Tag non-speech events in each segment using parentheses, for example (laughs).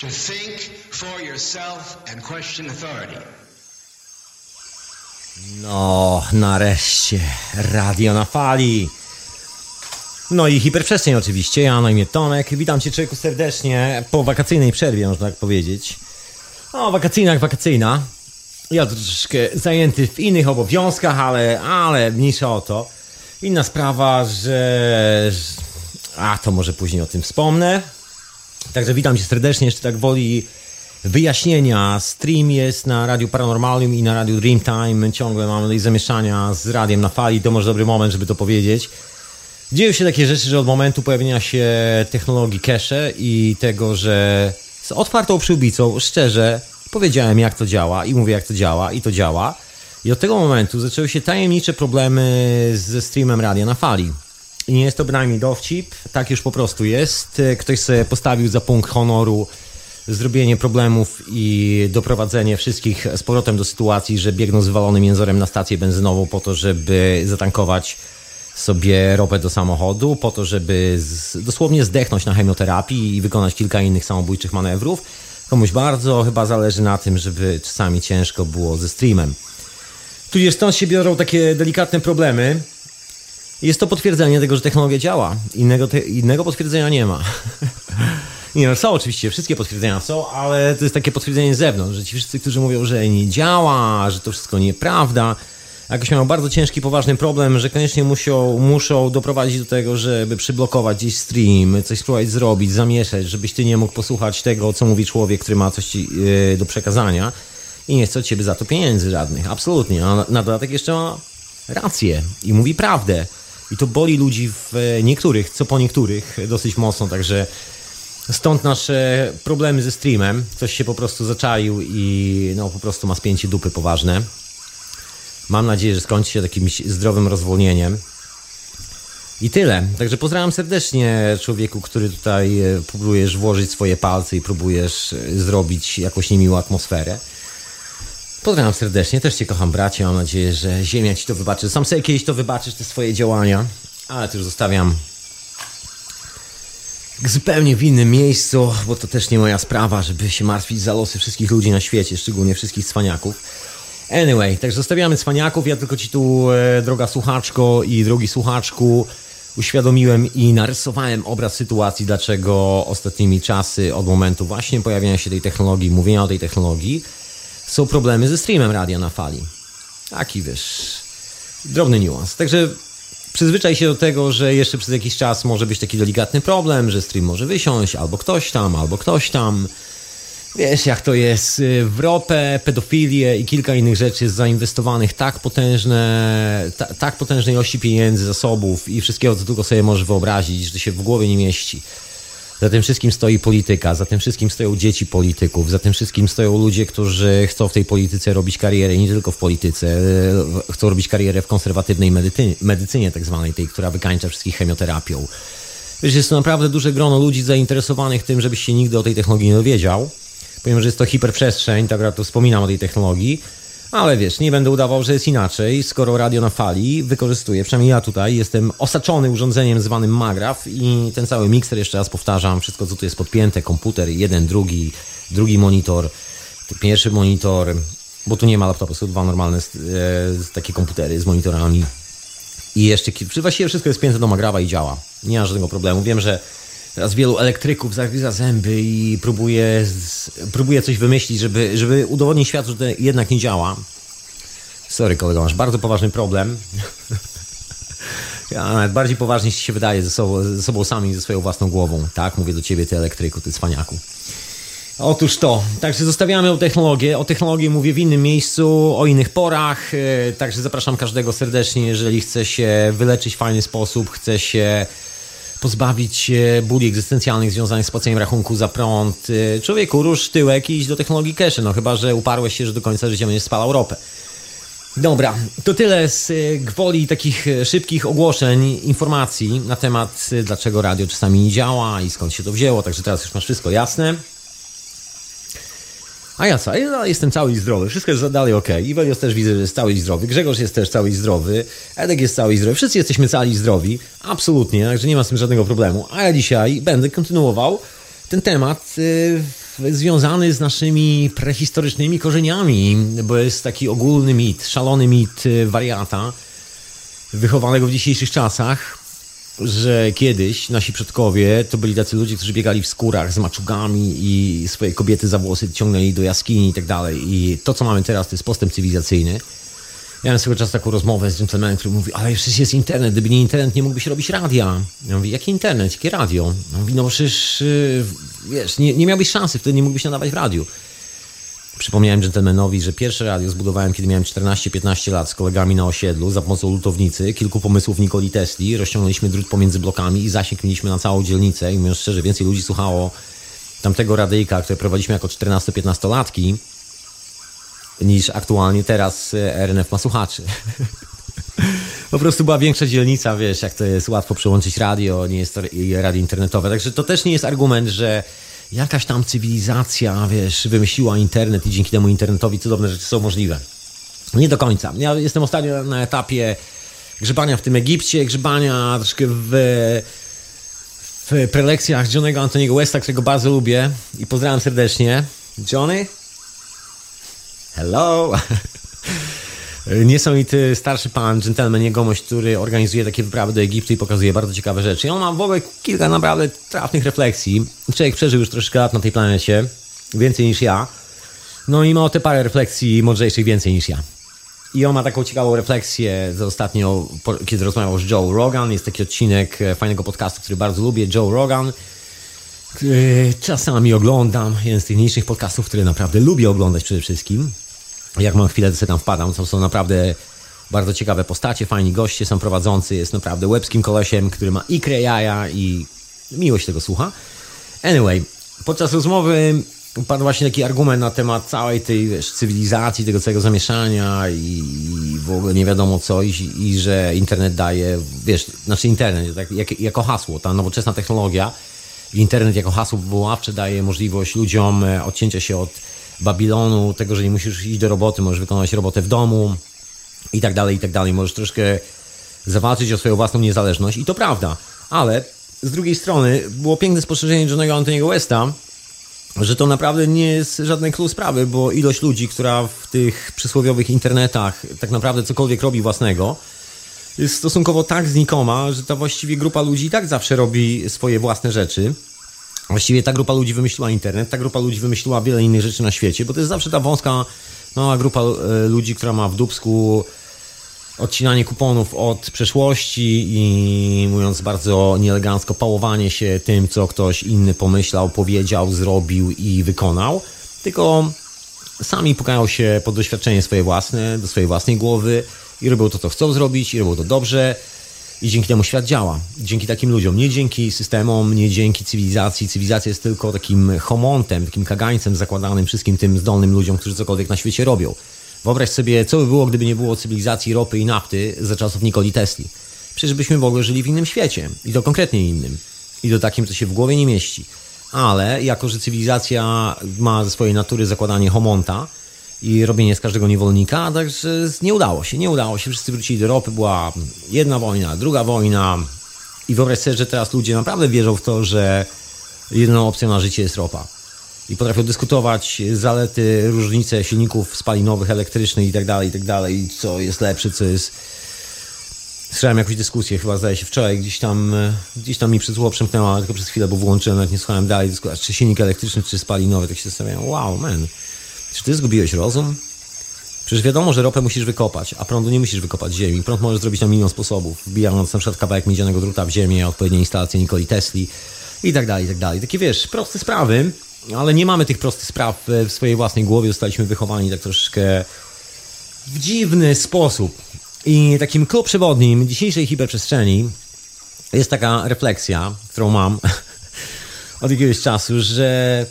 To think for yourself and question authority. No, nareszcie. Radio na fali. No i hiperprzestrzeń oczywiście. Ja na imię Tomek. Witam Cię człowieku serdecznie po wakacyjnej przerwie, można tak powiedzieć. No, wakacyjna jak wakacyjna. Ja troszeczkę zajęty w innych obowiązkach, ale, ale mniejsza o to. Inna sprawa, że... A, to może później o tym wspomnę. Także witam Cię serdecznie, jeszcze tak woli wyjaśnienia. Stream jest na Radiu Paranormalium i na Radiu Dreamtime. Ciągle mamy zamieszania z radiem na fali. To może dobry moment, żeby to powiedzieć. Dzieją się takie rzeczy, że od momentu pojawienia się technologii cache i tego, że z otwartą przyłbicą, szczerze, powiedziałem jak to działa i mówię jak to działa i to działa. I od tego momentu zaczęły się tajemnicze problemy ze streamem radia na fali. I nie jest to bynajmniej dowcip, tak już po prostu jest. Ktoś sobie postawił za punkt honoru zrobienie problemów i doprowadzenie wszystkich z powrotem do sytuacji, że biegną z wywalonym jęzorem na stację benzynową po to, żeby zatankować sobie ropę do samochodu, po to, żeby z, dosłownie zdechnąć na chemioterapii i wykonać kilka innych samobójczych manewrów. Komuś bardzo chyba zależy na tym, żeby czasami ciężko było ze streamem. Tudzież stąd się biorą takie delikatne problemy, jest to potwierdzenie tego, że technologia działa. Innego, te, innego potwierdzenia nie ma. (laughs) nie, no są oczywiście, wszystkie potwierdzenia są, ale to jest takie potwierdzenie z zewnątrz, że ci wszyscy, którzy mówią, że nie działa, że to wszystko nieprawda, jakoś mają bardzo ciężki, poważny problem, że koniecznie muszą, muszą doprowadzić do tego, żeby przyblokować gdzieś stream, coś spróbować zrobić, zamieszać, żebyś ty nie mógł posłuchać tego, co mówi człowiek, który ma coś ci, yy, do przekazania i nie chce od ciebie za to pieniędzy żadnych. Absolutnie. A na dodatek jeszcze ma rację i mówi prawdę. I to boli ludzi w niektórych, co po niektórych dosyć mocno, także stąd nasze problemy ze streamem. Ktoś się po prostu zaczaił i no po prostu ma spięcie dupy poważne. Mam nadzieję, że skończy się jakimś zdrowym rozwolnieniem. I tyle. Także pozdrawiam serdecznie człowieku, który tutaj próbujesz włożyć swoje palce i próbujesz zrobić jakąś niemiłą atmosferę. Pozdrawiam serdecznie, też Cię kocham bracie, mam nadzieję, że Ziemia Ci to wybaczy. Sam sobie kiedyś to wybaczysz, te swoje działania, ale to już zostawiam zupełnie w innym miejscu, bo to też nie moja sprawa, żeby się martwić za losy wszystkich ludzi na świecie, szczególnie wszystkich cwaniaków. Anyway, także zostawiamy cwaniaków, ja tylko Ci tu, e, droga słuchaczko i drogi słuchaczku, uświadomiłem i narysowałem obraz sytuacji, dlaczego ostatnimi czasy, od momentu właśnie pojawienia się tej technologii, mówienia o tej technologii, są problemy ze streamem radia na fali. Taki wiesz, drobny niuans. Także przyzwyczaj się do tego, że jeszcze przez jakiś czas może być taki delikatny problem, że stream może wysiąść, albo ktoś tam, albo ktoś tam. Wiesz, jak to jest w ropę, pedofilię i kilka innych rzeczy zainwestowanych tak potężne, ta, tak potężnej ilości pieniędzy, zasobów i wszystkiego, co tylko sobie możesz wyobrazić, że się w głowie nie mieści. Za tym wszystkim stoi polityka, za tym wszystkim stoją dzieci polityków, za tym wszystkim stoją ludzie, którzy chcą w tej polityce robić karierę, nie tylko w polityce, chcą robić karierę w konserwatywnej medycynie, medycynie tak zwanej, tej, która wykańcza wszystkich chemioterapią. Wiesz, jest to naprawdę duże grono ludzi zainteresowanych tym, żebyś się nigdy o tej technologii nie dowiedział. Powiem, że jest to hiperprzestrzeń, tak jak tu wspominam o tej technologii, ale wiesz, nie będę udawał, że jest inaczej, skoro radio na fali wykorzystuję, przynajmniej ja tutaj jestem osaczony urządzeniem zwanym Magraf i ten cały mikser, jeszcze raz powtarzam, wszystko co tu jest podpięte, komputer, jeden, drugi, drugi monitor, pierwszy monitor, bo tu nie ma laptopu, są dwa normalne e, takie komputery z monitorami i jeszcze, właściwie wszystko jest pięte do Magrawa i działa, nie ma żadnego problemu. Wiem, że Teraz wielu elektryków zagryza zęby i próbuje, próbuje coś wymyślić, żeby, żeby udowodnić światu, że to jednak nie działa. Sorry kolego, masz bardzo poważny problem. Ja nawet bardziej poważnie się wydaje ze sobą, ze sobą sami, ze swoją własną głową. Tak, mówię do ciebie, ty elektryku, ty cwaniaku. Otóż to, także zostawiamy o technologię. O technologii mówię w innym miejscu, o innych porach. E, także zapraszam każdego serdecznie, jeżeli chce się wyleczyć w fajny sposób, chce się pozbawić się bóli egzystencjalnych związanych z płaceniem rachunku za prąd. Y, człowieku, rusz tyłek i idź do technologii cache, no chyba, że uparłeś się, że do końca życia będziesz spalał ropę. Dobra, to tyle z y, gwoli takich y, szybkich ogłoszeń, informacji na temat dlaczego radio czasami nie działa i skąd się to wzięło, także teraz już masz wszystko jasne. A ja co? Ja jestem cały i zdrowy. Wszystko jest dalej ok. Iwelios też widzę, że jest cały i zdrowy. Grzegorz jest też cały i zdrowy. Edek jest cały i zdrowy. Wszyscy jesteśmy cali i zdrowi. Absolutnie, także nie ma z tym żadnego problemu. A ja dzisiaj będę kontynuował ten temat związany z naszymi prehistorycznymi korzeniami, bo jest taki ogólny mit, szalony mit y, wariata, wychowanego w dzisiejszych czasach, że kiedyś nasi przodkowie to byli tacy ludzie, którzy biegali w skórach z maczugami i swoje kobiety za włosy ciągnęli do jaskini i tak dalej. I to, co mamy teraz, to jest postęp cywilizacyjny. Ja miałem swego czasu taką rozmowę z dżentelmenem, który mówi, ale przecież jest internet, gdyby nie internet, nie mógłbyś robić radia. Ja mówię, jaki internet, jakie radio? Ja mówi, no przecież, yy, wiesz, nie, nie miałbyś szansy, wtedy nie mógłbyś nadawać w radiu. Przypomniałem dżentelmenowi, że pierwsze radio zbudowałem, kiedy miałem 14-15 lat z kolegami na osiedlu za pomocą lutownicy, kilku pomysłów Nikoli Tesli, rozciągnęliśmy drut pomiędzy blokami i zasięg mieliśmy na całą dzielnicę i mówiąc szczerze, więcej ludzi słuchało tamtego radyjka, które prowadziliśmy jako 14-15-latki, niż aktualnie teraz e, RNF ma słuchaczy. (laughs) po prostu była większa dzielnica, wiesz, jak to jest łatwo przełączyć radio, nie jest to radio internetowe. Także to też nie jest argument, że jakaś tam cywilizacja, wiesz, wymyśliła internet i dzięki temu internetowi cudowne rzeczy są możliwe. Nie do końca. Ja jestem ostatnio na etapie grzebania w tym Egipcie, grzebania troszkę w, w prelekcjach Johnego Antoniego Westa, którego bardzo lubię i pozdrawiam serdecznie. Johnny? Hello! (laughs) Niesamowity starszy pan, gentleman, jegomość, który organizuje takie wyprawy do Egiptu i pokazuje bardzo ciekawe rzeczy. I on ma w ogóle kilka naprawdę trafnych refleksji. Człowiek przeżył już troszkę lat na tej planecie, więcej niż ja. No i ma o te parę refleksji mądrzejszych więcej niż ja. I on ma taką ciekawą refleksję ostatnio, kiedy rozmawiał z Joe Rogan. Jest taki odcinek e, fajnego podcastu, który bardzo lubię, Joe Rogan. Czasami oglądam, jeden z tych mniejszych podcastów, które naprawdę lubię oglądać przede wszystkim jak mam chwilę, to sobie tam wpadam. To są naprawdę bardzo ciekawe postacie, fajni goście, są prowadzący, jest naprawdę łebskim kolesiem, który ma ikrę jaja i miło się tego słucha. Anyway, podczas rozmowy padł właśnie taki argument na temat całej tej wiesz, cywilizacji, tego całego zamieszania i, w ogóle nie wiadomo co i, i że internet daje, wiesz, znaczy internet tak, jak, jako hasło, ta nowoczesna technologia, internet jako hasło wywoławcze daje możliwość ludziom e, odcięcia się od Babilonu, tego, że nie musisz iść do roboty, możesz wykonać robotę w domu i tak dalej, i tak dalej. Możesz troszkę zawalczyć o swoją własną niezależność i to prawda, ale z drugiej strony było piękne spostrzeżenie Johnego Antoniego Westa, że to naprawdę nie jest żadne klucz sprawy, bo ilość ludzi, która w tych przysłowiowych internetach tak naprawdę cokolwiek robi własnego, jest stosunkowo tak znikoma, że ta właściwie grupa ludzi i tak zawsze robi swoje własne rzeczy. Właściwie ta grupa ludzi wymyśliła internet, ta grupa ludzi wymyśliła wiele innych rzeczy na świecie, bo to jest zawsze ta wąska, mała grupa e, ludzi, która ma w dubsku odcinanie kuponów od przeszłości i mówiąc bardzo nieelegancko, pałowanie się tym, co ktoś inny pomyślał, powiedział, zrobił i wykonał, tylko sami pukają się pod doświadczenie swoje własne, do swojej własnej głowy i robią to, co chcą zrobić i robią to dobrze i dzięki temu świat działa. Dzięki takim ludziom, nie dzięki systemom, nie dzięki cywilizacji. Cywilizacja jest tylko takim homontem, takim kagańcem zakładanym wszystkim tym zdolnym ludziom, którzy cokolwiek na świecie robią. Wyobraź sobie, co by było, gdyby nie było cywilizacji ropy i nafty za czasów Nikoli Tesli. Przecież byśmy w ogóle żyli w innym świecie. I to konkretnie innym. I to takim, co się w głowie nie mieści. Ale jako, że cywilizacja ma ze swojej natury zakładanie homonta, i robienie z każdego niewolnika, także nie udało się, nie udało się. Wszyscy wrócili do ropy, była jedna wojna, druga wojna i wyobraź sobie, że teraz ludzie naprawdę wierzą w to, że jedyną opcją na życie jest ropa. I potrafią dyskutować zalety, różnice silników spalinowych, elektrycznych i tak dalej, i tak dalej, co jest lepsze, co jest... Słyszałem jakąś dyskusję, chyba zdaje się wczoraj, gdzieś tam, gdzieś tam mi przez ucho przemknęła, tylko przez chwilę, bo włączyłem, nawet nie słuchałem dalej, czy silnik elektryczny, czy spalinowy, tak się zastanawiam, wow, man, czy ty zgubiłeś rozum? Przecież wiadomo, że ropę musisz wykopać, a prądu nie musisz wykopać z ziemi. Prąd możesz zrobić na milion sposobów, wbijając na przykład kawałek miedzianego druta w ziemię, odpowiednie instalacje Nikoli Tesli i tak dalej, i tak dalej. Takie wiesz, proste sprawy, ale nie mamy tych prostych spraw w swojej własnej głowie. Zostaliśmy wychowani tak troszeczkę w dziwny sposób. I takim klub przewodnim dzisiejszej hiperprzestrzeni jest taka refleksja, którą mam (laughs) od jakiegoś czasu, że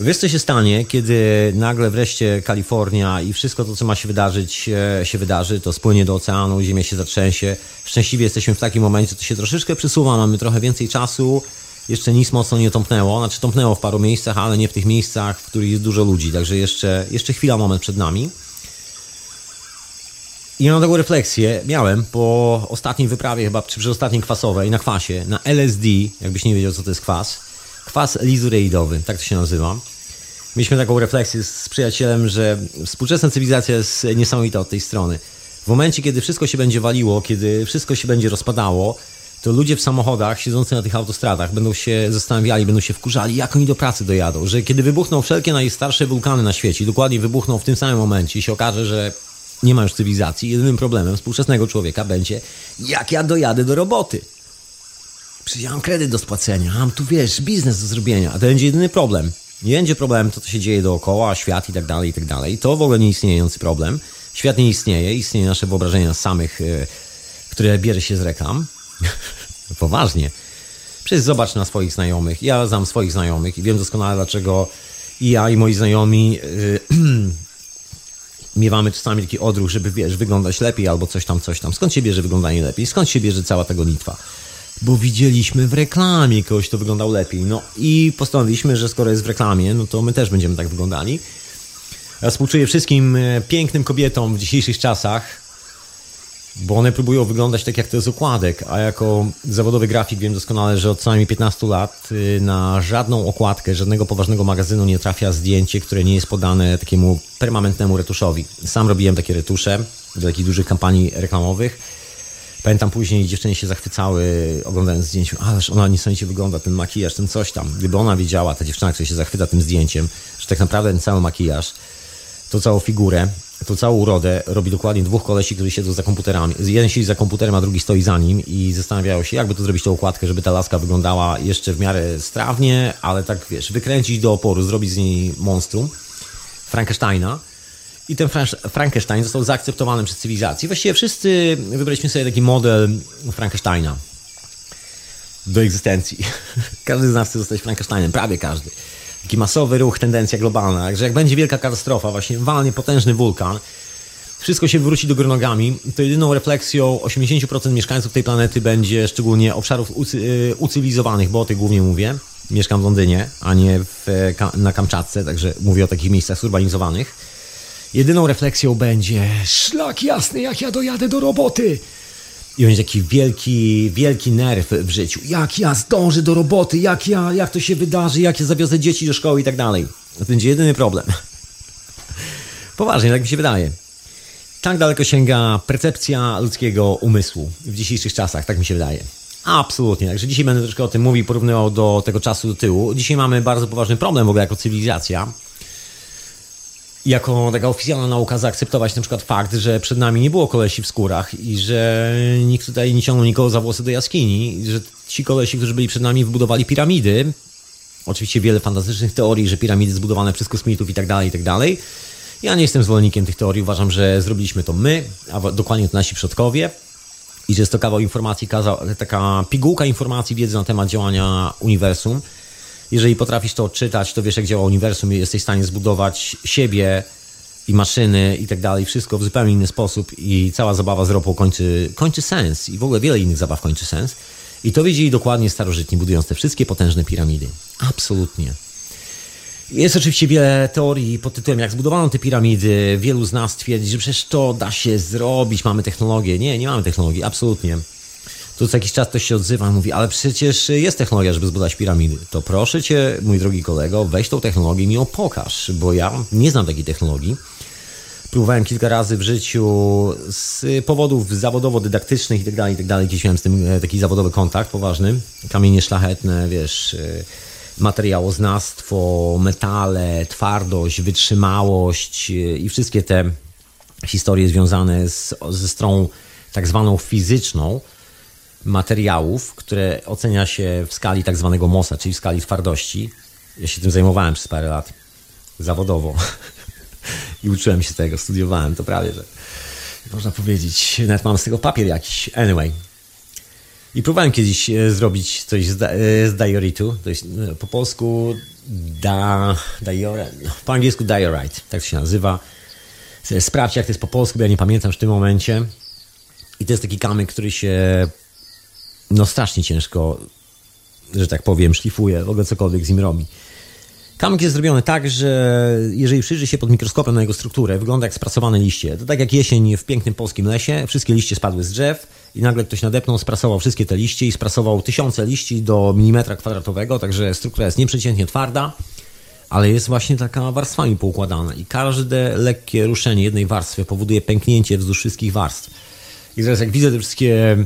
Wiesz, co się stanie, kiedy nagle wreszcie Kalifornia i wszystko to, co ma się wydarzyć, e, się wydarzy, to spłynie do oceanu, ziemia się zatrzęsie. Szczęśliwie jesteśmy w takim momencie, to się troszeczkę przesuwa, mamy trochę więcej czasu. Jeszcze nic mocno nie tąpnęło, znaczy tąpnęło w paru miejscach, ale nie w tych miejscach, w których jest dużo ludzi, także jeszcze, jeszcze chwila, moment przed nami. I mam taką refleksję, miałem po ostatniej wyprawie chyba, czy przy ostatniej kwasowej, na kwasie, na LSD, jakbyś nie wiedział, co to jest kwas Kwas lizureidowy, tak to się nazywa. Mieliśmy taką refleksję z przyjacielem, że współczesna cywilizacja jest niesamowita od tej strony. W momencie, kiedy wszystko się będzie waliło, kiedy wszystko się będzie rozpadało, to ludzie w samochodach siedzący na tych autostradach będą się zastanawiali, będą się wkurzali, jak oni do pracy dojadą. Że kiedy wybuchną wszelkie najstarsze wulkany na świecie, dokładnie wybuchną w tym samym momencie i się okaże, że nie ma już cywilizacji, jedynym problemem współczesnego człowieka będzie, jak ja dojadę do roboty. Przecież ja mam kredyt do spłacenia, mam tu wiesz, biznes do zrobienia, a to będzie jedyny problem. Nie będzie problem to, co się dzieje dookoła, świat i tak dalej, i tak dalej. To w ogóle nie istniejący problem. Świat nie istnieje, istnieje nasze wyobrażenie nas samych, e, które bierze się z reklam. (laughs) Poważnie. Przecież zobacz na swoich znajomych. Ja znam swoich znajomych i wiem doskonale, dlaczego i ja, i moi znajomi yy, (clears throat) miewamy czasami taki odruch, żeby wiesz, wyglądać lepiej albo coś tam, coś tam. Skąd się bierze wyglądanie lepiej? Skąd się bierze cała ta gonitwa? Bo widzieliśmy w reklamie kogoś, kto wyglądał lepiej. No i postanowiliśmy, że skoro jest w reklamie, no to my też będziemy tak wyglądali. Ja współczuję wszystkim e, pięknym kobietom w dzisiejszych czasach, bo one próbują wyglądać tak jak to jest okładek, a jako zawodowy grafik wiem doskonale, że od co najmniej 15 lat y, na żadną okładkę, żadnego poważnego magazynu nie trafia zdjęcie, które nie jest podane takiemu permanentnemu retuszowi. Sam robiłem takie retusze do takich dużych kampanii reklamowych. Pamiętam później dziewczyny się zachwycały oglądając zdjęcie, ależ ona niesamowicie wygląda, ten makijaż, ten coś tam. Gdyby ona wiedziała, ta dziewczyna, która się zachwyca tym zdjęciem, że tak naprawdę ten cały makijaż, tą całą figurę, tą całą urodę robi dokładnie dwóch kolesi, którzy siedzą za komputerami. Jeden siedzi za komputerem, a drugi stoi za nim i zastanawiają się, jakby to zrobić tą układkę, żeby ta laska wyglądała jeszcze w miarę strawnie, ale tak wiesz, wykręcić do oporu, zrobić z niej monstrum Frankensteina. I ten Frankenstein został zaakceptowany przez cywilizację. Właściwie wszyscy wybraliśmy sobie taki model Frankensteina do egzystencji. (laughs) Każdy z nas chce zostać Frankensteinem, prawie każdy taki masowy ruch, tendencja globalna, że jak będzie wielka katastrofa, właśnie walnie potężny wulkan, wszystko się wróci do nogami, to jedyną refleksją 80% mieszkańców tej planety będzie szczególnie obszarów ucy, ucywilizowanych, bo o tych głównie mówię. Mieszkam w Londynie, a nie w, na Kamczatce, także mówię o takich miejscach zurbanizowanych. Jedyną refleksją będzie szlak jasny, jak ja dojadę do roboty. I będzie taki wielki, wielki nerw w życiu. Jak ja zdążę do roboty, jak ja, jak to się wydarzy, jak ja zawiozę dzieci do szkoły i tak dalej. To będzie jedyny problem. (laughs) Poważnie, tak mi się wydaje. Tak daleko sięga percepcja ludzkiego umysłu w dzisiejszych czasach, tak mi się wydaje. Absolutnie. Także dzisiaj będę troszkę o tym mówił, porównywał do tego czasu do tyłu. Dzisiaj mamy bardzo poważny problem w ogóle jako cywilizacja jako taka oficjalna nauka zaakceptować na przykład fakt, że przed nami nie było kolesi w skórach i że nikt tutaj nie ciągnął nikogo za włosy do jaskini, że ci kolesi, którzy byli przed nami, wybudowali piramidy. Oczywiście wiele fantastycznych teorii, że piramidy zbudowane przez kosmitów i tak dalej, i tak dalej. Ja nie jestem zwolennikiem tych teorii, uważam, że zrobiliśmy to my, a dokładnie to nasi przodkowie i że jest to kawał informacji, taka pigułka informacji, wiedzy na temat działania uniwersum jeżeli potrafisz to odczytać, to wiesz, jak działa uniwersum i jesteś w stanie zbudować siebie i maszyny i tak dalej, wszystko w zupełnie inny sposób i cała zabawa z ropą kończy, kończy sens i w ogóle wiele innych zabaw kończy sens. I to wiedzieli dokładnie starożytni, budując te wszystkie potężne piramidy. Absolutnie. Jest oczywiście wiele teorii pod tytułem, jak zbudowano te piramidy. Wielu z nas twierdzi, że przecież to da się zrobić, mamy technologię. Nie, nie mamy technologii, absolutnie to co jakiś czas ktoś się odzywa i mówi, ale przecież jest technologia, żeby zbudować piramidy. To proszę cię, mój drogi kolego, weź tą technologię i mi ją pokaż, bo ja nie znam takiej technologii. Próbowałem kilka razy w życiu z powodów zawodowo-dydaktycznych i tak dalej, i tak. Gdzieś miałem z tym e, taki zawodowy kontakt poważny. Kamienie szlachetne, wiesz, e, materiałoznawstwo, metale, twardość, wytrzymałość e, i wszystkie te historie związane z, ze stroną tak zwaną fizyczną, materiałów, które ocenia się w skali tak zwanego MOSA, czyli w skali twardości. Ja się tym zajmowałem przez parę lat zawodowo (laughs) i uczyłem się tego, studiowałem to prawie, że można powiedzieć, nawet mam z tego papier jakiś. Anyway. I próbowałem kiedyś e, zrobić coś z, e, z dioritu, to jest e, po polsku da, diore, no, po angielsku diorite, tak się nazywa. Sprawdź jak to jest po polsku, bo ja nie pamiętam w tym momencie. I to jest taki kamyk, który się no strasznie ciężko, że tak powiem, szlifuje, w ogóle cokolwiek z nim robi. Kamyk jest zrobiony tak, że jeżeli przyjrzy się pod mikroskopem na jego strukturę, wygląda jak sprasowane liście. To tak jak jesień w pięknym polskim lesie, wszystkie liście spadły z drzew i nagle ktoś nadepnął, sprasował wszystkie te liście i sprasował tysiące liści do milimetra kwadratowego, także struktura jest nieprzeciętnie twarda, ale jest właśnie taka warstwami poukładana i każde lekkie ruszenie jednej warstwy powoduje pęknięcie wzdłuż wszystkich warstw. I teraz jak widzę te wszystkie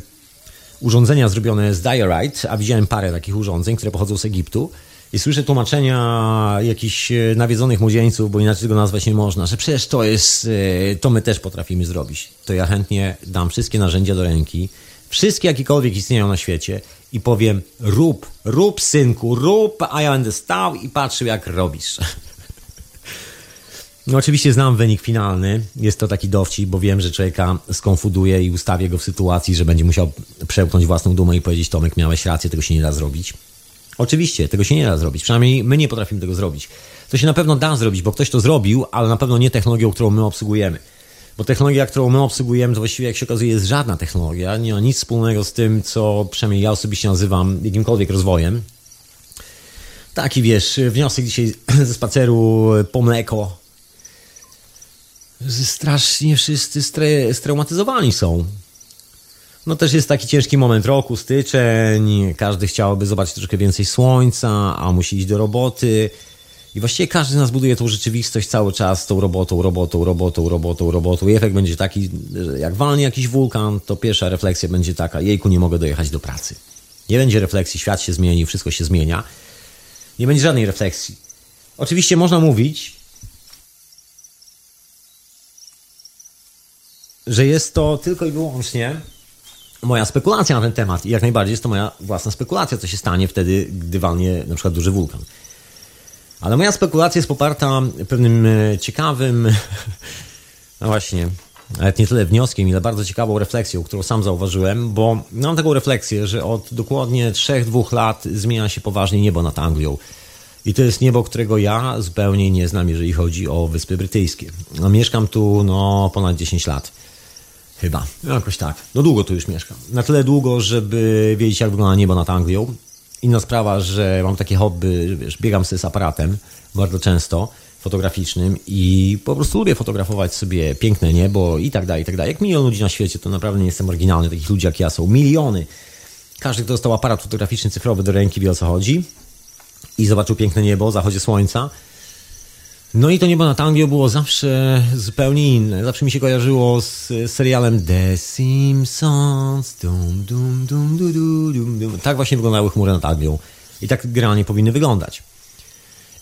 urządzenia zrobione z diorite, a widziałem parę takich urządzeń, które pochodzą z Egiptu, i słyszę tłumaczenia jakichś e, nawiedzonych młodzieńców, bo inaczej tego nazwać nie można, że przecież to jest, e, to my też potrafimy zrobić. To ja chętnie dam wszystkie narzędzia do ręki, wszystkie jakiekolwiek istnieją na świecie i powiem rób, rób synku, rób, a ja będę stał i patrzył jak robisz. (laughs) No oczywiście znam wynik finalny. Jest to taki dowcip, bo wiem, że człowieka skonfuduje i ustawię go w sytuacji, że będzie musiał przełknąć własną dumę i powiedzieć Tomek, miałeś rację, tego się nie da zrobić. Oczywiście, tego się nie da zrobić. Przynajmniej my nie potrafimy tego zrobić. To się na pewno da zrobić, bo ktoś to zrobił, ale na pewno nie technologią, którą my obsługujemy. Bo technologia, którą my obsługujemy, to właściwie, jak się okazuje, jest żadna technologia. Nie ma nic wspólnego z tym, co przynajmniej ja osobiście nazywam jakimkolwiek rozwojem. Taki wiesz, wniosek dzisiaj (clears throat) ze spaceru po mleko. Strasznie wszyscy stre, straumatyzowani są. No też jest taki ciężki moment roku, styczeń, każdy chciałby zobaczyć troszkę więcej słońca, a musi iść do roboty. I właściwie każdy z nas buduje tą rzeczywistość cały czas tą robotą, robotą, robotą, robotą, robotą. I efekt będzie taki, że jak walnie jakiś wulkan, to pierwsza refleksja będzie taka, jejku, nie mogę dojechać do pracy. Nie będzie refleksji, świat się zmieni, wszystko się zmienia. Nie będzie żadnej refleksji. Oczywiście można mówić, że jest to tylko i wyłącznie moja spekulacja na ten temat i jak najbardziej jest to moja własna spekulacja, co się stanie wtedy, gdy walnie na przykład duży wulkan. Ale moja spekulacja jest poparta pewnym e, ciekawym, (laughs) no właśnie, nawet nie tyle wnioskiem, ile bardzo ciekawą refleksją, którą sam zauważyłem, bo mam taką refleksję, że od dokładnie 3-2 lat zmienia się poważnie niebo nad Anglią. I to jest niebo, którego ja zupełnie nie znam, jeżeli chodzi o Wyspy Brytyjskie. No, mieszkam tu no, ponad 10 lat. Chyba. Jakoś tak. No długo tu już mieszkam. Na tyle długo, żeby wiedzieć, jak wygląda niebo nad Anglią. Inna sprawa, że mam takie hobby, że wiesz, biegam sobie z aparatem bardzo często fotograficznym i po prostu lubię fotografować sobie piękne niebo i tak dalej, i tak dalej. Jak milion ludzi na świecie, to naprawdę nie jestem oryginalny. Takich ludzi jak ja są miliony. Każdy, kto dostał aparat fotograficzny cyfrowy do ręki, wie o co chodzi i zobaczył piękne niebo zachodzie słońca, no i to niebo nad Anglią było zawsze zupełnie inne. Zawsze mi się kojarzyło z serialem The Simpsons. Dum, dum, dum, dum, dum, dum. Tak właśnie wyglądały chmury nad Anglią. I tak generalnie powinny wyglądać.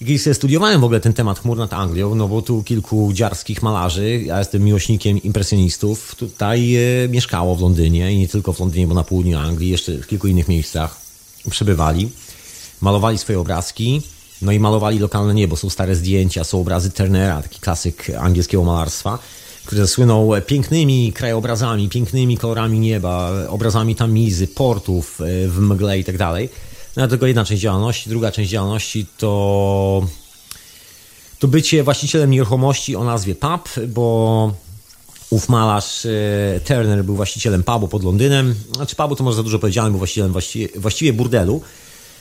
I kiedy sobie studiowałem w ogóle ten temat chmur nad Anglią, no bo tu kilku dziarskich malarzy, ja jestem miłośnikiem impresjonistów, tutaj e, mieszkało w Londynie i nie tylko w Londynie, bo na południu Anglii, jeszcze w kilku innych miejscach przebywali. Malowali swoje obrazki no i malowali lokalne niebo. Są stare zdjęcia, są obrazy Turnera, taki klasyk angielskiego malarstwa, który zasłynął pięknymi krajobrazami, pięknymi kolorami nieba, obrazami tamizy, portów e, w mgle i tak dalej. No tylko jedna część działalności. Druga część działalności to to bycie właścicielem nieruchomości o nazwie pub, bo ów malarz e, Turner był właścicielem pubu pod Londynem. Znaczy pubu to może za dużo powiedziane, był właścicielem właściwie, właściwie burdelu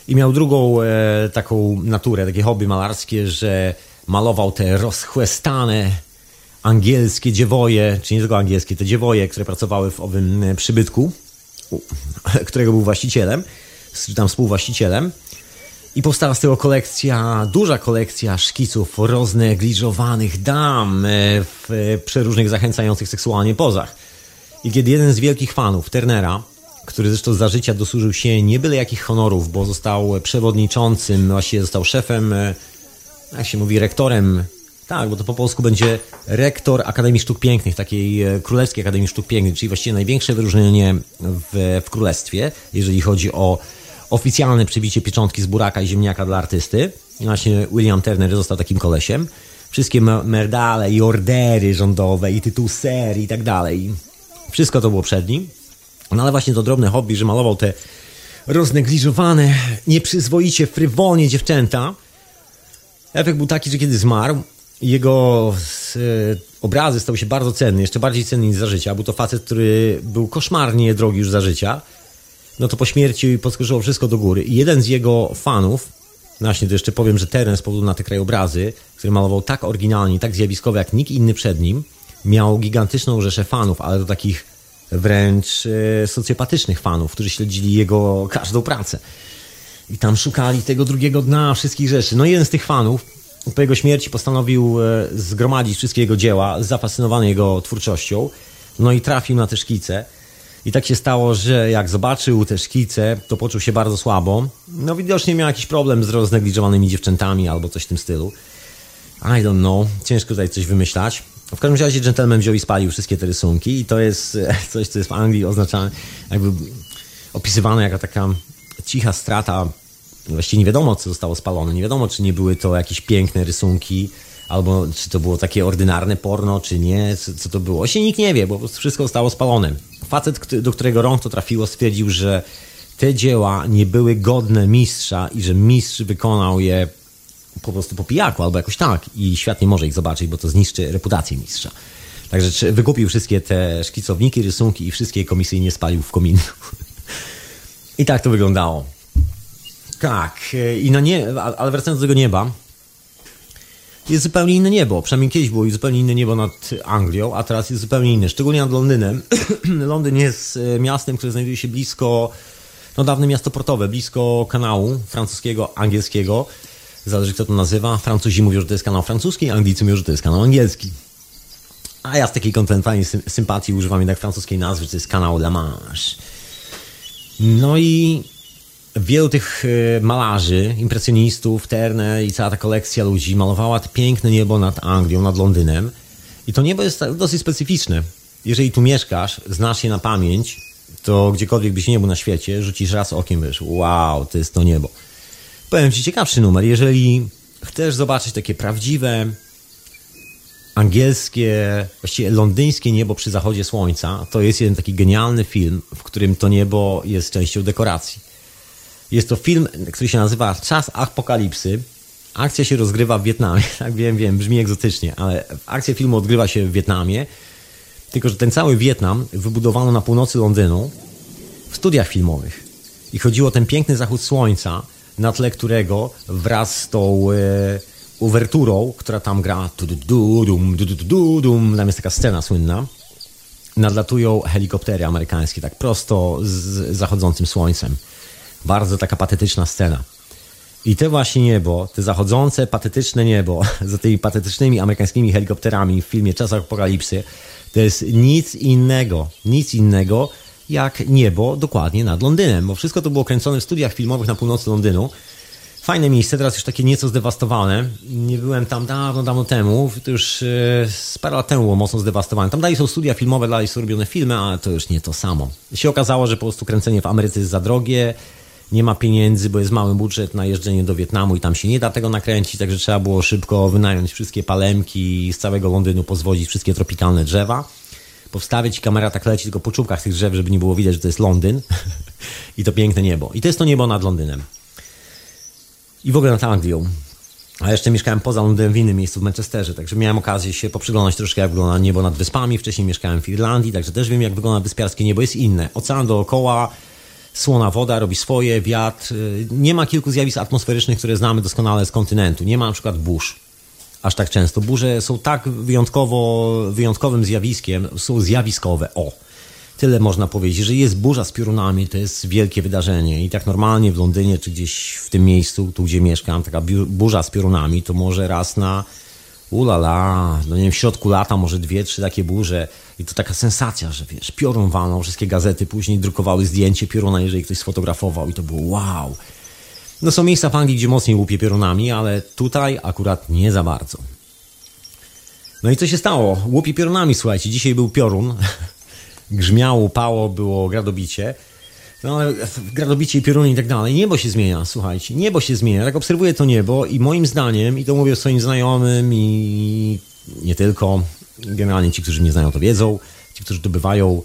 i miał drugą e, taką naturę, takie hobby malarskie, że malował te rozchłestane angielskie dziewoje, czy nie tylko angielskie, te dziewoje, które pracowały w owym e, przybytku, (laughs) którego był właścicielem, czy tam współwłaścicielem. I powstała z tego kolekcja, duża kolekcja szkiców roznegliżowanych dam e, w przeróżnych zachęcających seksualnie pozach. I kiedy jeden z wielkich fanów Turnera który zresztą za życia dosłużył się nie byle jakich honorów, bo został przewodniczącym, właściwie został szefem, e, jak się mówi, rektorem. Tak, bo to po polsku będzie rektor Akademii Sztuk Pięknych, takiej e, Królewskiej Akademii Sztuk Pięknych, czyli właściwie największe wyróżnienie w, w królestwie, jeżeli chodzi o oficjalne przybicie pieczątki z buraka i ziemniaka dla artysty. I właśnie William Turner został takim kolesiem. Wszystkie medale i ordery rządowe i tytuł serii i tak dalej. Wszystko to było przed nim. No ale właśnie to drobne hobby, że malował te roznegliżowane, nieprzyzwoicie, frywolnie dziewczęta. Efekt był taki, że kiedy zmarł, jego e, obrazy stały się bardzo cenny, jeszcze bardziej cenny niż za życia. Był to facet, który był koszmarnie drogi już za życia. No to po śmierci podskoczyło wszystko do góry. I jeden z jego fanów No właśnie, to jeszcze powiem, że teren z powodu na te krajobrazy, który malował tak oryginalnie, tak zjawiskowo jak nikt inny przed nim, miał gigantyczną rzeszę fanów, ale do takich wręcz e, socjopatycznych fanów, którzy śledzili jego każdą pracę. I tam szukali tego drugiego dna, wszystkich rzeczy. No jeden z tych fanów po jego śmierci postanowił e, zgromadzić wszystkie jego dzieła, zafascynowany jego twórczością, no i trafił na te szkice. I tak się stało, że jak zobaczył te szkice, to poczuł się bardzo słabo. No widocznie miał jakiś problem z roznegliżowanymi dziewczętami albo coś w tym stylu. I don't know, ciężko tutaj coś wymyślać. W każdym razie gentleman wziął i spalił wszystkie te rysunki i to jest coś, co jest w Anglii oznaczane, jakby opisywane jako taka cicha strata. Właściwie nie wiadomo, co zostało spalone. Nie wiadomo, czy nie były to jakieś piękne rysunki, albo czy to było takie ordynarne porno, czy nie, co, co to było. Się nikt nie wie, bo wszystko zostało spalone. Facet, do którego rąk to trafiło, stwierdził, że te dzieła nie były godne mistrza i że mistrz wykonał je po prostu po pijaku albo jakoś tak i świat nie może ich zobaczyć, bo to zniszczy reputację mistrza. Także wykupił wszystkie te szkicowniki, rysunki i wszystkie komisyjnie spalił w kominu. (laughs) I tak to wyglądało. Tak, i na nie, ale wracając do tego nieba, jest zupełnie inne niebo. Przynajmniej kiedyś było zupełnie inne niebo nad Anglią, a teraz jest zupełnie inne. Szczególnie nad Londynem. (clears throat) Londyn jest e, miastem, które znajduje się blisko, no dawne miasto portowe, blisko kanału francuskiego, angielskiego. Zależy kto to nazywa. Francuzi mówią, że to jest kanał francuski, Anglicy mówią, że to jest kanał angielski. A ja z takiej kontentalnej sympatii używam jednak francuskiej nazwy, to jest kanał La Manche. No i wielu tych e, malarzy, impresjonistów, Terne i cała ta kolekcja ludzi malowała to piękne niebo nad Anglią, nad Londynem. I to niebo jest tak dosyć specyficzne. Jeżeli tu mieszkasz, znasz je na pamięć, to gdziekolwiek byś nie był na świecie, rzucisz raz okiem, wiesz, wow, to jest to niebo. Powiem Ci ciekawszy numer. Jeżeli chcesz zobaczyć takie prawdziwe, angielskie, właściwie londyńskie niebo przy zachodzie słońca, to jest jeden taki genialny film, w którym to niebo jest częścią dekoracji. Jest to film, który się nazywa Czas Apokalipsy. Akcja się rozgrywa w Wietnamie. (laughs) Tak wiem, wiem, brzmi egzotycznie, ale akcja filmu odgrywa się w Wietnamie. Tylko, że ten cały Wietnam wybudowano na północy Londynu w studiach filmowych. I chodziło o ten piękny zachód słońca, na tle którego wraz z tą e, uwerturą, która tam gra, tam jest taka scena słynna, nadlatują helikoptery amerykańskie, tak prosto z zachodzącym słońcem. Bardzo taka patetyczna scena. I te właśnie niebo, te zachodzące, patetyczne niebo, (laughs) za tymi patetycznymi amerykańskimi helikopterami w filmie Czas Apokalipsy, to jest nic innego, nic innego jak niebo dokładnie nad Londynem, bo wszystko to było kręcone w studiach filmowych na północy Londynu. Fajne miejsce, teraz już takie nieco zdewastowane. Nie byłem tam dawno, dawno temu, to już e, parę lat temu było mocno zdewastowane. Tam dalej są studia filmowe, dalej są robione filmy, ale to już nie to samo. Się okazało, że po prostu kręcenie w Ameryce jest za drogie, nie ma pieniędzy, bo jest mały budżet na jeżdżenie do Wietnamu i tam się nie da tego nakręcić, także trzeba było szybko wynająć wszystkie palemki z całego Londynu, pozwodzić wszystkie tropikalne drzewa powstawić i kamera tak leci tylko po czubkach tych drzew, żeby nie było widać, że to jest Londyn (laughs) i to piękne niebo. I to jest to niebo nad Londynem. I w ogóle nad Anglią. A jeszcze mieszkałem poza Londynem w innym miejscu, w Manchesterze, także miałem okazję się poprzyglądać troszkę, jak wygląda niebo nad wyspami. Wcześniej mieszkałem w Irlandii, także też wiem, jak wygląda wyspiarskie niebo. Jest inne. Ocean dookoła, słona woda robi swoje, wiatr. Nie ma kilku zjawisk atmosferycznych, które znamy doskonale z kontynentu. Nie ma na przykład burz aż tak często. Burze są tak wyjątkowo, wyjątkowym zjawiskiem, są zjawiskowe. O, tyle można powiedzieć. Że jest burza z piorunami, to jest wielkie wydarzenie. I tak normalnie w Londynie, czy gdzieś w tym miejscu, tu gdzie mieszkam, taka burza z piorunami, to może raz na ulala, no nie wiem, w środku lata może dwie, trzy takie burze i to taka sensacja, że wiesz, piorun walną, wszystkie gazety później drukowały zdjęcie pioruna, jeżeli ktoś sfotografował i to było wow. No są miejsca w Anglii, gdzie mocniej łupie piorunami, ale tutaj akurat nie za bardzo. No i co się stało? Łupie piorunami, słuchajcie. Dzisiaj był piorun. (laughs) Grzmiało, pało, było gradobicie. No ale gradobicie i pioruny i tak dalej. Niebo się zmienia, słuchajcie. Niebo się zmienia. Tak obserwuję to niebo i moim zdaniem, i to mówię swoim znajomym i nie tylko, generalnie ci, którzy mnie znają to wiedzą, ci, którzy dobywają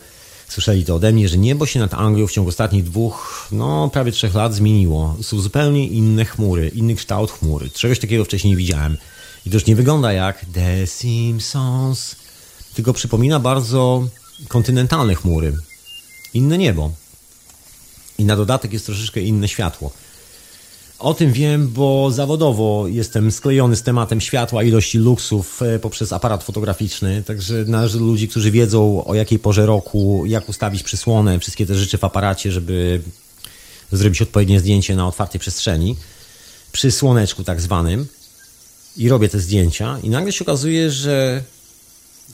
Słyszeli to ode mnie, że niebo się nad Anglią w ciągu ostatnich dwóch, no prawie trzech lat zmieniło. Są zupełnie inne chmury, inny kształt chmury. Czegoś takiego wcześniej nie widziałem. I to już nie wygląda jak The Simpsons, tylko przypomina bardzo kontynentalne chmury. Inne niebo. I na dodatek jest troszeczkę inne światło. O tym wiem, bo zawodowo jestem sklejony z tematem światła, ilości luksów e, poprzez aparat fotograficzny. Także należy do ludzi, którzy wiedzą o jakiej porze roku, jak ustawić przysłonę, wszystkie te rzeczy w aparacie, żeby zrobić odpowiednie zdjęcie na otwartej przestrzeni, przy słoneczku tak zwanym. I robię te zdjęcia, i nagle się okazuje, że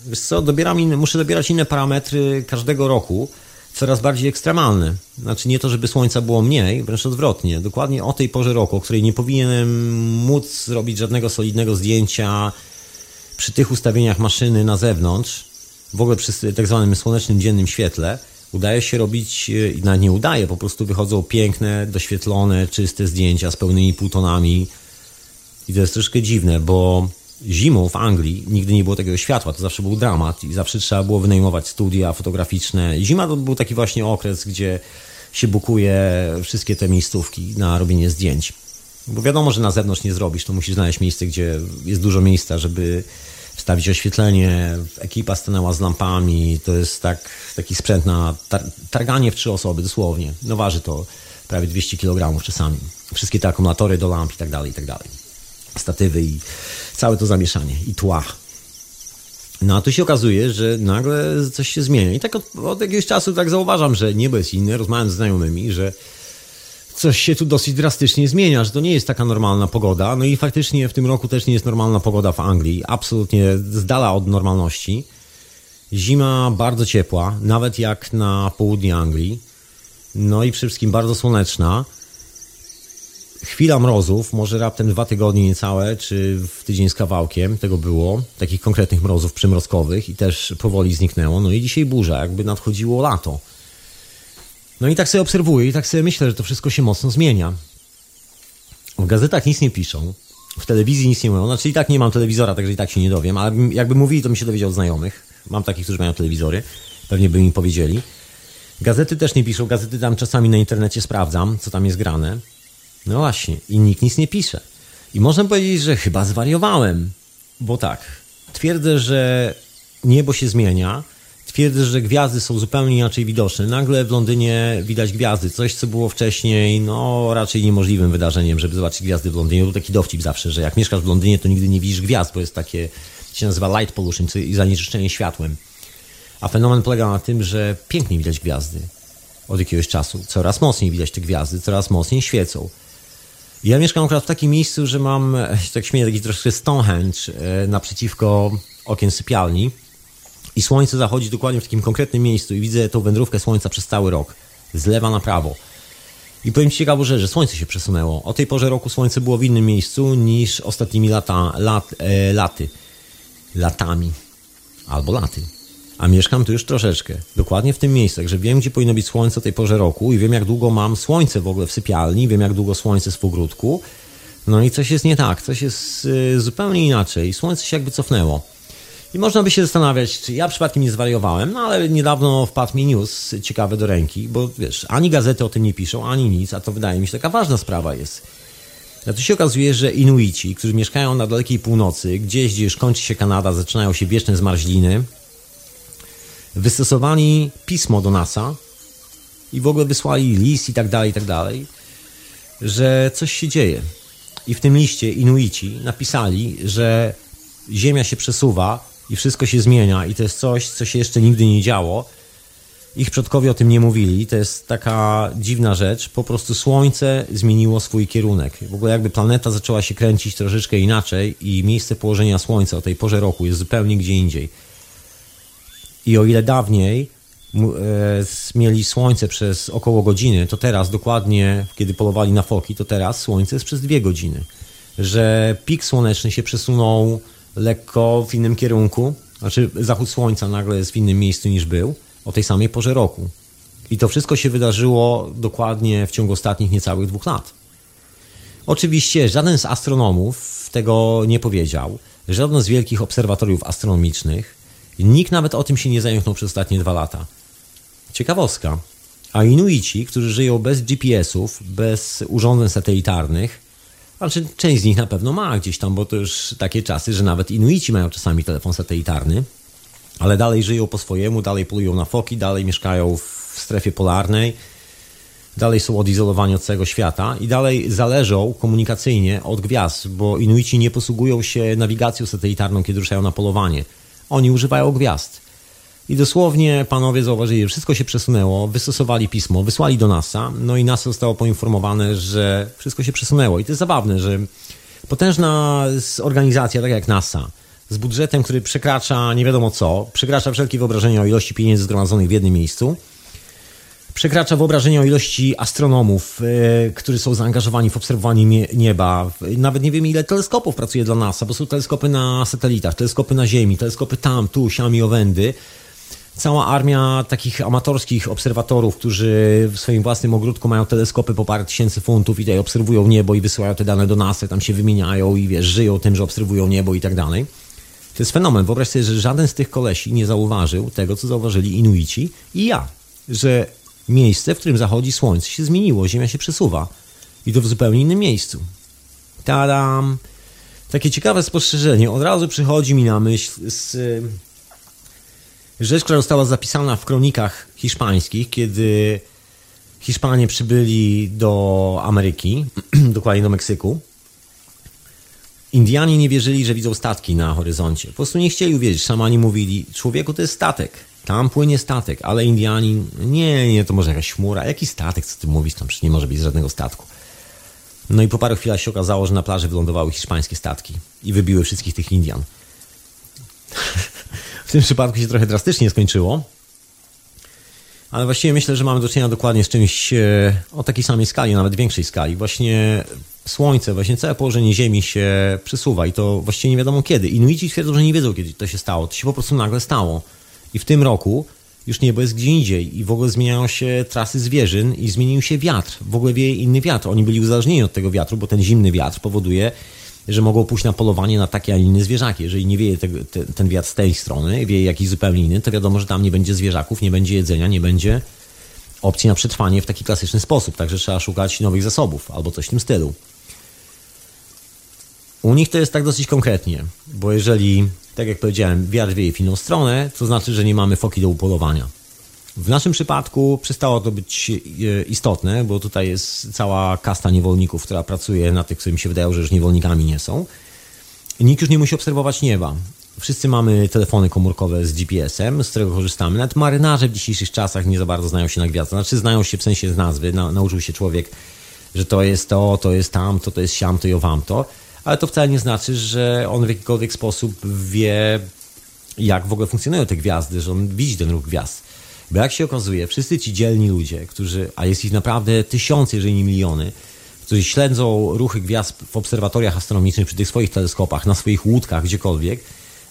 wiesz co, dobieram inne, muszę dobierać inne parametry każdego roku coraz bardziej ekstremalny. Znaczy nie to, żeby słońca było mniej, wręcz odwrotnie. Dokładnie o tej porze roku, o której nie powinienem móc zrobić żadnego solidnego zdjęcia przy tych ustawieniach maszyny na zewnątrz, w ogóle przy tak zwanym słonecznym dziennym świetle, udaje się robić, i nawet nie udaje, po prostu wychodzą piękne, doświetlone, czyste zdjęcia z pełnymi półtonami. I to jest troszkę dziwne, bo zimą w Anglii nigdy nie było takiego światła, to zawsze był dramat i zawsze trzeba było wynajmować studia fotograficzne. Zima to był taki właśnie okres, gdzie się bukuje wszystkie te miejscówki na robienie zdjęć. Bo wiadomo, że na zewnątrz nie zrobisz, to musisz znaleźć miejsce, gdzie jest dużo miejsca, żeby wstawić oświetlenie, ekipa stanęła z lampami, to jest tak, taki sprzęt na tar targanie w trzy osoby, dosłownie. No waży to prawie 200 kg czasami. Wszystkie te akumulatory do lamp i tak dalej, i tak dalej. Statywy i całe to zamieszanie i tła. No a tu się okazuje, że nagle coś się zmienia. I tak od, od jakiegoś czasu tak zauważam, że niebo jest inne, rozmawiam z znajomymi, że coś się tu dosyć drastycznie zmienia, że to nie jest taka normalna pogoda. No i faktycznie w tym roku też nie jest normalna pogoda w Anglii. Absolutnie z dala od normalności. Zima bardzo ciepła, nawet jak na południe Anglii. No i przede wszystkim bardzo słoneczna chwila mrozów, może raptem dwa tygodnie niecałe, czy w tydzień z kawałkiem tego było, takich konkretnych mrozów przymrozkowych i też powoli zniknęło. No i dzisiaj burza, jakby nadchodziło lato. No i tak sobie obserwuję i tak sobie myślę, że to wszystko się mocno zmienia. W gazetach nic nie piszą, w telewizji nic nie mówią. Znaczy i tak nie mam telewizora, także i tak się nie dowiem, ale jakby mówili, to mi się dowiedział od znajomych. Mam takich, którzy mają telewizory, pewnie by mi powiedzieli. Gazety też nie piszą, gazety tam czasami na internecie sprawdzam, co tam jest grane. No właśnie, i nikt nic nie pisze. I można powiedzieć, że chyba zwariowałem, bo tak, twierdzę, że niebo się zmienia, twierdzę, że gwiazdy są zupełnie inaczej widoczne. Nagle w Londynie widać gwiazdy, coś co było wcześniej, no raczej niemożliwym wydarzeniem, żeby zobaczyć gwiazdy w Londynie. Był taki dowcip zawsze, że jak mieszkasz w Londynie, to nigdy nie widzisz gwiazd, bo jest takie, się nazywa light pollution, czyli zanieczyszczenie światłem. A fenomen polega na tym, że pięknie widać gwiazdy od jakiegoś czasu. Coraz mocniej widać te gwiazdy, coraz mocniej świecą. Ja mieszkam akurat w takim miejscu, że mam, tak śmieję, taki troszkę Stonehenge e, naprzeciwko okien sypialni i słońce zachodzi dokładnie w takim konkretnym miejscu i widzę tą wędrówkę słońca przez cały rok, z lewa na prawo. I powiem Ci ciekawą rzecz, że słońce się przesunęło. O tej porze roku słońce było w innym miejscu niż ostatnimi lata, lat, e, laty. Latami. Albo laty a mieszkam tu już troszeczkę. Dokładnie w tym miejscu, także wiem, gdzie powinno być słońce o tej porze roku i wiem, jak długo mam słońce w ogóle w sypialni, wiem, jak długo słońce jest w ogródku. No i coś jest nie tak, coś jest y, zupełnie inaczej. Słońce się jakby cofnęło. I można by się zastanawiać, czy ja przypadkiem nie zwariowałem, no ale niedawno wpadł mi news ciekawy do ręki, bo wiesz, ani gazety o tym nie piszą, ani nic, a to wydaje mi się taka ważna sprawa jest. A tu się okazuje, że Inuici, którzy mieszkają na dalekiej północy, gdzieś, gdzie już kończy się Kanada, zaczynają się wieczne zmarzliny, wystosowali pismo do NASA i w ogóle wysłali list i tak dalej, i tak dalej, że coś się dzieje. I w tym liście Inuici napisali, że Ziemia się przesuwa i wszystko się zmienia i to jest coś, co się jeszcze nigdy nie działo. Ich przodkowie o tym nie mówili. To jest taka dziwna rzecz. Po prostu Słońce zmieniło swój kierunek. W ogóle jakby planeta zaczęła się kręcić troszeczkę inaczej i miejsce położenia Słońca o tej porze roku jest zupełnie gdzie indziej. I o ile dawniej e, mieli słońce przez około godziny, to teraz dokładnie, kiedy polowali na foki, to teraz słońce jest przez dwie godziny. Że pik słoneczny się przesunął lekko w innym kierunku, znaczy zachód słońca nagle jest w innym miejscu niż był o tej samej porze roku. I to wszystko się wydarzyło dokładnie w ciągu ostatnich niecałych dwóch lat. Oczywiście żaden z astronomów tego nie powiedział, żaden z wielkich obserwatoriów astronomicznych Nikt nawet o tym się nie zająknął przez ostatnie dwa lata. Ciekawostka. A Inuici, którzy żyją bez GPS-ów, bez urządzeń satelitarnych, znaczy część z nich na pewno ma gdzieś tam, bo to już takie czasy, że nawet Inuici mają czasami telefon satelitarny, ale dalej żyją po swojemu, dalej polują na foki, dalej mieszkają w strefie polarnej. dalej są odizolowani od całego świata i dalej zależą komunikacyjnie od gwiazd, bo Inuici nie posługują się nawigacją satelitarną, kiedy ruszają na polowanie. Oni używają gwiazd. I dosłownie panowie zauważyli, że wszystko się przesunęło, wystosowali pismo, wysłali do NASA, no i NASA zostało poinformowane, że wszystko się przesunęło. I to jest zabawne, że potężna organizacja, tak jak NASA, z budżetem, który przekracza nie wiadomo co, przekracza wszelkie wyobrażenia o ilości pieniędzy zgromadzonych w jednym miejscu, przekracza wyobrażenia o ilości astronomów, yy, którzy są zaangażowani w obserwowanie nieba. Nawet nie wiem, ile teleskopów pracuje dla NASA, bo są teleskopy na satelitach, teleskopy na Ziemi, teleskopy tam, tu, siami, owędy cała armia takich amatorskich obserwatorów, którzy w swoim własnym ogródku mają teleskopy po parę tysięcy funtów i tutaj obserwują niebo i wysyłają te dane do NASA, tam się wymieniają i wiesz, żyją tym, że obserwują niebo i tak dalej. To jest fenomen. Wyobraź sobie, że żaden z tych kolesi nie zauważył tego, co zauważyli Inuici i ja, że miejsce, w którym zachodzi słońce się zmieniło, Ziemia się przesuwa i to w zupełnie innym miejscu. Tadam! Takie ciekawe spostrzeżenie od razu przychodzi mi na myśl z rzecz, która została zapisana w kronikach hiszpańskich, kiedy Hiszpanie przybyli do Ameryki, (clears throat) dokładnie do Meksyku. Indianie nie wierzyli, że widzą statki na horyzoncie. Po prostu nie chcieli uwierzyć. Szamani mówili, człowieku to jest statek. Tam płynie statek, ale Indianin, nie, nie, to może jakaś chmura. Jaki statek, co ty mówisz? Tam przecież nie może być żadnego statku. No i po paru chwilach się okazało, że na plaży wylądowały hiszpańskie statki i wybiły wszystkich tych Indian. (laughs) w tym przypadku się trochę drastycznie skończyło. Ale właściwie myślę, że mamy do czynienia dokładnie z czymś e, o takiej samej skali, nawet większej skali. Właśnie Słońce, właśnie całe położenie Ziemi się przesuwa i to właściwie nie wiadomo kiedy. Inuici twierdzą, że nie wiedzą, kiedy to się stało. To się po prostu nagle stało. I w tym roku już niebo jest gdzie indziej i w ogóle zmieniają się trasy zwierzyn i zmienił się wiatr. W ogóle wieje inny wiatr. Oni byli uzależnieni od tego wiatru, bo ten zimny wiatr powoduje, że mogą pójść na polowanie na takie, a inne zwierzaki. Jeżeli nie wieje te, te, ten wiatr z tej strony, wieje jakiś zupełnie inny, to wiadomo, że tam nie będzie zwierzaków, nie będzie jedzenia, nie będzie opcji na przetrwanie w taki klasyczny sposób. Także trzeba szukać nowych zasobów albo coś w tym stylu. U nich to jest tak dosyć konkretnie, bo jeżeli, tak jak powiedziałem, wiatr wieje w inną stronę, to znaczy, że nie mamy foki do upolowania. W naszym przypadku przestało to być e, istotne, bo tutaj jest cała kasta niewolników, która pracuje na tych, którym się wydaje, że już niewolnikami nie są. Nikt już nie musi obserwować nieba. Wszyscy mamy telefony komórkowe z GPS-em, z którego korzystamy. Nawet marynarze w dzisiejszych czasach nie za bardzo znają się na gwiazdach. Znaczy znają się w sensie z nazwy. Na, nauczył się człowiek, że to jest to, to jest tamto, to jest siam, to i owam Ale to wcale nie znaczy, że on w jakikolwiek sposób wie, jak w ogóle funkcjonują te gwiazdy, że on widzi ten ruch gwiazd. Bo jak się okazuje, wszyscy ci dzielni ludzie, którzy, a jest ich naprawdę tysiące, jeżeli nie miliony, którzy śledzą ruchy gwiazd w obserwatoriach astronomicznych, przy tych swoich teleskopach, na swoich łódkach, gdziekolwiek,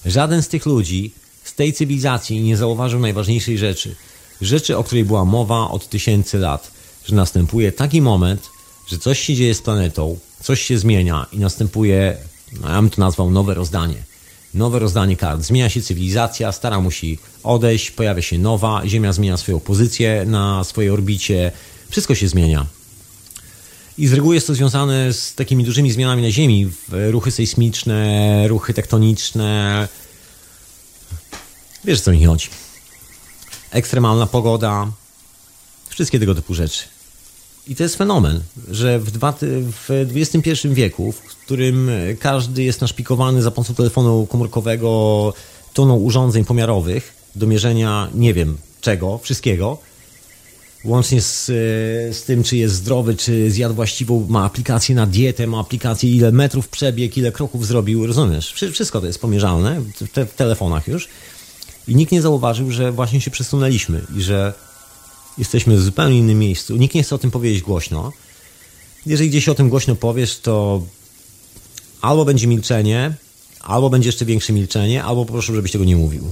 żaden z tych ludzi z tej cywilizacji nie zauważył najważniejszej rzeczy. Rzeczy, o której była mowa od tysięcy lat. Że następuje taki moment, że coś się dzieje z planetą, coś się zmienia i następuje, no ja bym to nazwał nowe rozdanie nowe rozdanie kart. Zmienia się cywilizacja, stara musi odejść, pojawia się nowa, Ziemia zmienia swoją pozycję na swojej orbicie, wszystko się zmienia. I z reguły jest to związane z takimi dużymi zmianami na Ziemi, ruchy sejsmiczne, ruchy tektoniczne. Wiesz, co mi chodzi. Ekstremalna pogoda, wszystkie tego typu rzeczy. I to jest fenomen, że w, dwa, w XXI wieku, w którym każdy jest naszpikowany za pomocą telefonu komórkowego toną urządzeń pomiarowych do mierzenia nie wiem czego, wszystkiego, łącznie z, z tym, czy jest zdrowy, czy zjadł właściwą, ma aplikację na dietę, ma aplikację, ile metrów przebiegł, ile kroków zrobił, rozumiesz? Wszystko to jest pomierzalne w, te, w telefonach już. I nikt nie zauważył, że właśnie się przesunęliśmy i że jesteśmy w zupełnie innym miejscu. Nikt nie chce o tym powiedzieć głośno. Jeżeli gdzieś o tym głośno powiesz, to albo będzie milczenie, albo będzie jeszcze większe milczenie, albo proszę, żebyś tego nie mówił.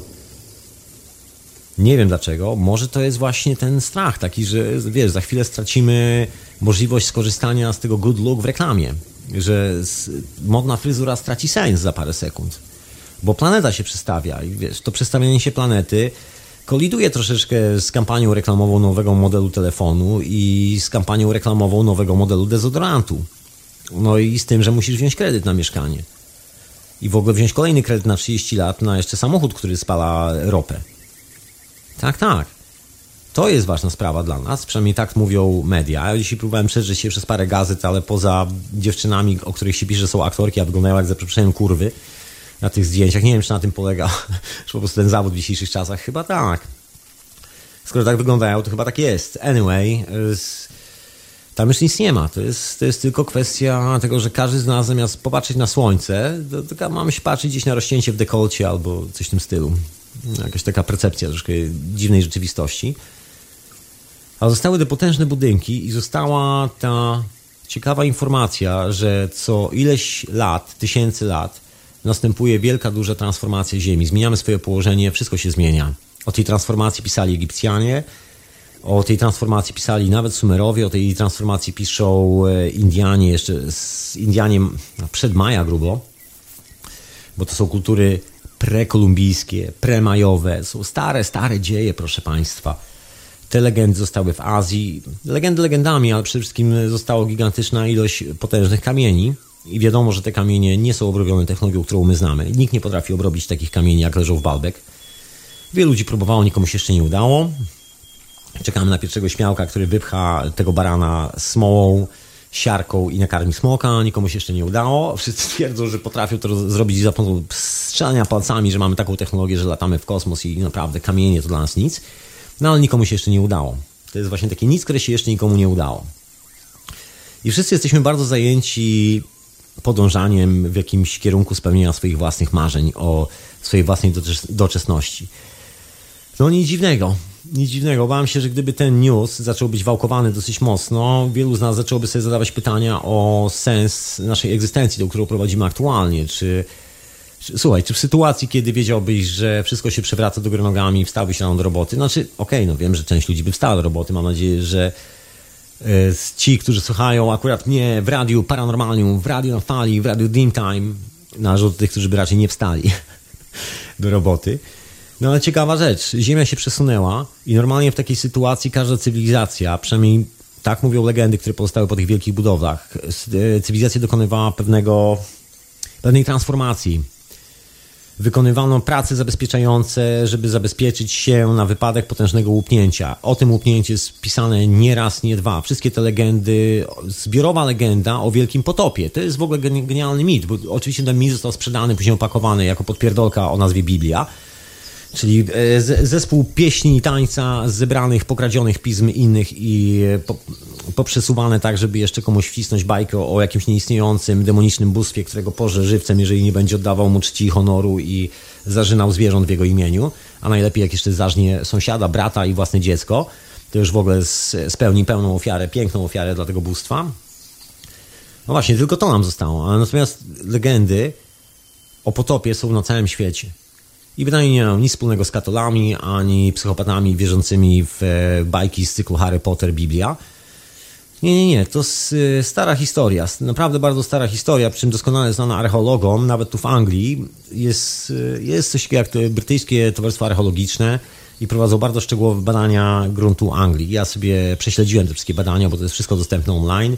Nie wiem dlaczego. Może to jest właśnie ten strach taki, że wiesz, za chwilę stracimy możliwość skorzystania z tego good look w reklamie. Że modna fryzura straci sens za parę sekund. Bo planeta się przestawia i wiesz, to przestawianie się planety koliduje troszeczkę z kampanią reklamową nowego modelu telefonu i z kampanią reklamową nowego modelu dezodorantu. No i z tym, że musisz wziąć kredyt na mieszkanie. I w ogóle wziąć kolejny kredyt na 30 lat na jeszcze samochód, który spala ropę. Tak, tak. To jest ważna sprawa dla nas, przynajmniej tak mówią media. Ja dzisiaj próbowałem przeżyć się przez parę gazet, ale poza dziewczynami, o których się pisze, są aktorki, a wyglądają jak za przeproszeniem kurwy na tych zdjęciach. Nie wiem, czy na tym polega, (laughs) że po prostu ten zawód w dzisiejszych czasach. Chyba tak. Skoro tak wyglądają, to chyba tak jest. Anyway, tam już nic nie ma. To jest, to jest tylko kwestia tego, że każdy z nas zamiast popatrzeć na słońce, to, to mamy się patrzeć gdzieś na rozcięcie w dekolcie albo coś w tym stylu. Jakaś taka percepcja troszkę dziwnej rzeczywistości. A zostały te potężne budynki i została ta ciekawa informacja, że co ileś lat, tysięcy lat, następuje wielka, duża transformacja Ziemi. Zmieniamy swoje położenie, wszystko się zmienia. O tej transformacji pisali Egipcjanie, o tej transformacji pisali nawet Sumerowie, o tej transformacji piszą e, Indianie, jeszcze z Indianie przed Maja grubo, bo to są kultury prekolumbijskie, premajowe, są stare, stare dzieje, proszę Państwa. Te legendy zostały w Azji, legendy legendami, ale przede wszystkim została gigantyczna ilość potężnych kamieni i wiadomo, że te kamienie nie są obrobione technologią, którą my znamy. Nikt nie potrafi obrobić takich kamieni, jak leżą w Baalbek. Wielu ludzi próbowało, nikomu się jeszcze nie udało. Czekamy na pierwszego śmiałka, który wypcha tego barana smołą, siarką i nakarmi smoka. Nikomu się jeszcze nie udało. Wszyscy (laughs) twierdzą, że potrafią to zrobić za pomocą strzelania palcami, że mamy taką technologię, że latamy w kosmos i naprawdę kamienie to dla nas nic. No ale nikomu się jeszcze nie udało. To jest właśnie takie nic, które się jeszcze nikomu nie udało. I wszyscy jesteśmy bardzo zajęci podążaniem w jakimś kierunku spełnienia swoich własnych marzeń o swojej własnej doczesności. No nic dziwnego, nic dziwnego. Bałem się, że gdyby ten news zaczął być wałkowany dosyć mocno, wielu z nas zaczęłoby sobie zadawać pytania o sens naszej egzystencji, do którą prowadzimy aktualnie. Czy, czy słuchaj, czy w sytuacji, kiedy wiedziałbyś, że wszystko się przewraca do góry nogami, wstałbyś rano do roboty? Znaczy, okej, okay, no wiem, że część ludzi by wstała do roboty. Mam nadzieję, że e, ci, którzy słuchają akurat mnie w radiu Paranormalium, w radiu na fali, w radiu Dreamtime, należą do tych, którzy by raczej nie wstali (laughs) do roboty. No ale ciekawa rzecz, Ziemia się przesunęła i normalnie w takiej sytuacji każda cywilizacja, przynajmniej tak mówią legendy, które pozostały po tych wielkich budowlach, e, cywilizacja dokonywała pewnego, pewnej transformacji. Wykonywano prace zabezpieczające, żeby zabezpieczyć się na wypadek potężnego łupnięcia. O tym łupnięciu jest pisane nie raz, nie dwa. Wszystkie te legendy, zbiorowa legenda o Wielkim Potopie. To jest w ogóle genialny mit, bo oczywiście ten mit został sprzedany, później opakowany jako podpierdolka o nazwie Biblia czyli e, zespół pieśni i tańca zebranych, pokradzionych pism innych i poprzesuwane tak, żeby jeszcze komuś wcisnąć bajkę o jakimś nieistniejącym demonicznym bóstwie, którego porze żywcem, jeżeli nie będzie oddawał mu czci honoru i zażynał zwierząt w jego imieniu, a najlepiej jak jeszcze zażnie sąsiada, brata i własne dziecko, to już w ogóle spełni pełną ofiarę, piękną ofiarę dla tego bóstwa. No właśnie, tylko to nam zostało. Natomiast legendy o potopie są na całym świecie. I bynajmniej nie mają nic wspólnego z katolami, ani psychopatami wierzącymi w e, bajki z cyklu Harry Potter, Biblia. Nie, nie, nie, to e, stara historia, naprawdę bardzo stara historia, przy czym doskonale znana archeologom, nawet tu w Anglii. Jest, e, jest coś jak brytyjskie Towarzystwo Archeologiczne i prowadzą bardzo szczegółowe badania gruntu Anglii. Ja sobie prześledziłem te wszystkie badania, bo to jest wszystko dostępne online.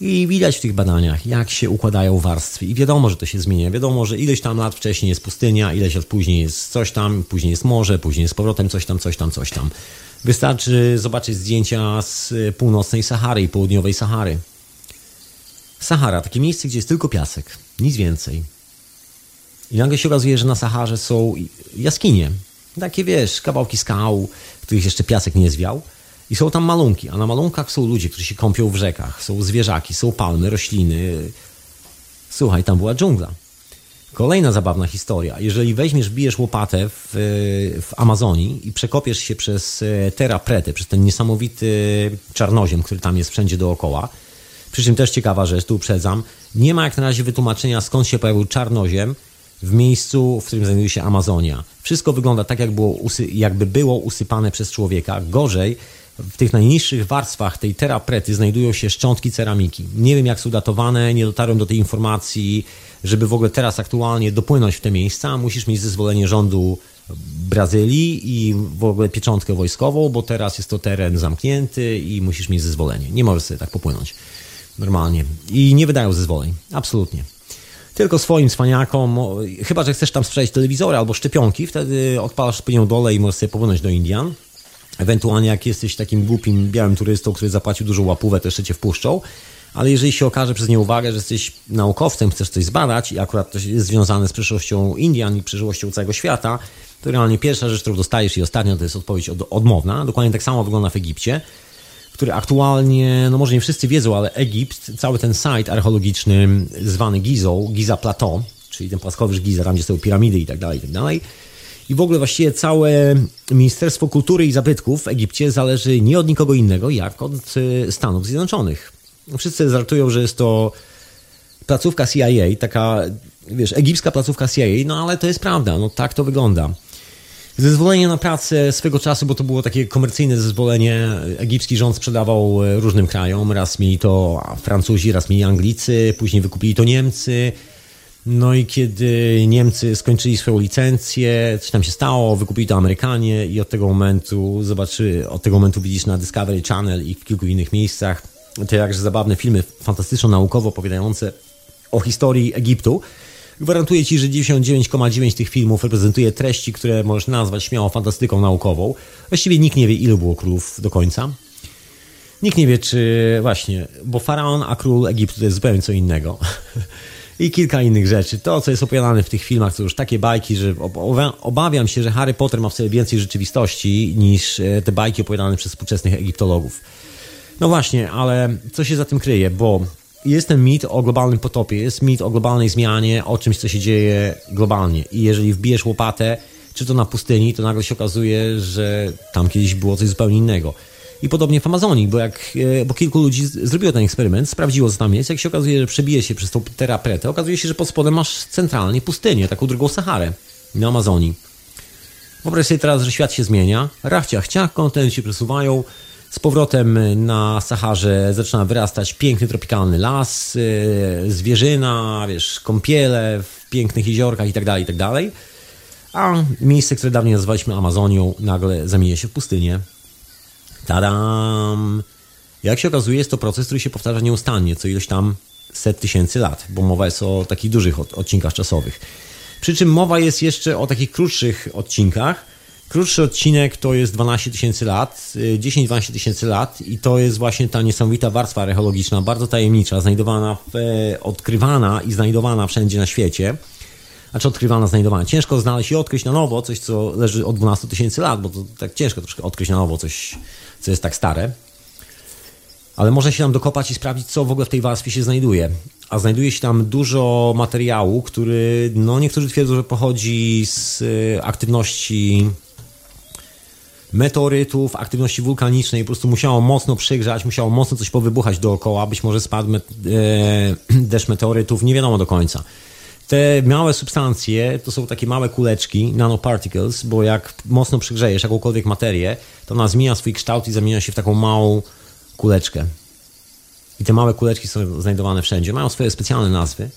I widać w tych badaniach, jak się układają warstwy. I wiadomo, że to się zmienia. Wiadomo, że ileś tam lat wcześniej jest pustynia, ileś lat później jest coś tam, później jest morze, później jest powrotem coś tam, coś tam, coś tam. Wystarczy zobaczyć zdjęcia z północnej Sahary i południowej Sahary. Sahara, takie miejsce, gdzie jest tylko piasek, nic więcej. I nagle się okazuje, że na Saharze są jaskinie. Takie wiesz, kawałki skał, których jeszcze piasek nie zwiał. I są tam malunki, a na malunkach są ludzie, którzy się kąpią w rzekach, są zwierzaki, są palmy, rośliny. Słuchaj, tam była dżungla. Kolejna zabawna historia. Jeżeli weźmiesz, bijesz łopatę w, w Amazonii i przekopiesz się przez e, Terra Prete, przez ten niesamowity czarnoziem, który tam jest wszędzie dookoła, przy czym też ciekawa rzecz, tu uprzedzam, nie ma jak na razie wytłumaczenia skąd się pojawił czarnoziem w miejscu, w którym znajduje się Amazonia. Wszystko wygląda tak, jak było jakby było usypane przez człowieka. Gorzej, w tych najniższych warstwach tej teraprety znajdują się szczątki ceramiki. Nie wiem, jak są datowane, nie dotarłem do tej informacji, żeby w ogóle teraz aktualnie dopłynąć w te miejsca. Musisz mieć zezwolenie rządu Brazylii i w ogóle pieczątkę wojskową, bo teraz jest to teren zamknięty i musisz mieć zezwolenie. Nie możesz sobie tak popłynąć normalnie. I nie wydają zezwoleń. Absolutnie. Tylko swoim cwaniakom, chyba, że chcesz tam sprzedać telewizory albo szczepionki, wtedy odpalasz płynią dole i możesz sobie popłynąć do Indian Ewentualnie jak jesteś takim głupim białym turystą, który zapłacił dużo łapówę, to jeszcze cię wpuszczą. Ale jeżeli się okaże przez nieuwagę, że jesteś naukowcem, chcesz coś zbadać i akurat to jest związane z przyszłością Indian i przyszłością całego świata, to realnie pierwsza rzecz, którą dostajesz i ostatnia to jest odpowiedź od, odmowna. Dokładnie tak samo wygląda w Egipcie, który aktualnie, no może nie wszyscy wiedzą, ale Egipt, cały ten site archeologiczny zwany Gizą, Giza Plateau, czyli ten płaskowyż Giza, tam gdzie są piramidy i tak dalej, i tak dalej, i w ogóle właściwie całe Ministerstwo Kultury i Zabytków w Egipcie zależy nie od nikogo innego, jak od y, Stanów Zjednoczonych. Wszyscy żartują, że jest to placówka CIA, taka, wiesz, egipska placówka CIA, no ale to jest prawda, no tak to wygląda. Zezwolenie na pracę swego czasu, bo to było takie komercyjne zezwolenie, egipski rząd sprzedawał e, różnym krajom. Raz mieli to Francuzi, raz mieli Anglicy, później wykupili to Niemcy. No i kiedy Niemcy skończyli swoją licencję, coś tam się stało, wykupili to Amerykanie i od tego momentu, zobaczy, od tego momentu widzisz na Discovery Channel i w kilku innych miejscach te jakże zabawne filmy fantastyczno-naukowo opowiadające o historii Egiptu. Gwarantuję Ci, że 99,9 tych filmów reprezentuje treści, które możesz nazwać śmiało fantastyką naukową. Właściwie nikt nie wie, ilu było królów do końca. Nikt nie wie, czy właśnie, bo faraon, a król Egiptu to jest zupełnie co innego. (laughs) I kilka innych rzeczy. To, co jest opowiadane w tych filmach, to już takie bajki, że obawiam się, że Harry Potter ma w sobie więcej rzeczywistości niż e, te bajki opowiadane przez współczesnych egiptologów. No właśnie, ale co się za tym kryje? Bo jest ten mit o globalnym potopie, jest mit o globalnej zmianie, o czymś, co się dzieje globalnie. I jeżeli wbijesz łopatę, czy to na pustyni, to nagle się okazuje, że tam kiedyś było coś zupełnie innego. I podobnie w Amazonii, bo, jak, e, bo kilku ludzi zrobiło ten eksperyment, sprawdziło, co tam jest. Jak się okazuje, że przebije się przez tą terapretę, okazuje się, że pod spodem masz centralnie pustynię, taką drugą Saharę na Amazonii. Wyobraź sobie teraz, że świat się zmienia, rachciach, ciach, kontenty się przesuwają, z powrotem na Saharze zaczyna wyrastać piękny tropikalny las, y, zwierzyna, wiesz, kąpiele w pięknych jeziorkach itd., tak itd. Tak A miejsce, które dawniej nazywaliśmy Amazonią, nagle zamienia się w pustynię. Tadam! Jak się okazuje, jest to proces, który się powtarza nieustannie, co ilość tam set tysięcy lat, bo mowa jest o takich dużych odcinkach czasowych. Przy czym mowa jest jeszcze o takich krótszych odcinkach, Krótszy odcinek to jest 12 tysięcy lat, 10-12 y, tysięcy lat i to jest właśnie ta niesamowita warstwa archeologiczna, bardzo tajemnicza, znajdowana, w, e, odkrywana i znajdowana wszędzie na świecie. Znaczy odkrywana, znajdowana. Ciężko znaleźć i odkryć na nowo coś, co leży od 12 tysięcy lat, bo to tak ciężko troszkę odkryć na nowo coś, co jest tak stare. Ale można się tam dokopać i sprawdzić, co w ogóle w tej warstwie się znajduje. A znajduje się tam dużo materiału, który, no niektórzy twierdzą, że pochodzi z e, aktywności meteorytów, aktywności wulkanicznej, po prostu musiało mocno przygrzać, musiało mocno coś powybuchać dookoła, być może spadł met, e, (clears throat) deszcz meteorytów, nie wiadomo do końca. Te małe substancje to są takie małe kuleczki, nanoparticles, bo jak mocno przygrzejesz jakąkolwiek materię, to ona zmienia swój kształt i zamienia się w taką małą kuleczkę. I te małe kuleczki są znajdowane wszędzie, mają swoje specjalne nazwy.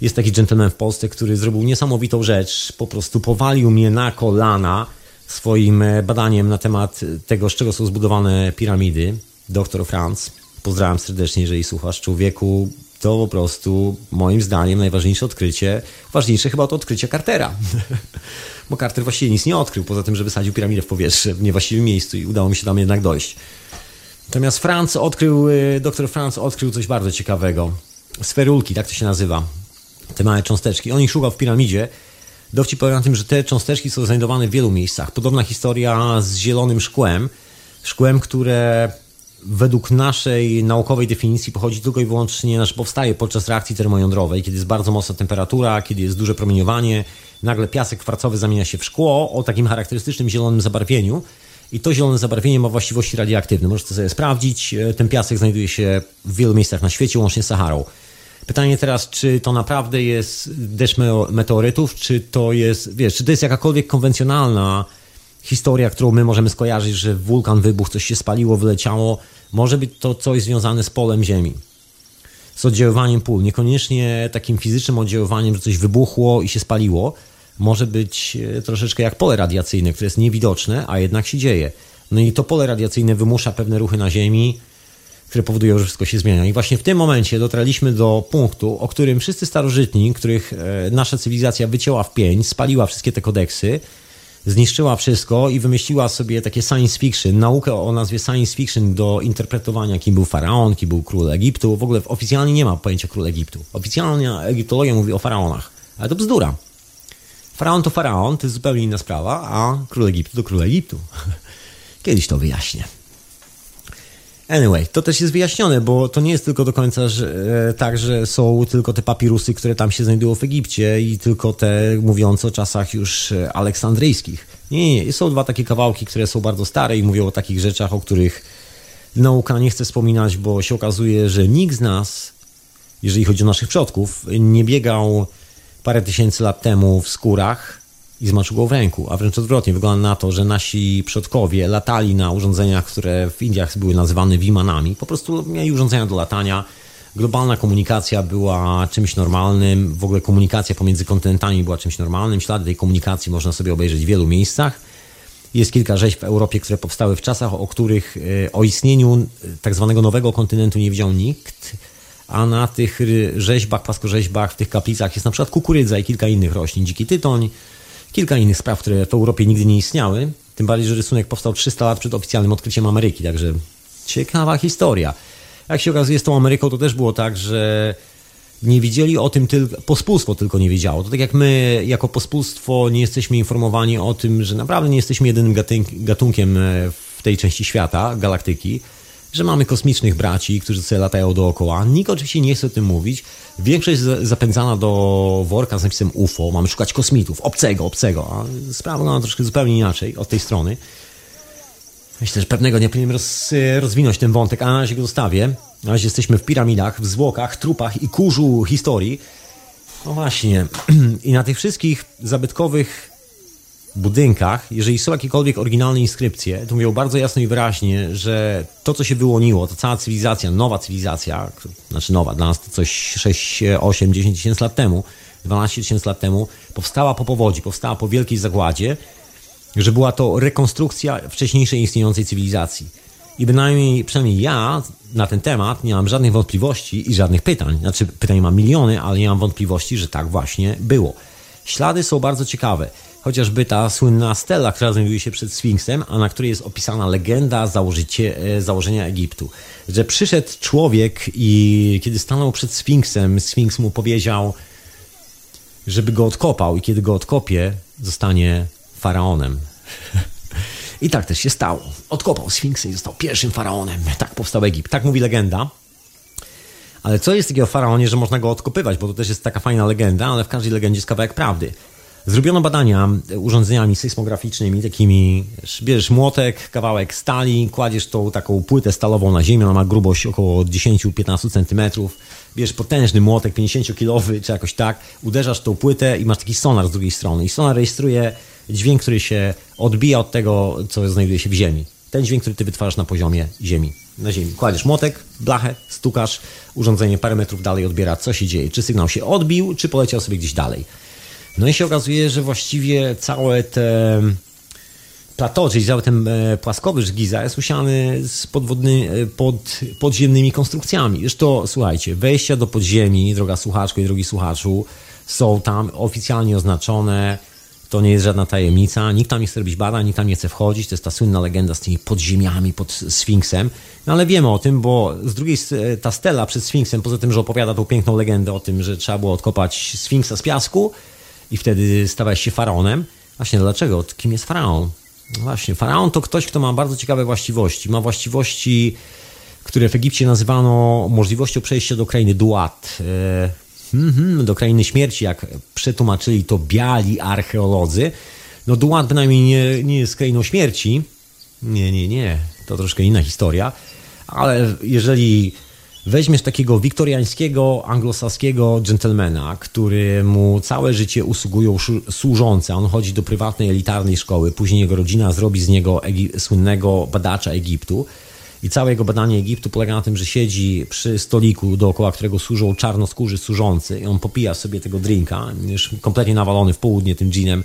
Jest taki gentleman w Polsce, który zrobił niesamowitą rzecz, po prostu powalił mnie na kolana, swoim e, badaniem na temat tego, z czego są zbudowane piramidy, dr Franz. Pozdrawiam serdecznie, jeżeli słuchasz. Człowieku, to po prostu moim zdaniem najważniejsze odkrycie, ważniejsze chyba to odkrycie Cartera. (laughs) Bo Carter właściwie nic nie odkrył, poza tym, że wysadził piramidę w powietrze w niewłaściwym miejscu i udało mi się tam jednak dojść. Natomiast Franz odkrył, e, dr Franz odkrył coś bardzo ciekawego. Sferulki, tak to się nazywa. Te małe cząsteczki. On ich szukał w piramidzie Dowcip polega na tym, że te cząsteczki są znajdowane w wielu miejscach. Podobna historia z zielonym szkłem. Szkłem, które według naszej naukowej definicji pochodzi tylko i wyłącznie, znaczy powstaje podczas reakcji termojądrowej, kiedy jest bardzo mocna temperatura, kiedy jest duże promieniowanie, nagle piasek kwarcowy zamienia się w szkło o takim charakterystycznym zielonym zabarwieniu. I to zielone zabarwienie ma właściwości radioaktywne. Możecie sobie sprawdzić. Ten piasek znajduje się w wielu miejscach na świecie, łącznie z Saharą. Pytanie teraz, czy to naprawdę jest deszcz meteorytów, czy to jest, wiesz, czy to jest jakakolwiek konwencjonalna historia, którą my możemy skojarzyć, że wulkan wybuchł, coś się spaliło, wyleciało. Może być to coś związane z polem Ziemi, z oddziaływaniem pól. Niekoniecznie takim fizycznym oddziaływaniem, że coś wybuchło i się spaliło. Może być e, troszeczkę jak pole radiacyjne, które jest niewidoczne, a jednak się dzieje. No i to pole radiacyjne wymusza pewne ruchy na Ziemi, które powodują, że wszystko się zmienia. I właśnie w tym momencie dotarliśmy do punktu, o którym wszyscy starożytni, których e, nasza cywilizacja wycięła w pięć, spaliła wszystkie te kodeksy, zniszczyła wszystko i wymyśliła sobie takie science fiction, naukę o nazwie science fiction do interpretowania, kim był faraon, kim był król Egiptu. W ogóle oficjalnie nie ma pojęcia król Egiptu. Oficjalnie egiptologia mówi o faraonach, ale to bzdura. Faraon to faraon, to jest zupełnie inna sprawa, a król Egiptu to król Egiptu. (laughs) Kiedyś to wyjaśnię. Anyway, to też jest wyjaśnione, bo to nie jest tylko do końca że, e, tak, że są tylko te papirusy, które tam się znajdują w Egipcie i tylko te mówiące o czasach już e, aleksandryjskich. Nie, nie. Są dwa takie kawałki, które są bardzo stare i mówią o takich rzeczach, o których nauka nie chce wspominać, bo się okazuje, że nikt z nas, jeżeli chodzi o naszych przodków, nie biegał parę tysięcy lat temu w skórach i zmaczył go w ręku, a wręcz odwrotnie. Wygląda na to, że nasi przodkowie latali na urządzeniach, które w Indiach były nazywane wimanami. Po prostu mieli urządzenia do latania. Globalna komunikacja była czymś normalnym, w ogóle komunikacja pomiędzy kontynentami była czymś normalnym. Ślady tej komunikacji można sobie obejrzeć w wielu miejscach. Jest kilka rzeźb w Europie, które powstały w czasach, o których e, o istnieniu tak zwanego nowego kontynentu nie wiedział nikt a na tych rzeźbach, płaskorzeźbach, w tych kaplicach jest na przykład kukurydza i kilka innych roślin, dziki tytoń, kilka innych spraw, które w Europie nigdy nie istniały. Tym bardziej, że rysunek powstał 300 lat przed oficjalnym odkryciem Ameryki, także ciekawa historia. Jak się okazuje z tą Ameryką, to też było tak, że nie wiedzieli o tym tylko, pospólstwo tylko nie wiedziało. To tak jak my jako pospólstwo nie jesteśmy informowani o tym, że naprawdę nie jesteśmy jedynym gatunkiem e, w tej części świata, galaktyki, że mamy kosmicznych braci, którzy sobie latają dookoła. Nikt oczywiście nie chce o tym mówić. Większość zapędzana do worka z napisem UFO. Mamy szukać kosmitów, obcego, obcego. A sprawa wygląda troszkę zupełnie inaczej od tej strony. Myślę, że pewnego dnia powinienem roz, rozwinąć ten wątek, a na razie go zostawię. Na razie jesteśmy w piramidach, w zwłokach, trupach i kurzu historii. No właśnie. (clears throat) I na tych wszystkich zabytkowych budynkach, jeżeli są jakiekolwiek oryginalne inskrypcje, to mówią bardzo jasno i wyraźnie, że to, co się wyłoniło, to cała cywilizacja, nowa cywilizacja, znaczy nowa, dla nas to coś 6, 8, 10 tysięcy lat temu, 12 tysięcy lat temu, powstała po powodzi, powstała po wielkiej zagładzie, że była to rekonstrukcja wcześniejszej istniejącej cywilizacji. I bynajmniej, przynajmniej ja na ten temat nie mam żadnych wątpliwości i żadnych pytań. Znaczy, pytań mam miliony, ale nie mam wątpliwości, że tak właśnie było. Ślady są bardzo ciekawe chociażby ta słynna stela, która znajduje się przed Sfinksem, a na której jest opisana legenda e, założenia Egiptu. Że przyszedł człowiek i kiedy stanął przed Sfinksem, Sfinks mu powiedział, żeby go odkopał i kiedy go odkopie, zostanie faraonem. (laughs) I tak też się stało. Odkopał Sfinksy i został pierwszym faraonem. Tak powstał Egipt. Tak mówi legenda. Ale co jest takiego faraonie, że można go odkopywać? Bo to też jest taka fajna legenda, ale w każdej legendzie jest kawałek prawdy. Zrobiono badania urządzeniami sejsmograficznymi, takimi, bierzesz młotek, kawałek stali, kładziesz tą taką płytę stalową na ziemię, ona ma grubość około 10-15 cm, bierzesz potężny młotek 50-kilowy, czy jakoś tak, uderzasz tą płytę i masz taki sonar z drugiej strony. I sonar rejestruje dźwięk, który się odbija od tego, co znajduje się w ziemi. Ten dźwięk, który ty wytwarzasz na poziomie ziemi. Na ziemi. Kładziesz młotek, blachę, stukasz, urządzenie parę metrów dalej odbiera, co się dzieje. Czy sygnał się odbił, czy poleciał sobie gdzieś dalej. No i się okazuje, że właściwie całe te plateau, czyli cały ten e, płaskowyż Giza jest usiany z podwodny, e, pod, podziemnymi konstrukcjami. Zresztą, słuchajcie, wejścia do podziemi, droga słuchaczko i drogi słuchaczu, są tam oficjalnie oznaczone. To nie jest żadna tajemnica. Nikt tam nie chce robić badań, nikt tam nie chce wchodzić. To jest ta słynna legenda z tymi podziemiami pod Sfinksem. No ale wiemy o tym, bo z drugiej strony ta stela przed Sfinksem, poza tym, że opowiada tą piękną legendę o tym, że trzeba było odkopać Sfinksa z piasku, i wtedy stawałeś się faraonem. Właśnie dlaczego? Kim jest faraon? No właśnie, faraon to ktoś, kto ma bardzo ciekawe właściwości. Ma właściwości, które w Egipcie nazywano możliwością przejścia do krainy Duat. E, mm, do krainy śmierci, jak przetłumaczyli to biali archeolodzy. No Duat bynajmniej nie, nie jest krainą śmierci. Nie, nie, nie. To troszkę inna historia. Ale jeżeli weźmiesz takiego wiktoriańskiego, anglosaskiego gentlemana, który mu całe życie usługują służące, on chodzi do prywatnej, elitarnej szkoły, później jego rodzina zrobi z niego słynnego badacza Egiptu, i całe jego badanie Egiptu polega na tym, że siedzi przy stoliku, dookoła którego służą czarnoskórzy służący i on popija sobie tego drinka, już kompletnie nawalony w południe tym ginem,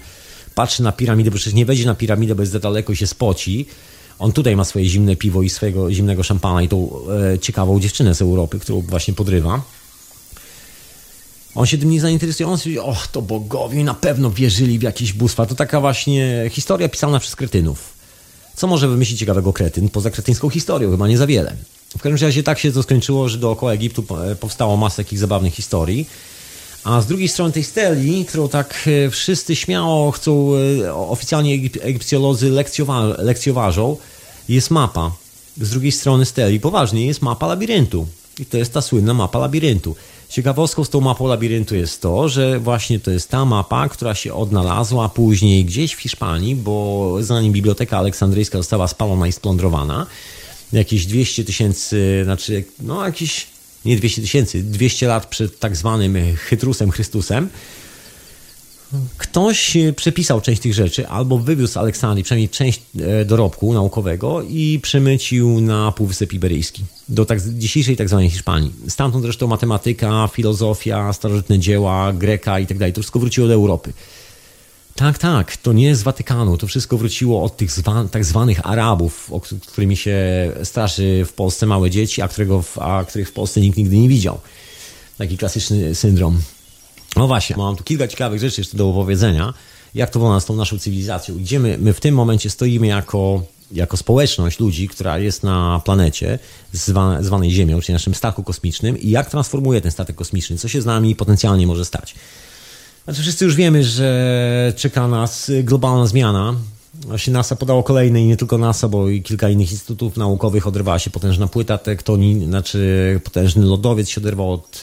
patrzy na piramidę, bo przecież nie wejdzie na piramidę, bo jest za daleko i się spoci, on tutaj ma swoje zimne piwo i swojego zimnego szampana i tą e, ciekawą dziewczynę z Europy, którą właśnie podrywa. On się tym nie zainteresuje, on sobie, och, to bogowie na pewno wierzyli w jakieś bóstwa. To taka właśnie historia pisana przez kretynów. Co może wymyślić ciekawego kretyn poza kretyńską historią? Chyba nie za wiele. W każdym razie tak się to skończyło, że dookoła Egiptu powstało masę takich zabawnych historii. A z drugiej strony tej steli, którą tak e, wszyscy śmiało chcą, e, oficjalnie egipcjolodzy lekcjowa lekcjoważą, jest mapa. Z drugiej strony steli, poważnie, jest mapa labiryntu. I to jest ta słynna mapa labiryntu. Ciekawostką z tą mapą labiryntu jest to, że właśnie to jest ta mapa, która się odnalazła później gdzieś w Hiszpanii, bo zanim Biblioteka Aleksandryjska została spalona i splądrowana, jakieś 200 tysięcy, znaczy no jakieś, nie 200 tysięcy, 200 lat przed tak zwanym Chytrusem Chrystusem, ktoś przepisał część tych rzeczy albo wywiózł z Aleksandrii, przynajmniej część e, dorobku naukowego i przemycił na Półwysep Iberyjski, do tak, dzisiejszej tak zwanej Hiszpanii. Stamtąd zresztą matematyka, filozofia, starożytne dzieła, Greka i tak dalej, to wszystko wróciło do Europy. Tak, tak, to nie z Watykanu, to wszystko wróciło od tych zwa, tak zwanych Arabów, o którymi się straszy w Polsce małe dzieci, a, którego, a których w Polsce nikt nigdy nie widział. Taki klasyczny syndrom. No właśnie, mam tu kilka ciekawych rzeczy jeszcze do opowiedzenia, jak to wygląda z tą naszą cywilizacją. Gdzie my, my w tym momencie stoimy jako, jako społeczność ludzi, która jest na planecie zwa, zwanej Ziemią, czyli naszym statku kosmicznym i jak transformuje ten statek kosmiczny, co się z nami potencjalnie może stać. Znaczy wszyscy już wiemy, że czeka nas globalna zmiana. Właśnie NASA podało kolejne i nie tylko NASA, bo i kilka innych instytutów naukowych oderwała się potężna płyta tektonii, znaczy potężny lodowiec się oderwał od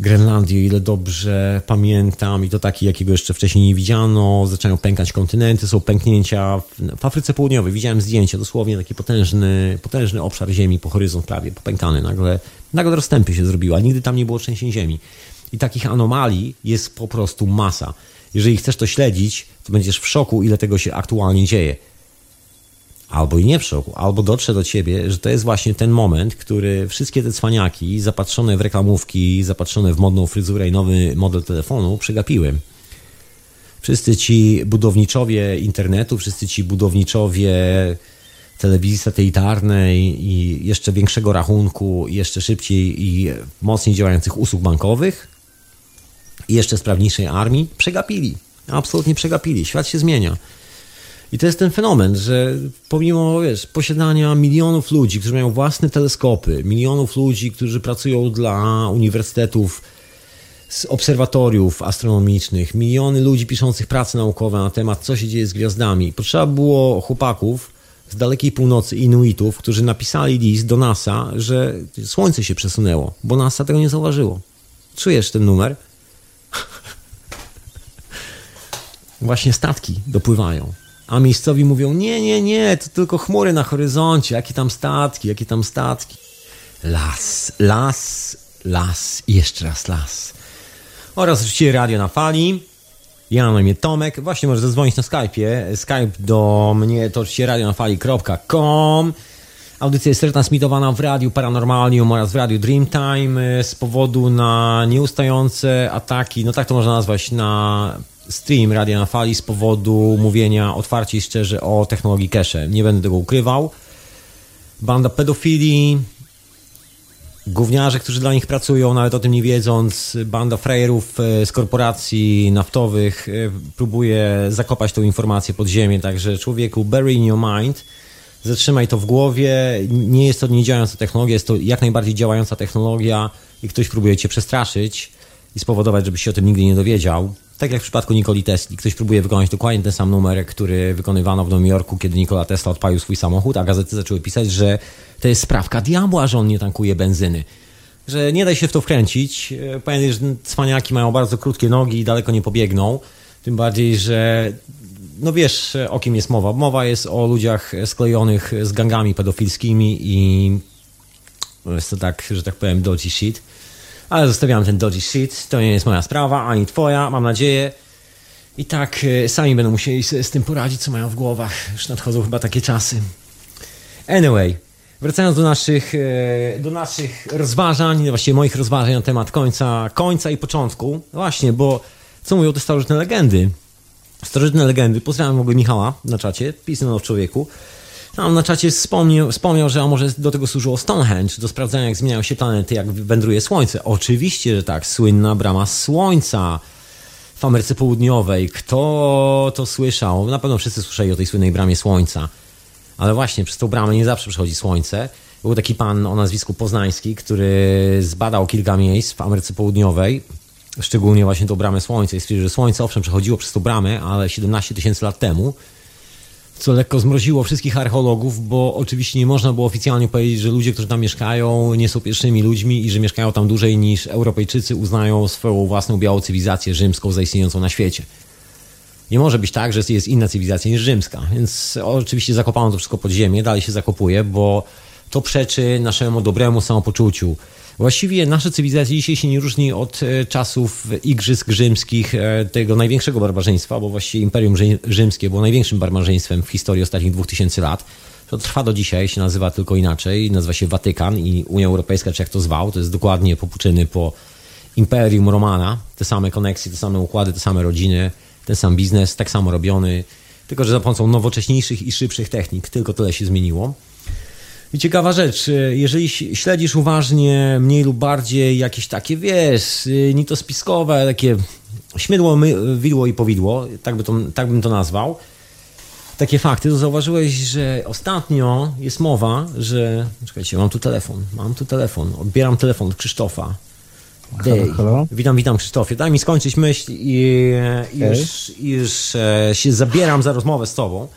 Grenlandii, o ile dobrze pamiętam, i to taki, jakiego jeszcze wcześniej nie widziano. Zaczynają pękać kontynenty, są pęknięcia. W Afryce Południowej widziałem zdjęcie, dosłownie taki potężny, potężny obszar ziemi po horyzont prawie, popękany. Nagle, nagle rozstępy się zrobiła, nigdy tam nie było trzęsień ziemi. I takich anomalii jest po prostu masa. Jeżeli chcesz to śledzić, to będziesz w szoku, ile tego się aktualnie dzieje albo i nie w szoku, albo dotrze do ciebie, że to jest właśnie ten moment, który wszystkie te cwaniaki zapatrzone w reklamówki, zapatrzone w modną fryzurę i nowy model telefonu przegapiły. Wszyscy ci budowniczowie internetu, wszyscy ci budowniczowie telewizji satelitarnej i jeszcze większego rachunku, jeszcze szybciej i mocniej działających usług bankowych i jeszcze sprawniejszej armii przegapili. Absolutnie przegapili. Świat się zmienia. I to jest ten fenomen, że pomimo wiesz, posiadania milionów ludzi, którzy mają własne teleskopy, milionów ludzi, którzy pracują dla uniwersytetów, z obserwatoriów astronomicznych, miliony ludzi piszących prace naukowe na temat, co się dzieje z gwiazdami. Potrzeba było chłopaków z dalekiej północy, Inuitów, którzy napisali list do NASA, że Słońce się przesunęło, bo NASA tego nie zauważyło. Czujesz ten numer? (laughs) Właśnie statki dopływają a miejscowi mówią: Nie, nie, nie, to tylko chmury na horyzoncie, jakie tam statki, jakie tam statki. Las, las, las i jeszcze raz las. Oraz oczywiście radio na fali. Ja mam na imię Tomek. Właśnie możesz zadzwonić na Skype'ie. Skype do mnie to oczywiście radionafali.com. Audycja jest transmitowana w Radiu Paranormalium oraz w Radiu Dreamtime z powodu na nieustające ataki, no tak to można nazwać, na stream Radia na Fali z powodu mówienia otwarcie i szczerze o technologii cache. Nie będę tego ukrywał. Banda pedofili, gówniarze, którzy dla nich pracują, nawet o tym nie wiedząc, banda frajerów e, z korporacji naftowych e, próbuje zakopać tą informację pod ziemię, także człowieku, bury in your mind, zatrzymaj to w głowie, nie jest to niedziałająca technologia, jest to jak najbardziej działająca technologia i ktoś próbuje cię przestraszyć i spowodować, żebyś się o tym nigdy nie dowiedział. Tak jak w przypadku Nikoli Tesli. Ktoś próbuje wykonać dokładnie ten sam numer, który wykonywano w Nowym Jorku, kiedy Nikola Tesla odpalił swój samochód, a gazety zaczęły pisać, że to jest sprawka diabła, że on nie tankuje benzyny. Że nie da się w to wkręcić. E, pamiętaj, że cwaniaki mają bardzo krótkie nogi i daleko nie pobiegną. Tym bardziej, że no wiesz, o kim jest mowa. Mowa jest o ludziach sklejonych z gangami pedofilskimi i jest to tak, że tak powiem, dodgy shit. Ale zostawiam ten dodgy shit, to nie jest moja sprawa, ani twoja, mam nadzieję. I tak e, sami będą musieli sobie z tym poradzić, co mają w głowach. Już nadchodzą chyba takie czasy. Anyway, wracając do naszych, e, do naszych rozważań, właściwie moich rozważań na temat końca, końca i początku. Właśnie, bo co mówią te starożytne legendy? Starożytne legendy, pozdrawiam w ogóle Michała na czacie, pisano w człowieku. Tam na czacie wspomniał, wspomniał, że może do tego służyło Stonehenge, do sprawdzania jak zmieniają się planety, jak wędruje Słońce. Oczywiście, że tak, słynna brama Słońca w Ameryce Południowej. Kto to słyszał? Na pewno wszyscy słyszeli o tej słynnej bramie Słońca. Ale właśnie przez tą bramę nie zawsze przychodzi Słońce. Był taki pan o nazwisku Poznański, który zbadał kilka miejsc w Ameryce Południowej, szczególnie właśnie tą bramę Słońca i stwierdził, że Słońce owszem przechodziło przez tą bramę, ale 17 tysięcy lat temu co lekko zmroziło wszystkich archeologów, bo oczywiście nie można było oficjalnie powiedzieć, że ludzie, którzy tam mieszkają, nie są pierwszymi ludźmi i że mieszkają tam dłużej niż Europejczycy uznają swoją własną białą cywilizację rzymską zaistniejącą na świecie. Nie może być tak, że jest inna cywilizacja niż rzymska, więc oczywiście zakopano to wszystko pod ziemię, dalej się zakopuje, bo to przeczy naszemu dobremu samopoczuciu. Właściwie nasza cywilizacja dzisiaj się nie różni od e, czasów Igrzysk Rzymskich, e, tego największego barbarzyństwa, bo właściwie Imperium Rzymskie było największym barbarzyństwem w historii ostatnich 2000 lat. To trwa do dzisiaj, się nazywa tylko inaczej, nazywa się Watykan i Unia Europejska, czy jak to zwał, to jest dokładnie popuczyny po Imperium Romana, te same koneksje, te same układy, te same rodziny, ten sam biznes, tak samo robiony, tylko że za pomocą nowocześniejszych i szybszych technik, tylko tyle się zmieniło. I ciekawa rzecz, e, jeżeli śledzisz uważnie mniej lub bardziej jakieś takie, wiesz, e, ni to spiskowe, takie śmiedło, widło i powidło, tak, by to, tak bym to nazwał, takie fakty, to zauważyłeś, że ostatnio jest mowa, że... Czekajcie, mam tu telefon, mam tu telefon, odbieram telefon od Krzysztofa. Dej. Witam, witam Krzysztofie. Daj mi skończyć myśl i, i już, już e, się zabieram za rozmowę z tobą.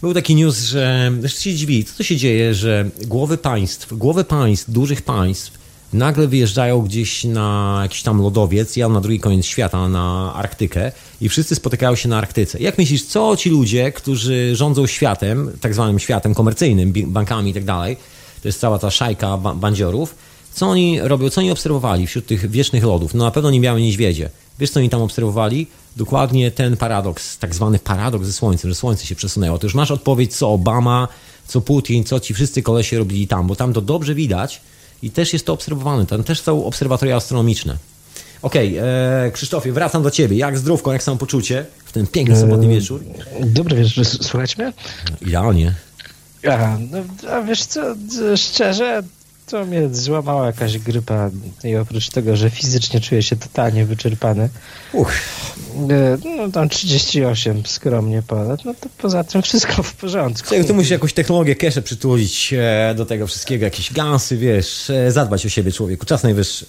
Był taki news, że zresztą się dziwi, co to się dzieje, że głowy państw, głowy państw, dużych państw nagle wyjeżdżają gdzieś na jakiś tam lodowiec, ja na drugi koniec świata, na Arktykę i wszyscy spotykają się na Arktyce. Jak myślisz, co ci ludzie, którzy rządzą światem, tak zwanym światem komercyjnym, bankami i tak dalej, to jest cała ta szajka bandziorów, co oni robią, co oni obserwowali wśród tych wiecznych lodów? No na pewno nie miały niedźwiedzie. Wiesz, co oni tam obserwowali? Dokładnie ten paradoks, tak zwany paradoks ze Słońcem, że Słońce się przesunęło. To już masz odpowiedź, co Obama, co Putin, co ci wszyscy kolesie robili tam, bo tam to dobrze widać i też jest to obserwowane. Tam też są obserwatoria astronomiczne. Okej, okay, e, Krzysztofie, wracam do ciebie. Jak zdrówko, jak samopoczucie w ten piękny sobotni wieczór? Dobry wieczór, słuchać mnie? Idealnie. Aha, no, a wiesz co, szczerze, to mnie złamała jakaś grypa i oprócz tego, że fizycznie czuję się totalnie wyczerpany. Uch. E, no tam 38 skromnie ponad, no to poza tym wszystko w porządku. Czego ty musisz jakąś technologię kesze przytulić e, do tego wszystkiego, jakieś gansy, wiesz, e, zadbać o siebie człowieku, czas najwyższy.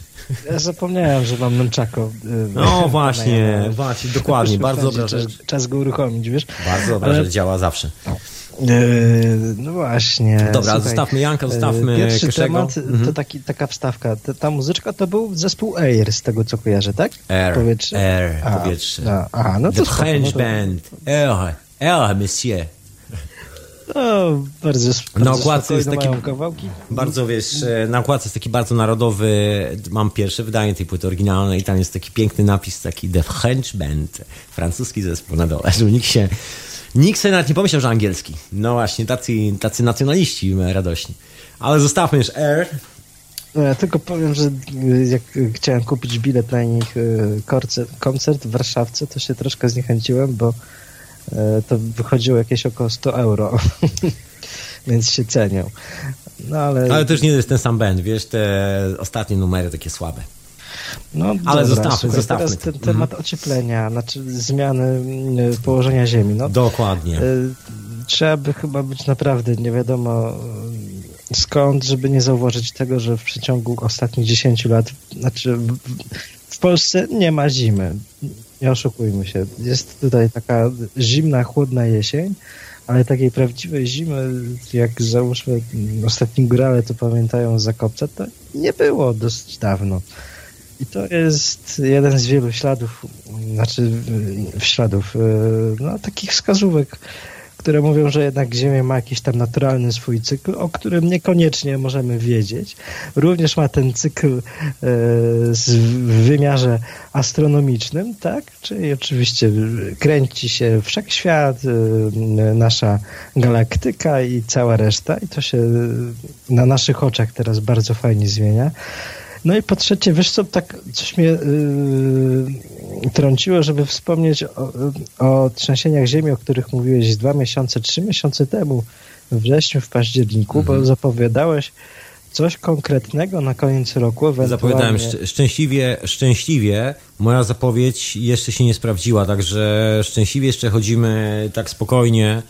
Ja zapomniałem, że mam nunchako. No właśnie, właśnie, dokładnie, bardzo dobra rzecz. Czas go uruchomić, wiesz? Bardzo dobra Ale... działa zawsze. Yy, no właśnie. Dobra, słuchaj, zostawmy Janka, zostawmy yy, Pierwszy Keszego. temat mhm. to taki, taka wstawka. Ta, ta, muzyczka to był zespół Air, z tego co kojarzę, tak? Air, powietrze. Air, a, powietrze. A, aha, no to The French no to... Band. Air, Air, monsieur. No, bardzo, bardzo na okładce jest taki bardzo wiesz, na okładce jest taki bardzo narodowy, mam pierwsze wydanie tej płyty oryginalnej i tam jest taki piękny napis, taki The French Band, francuski zespół na dole, żeby nikt się Nikt sobie nawet nie pomyślał, że angielski. No właśnie, tacy, tacy nacjonaliści radośni. Ale zostawmy już. No, ja tylko powiem, że y, jak chciałem kupić bilet na ich y, koncert w Warszawce, to się troszkę zniechęciłem, bo to wychodziło jakieś około 100 euro. (laughs) Więc się cenią. No, ale... ale to już nie jest ten sam band, wiesz, te ostatnie numery takie słabe. No, Ale dobra, zostawmy, słuchaj, zostawmy. Teraz ten temat mhm. ocieplenia, znaczy zmiany mm, położenia Ziemi. No, Dokładnie. Y, trzeba by chyba być naprawdę nie wiadomo y, skąd, żeby nie zauważyć tego, że w przeciągu ostatnich 10 lat, znaczy w, w Polsce nie ma zimy. Nie oszukujmy się. Jest tutaj taka zimna, chłodna jesień, ale takiej prawdziwej zimy, jak załóżmy ostatni górale to pamiętają Zakopca, to nie było dosyć dawno. I to jest jeden z wielu śladów, znaczy śladów, e, no, takich wskazówek, które mówią, że jednak Ziemia ma jakiś tam naturalny swój cykl, o którym niekoniecznie możemy wiedzieć. Również ma ten cykl e, w wymiarze astronomicznym, tak? Czyli oczywiście kręci się wszechświat, e, nasza galaktyka i cała reszta i to się na naszych oczach teraz bardzo fajnie zmienia. No i po trzecie, wiesz co, tak coś mnie yy, trąciło, żeby wspomnieć o, o trzęsieniach ziemi, o których mówiłeś dwa miesiące, trzy miesiące temu wrześniu, w październiku, mhm. bo zapowiadałeś coś konkretnego na koniec roku. Ewentualnie... Zapowiadałem szczęśliwie, szczęśliwie. Moja zapowiedź jeszcze się nie sprawdziła, także szczęśliwie jeszcze chodzimy tak spokojnie.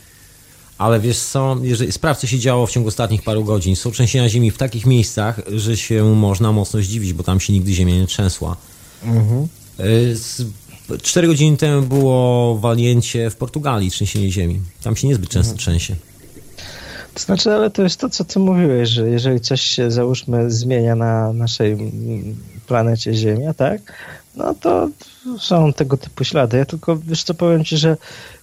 Ale wiesz co, jeżeli, sprawdź co się działo w ciągu ostatnich paru godzin. Są trzęsienia ziemi w takich miejscach, że się można mocno zdziwić, bo tam się nigdy ziemia nie trzęsła. Mhm. Y, cztery godziny temu było walnięcie w Portugalii, trzęsienie ziemi. Tam się niezbyt często mhm. trzęsie. To znaczy, ale to jest to, co ty mówiłeś, że jeżeli coś się, załóżmy, zmienia na naszej planecie Ziemia, tak? No to są tego typu ślady. Ja tylko, wiesz co, powiem ci, że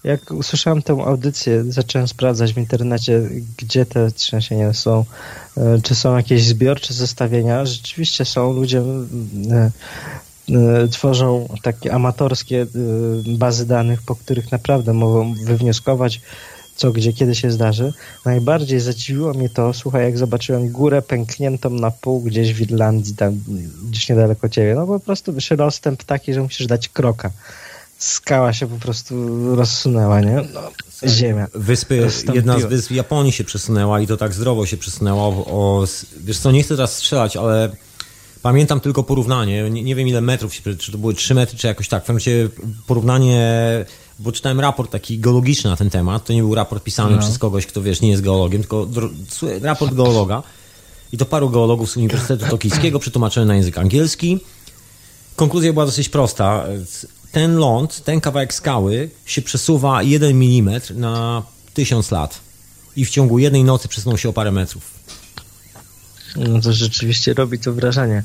jak usłyszałem tę audycję, zacząłem sprawdzać w internecie, gdzie te trzęsienia są, e, czy są jakieś zbiorcze zestawienia. Rzeczywiście są, ludzie e, e, tworzą takie amatorskie bazy danych, po których naprawdę mogą wywnioskować co gdzie kiedy się zdarzy. Najbardziej zadziwiło mnie to, słuchaj, jak zobaczyłem górę pękniętą na pół gdzieś w Irlandii, tam gdzieś niedaleko ciebie. No po prostu wyszedł taki, że musisz dać kroka. Skała się po prostu rozsunęła, nie? No, ziemia. Wyspy, jedna z wysp Japonii się przesunęła i to tak zdrowo się przesunęła. O, o, wiesz co, nie chcę teraz strzelać, ale pamiętam tylko porównanie. Nie, nie wiem ile metrów, się, czy to były 3 metry, czy jakoś tak. W sensie porównanie bo czytałem raport taki geologiczny na ten temat. To nie był raport pisany no. przez kogoś, kto wiesz, nie jest geologiem, tylko raport geologa. I to paru geologów z Uniwersytetu Tokijskiego przetłumaczony na język angielski. Konkluzja była dosyć prosta. Ten ląd, ten kawałek skały się przesuwa 1 mm na 1000 lat. I w ciągu jednej nocy przesunął się o parę metrów. No to rzeczywiście robi to wrażenie.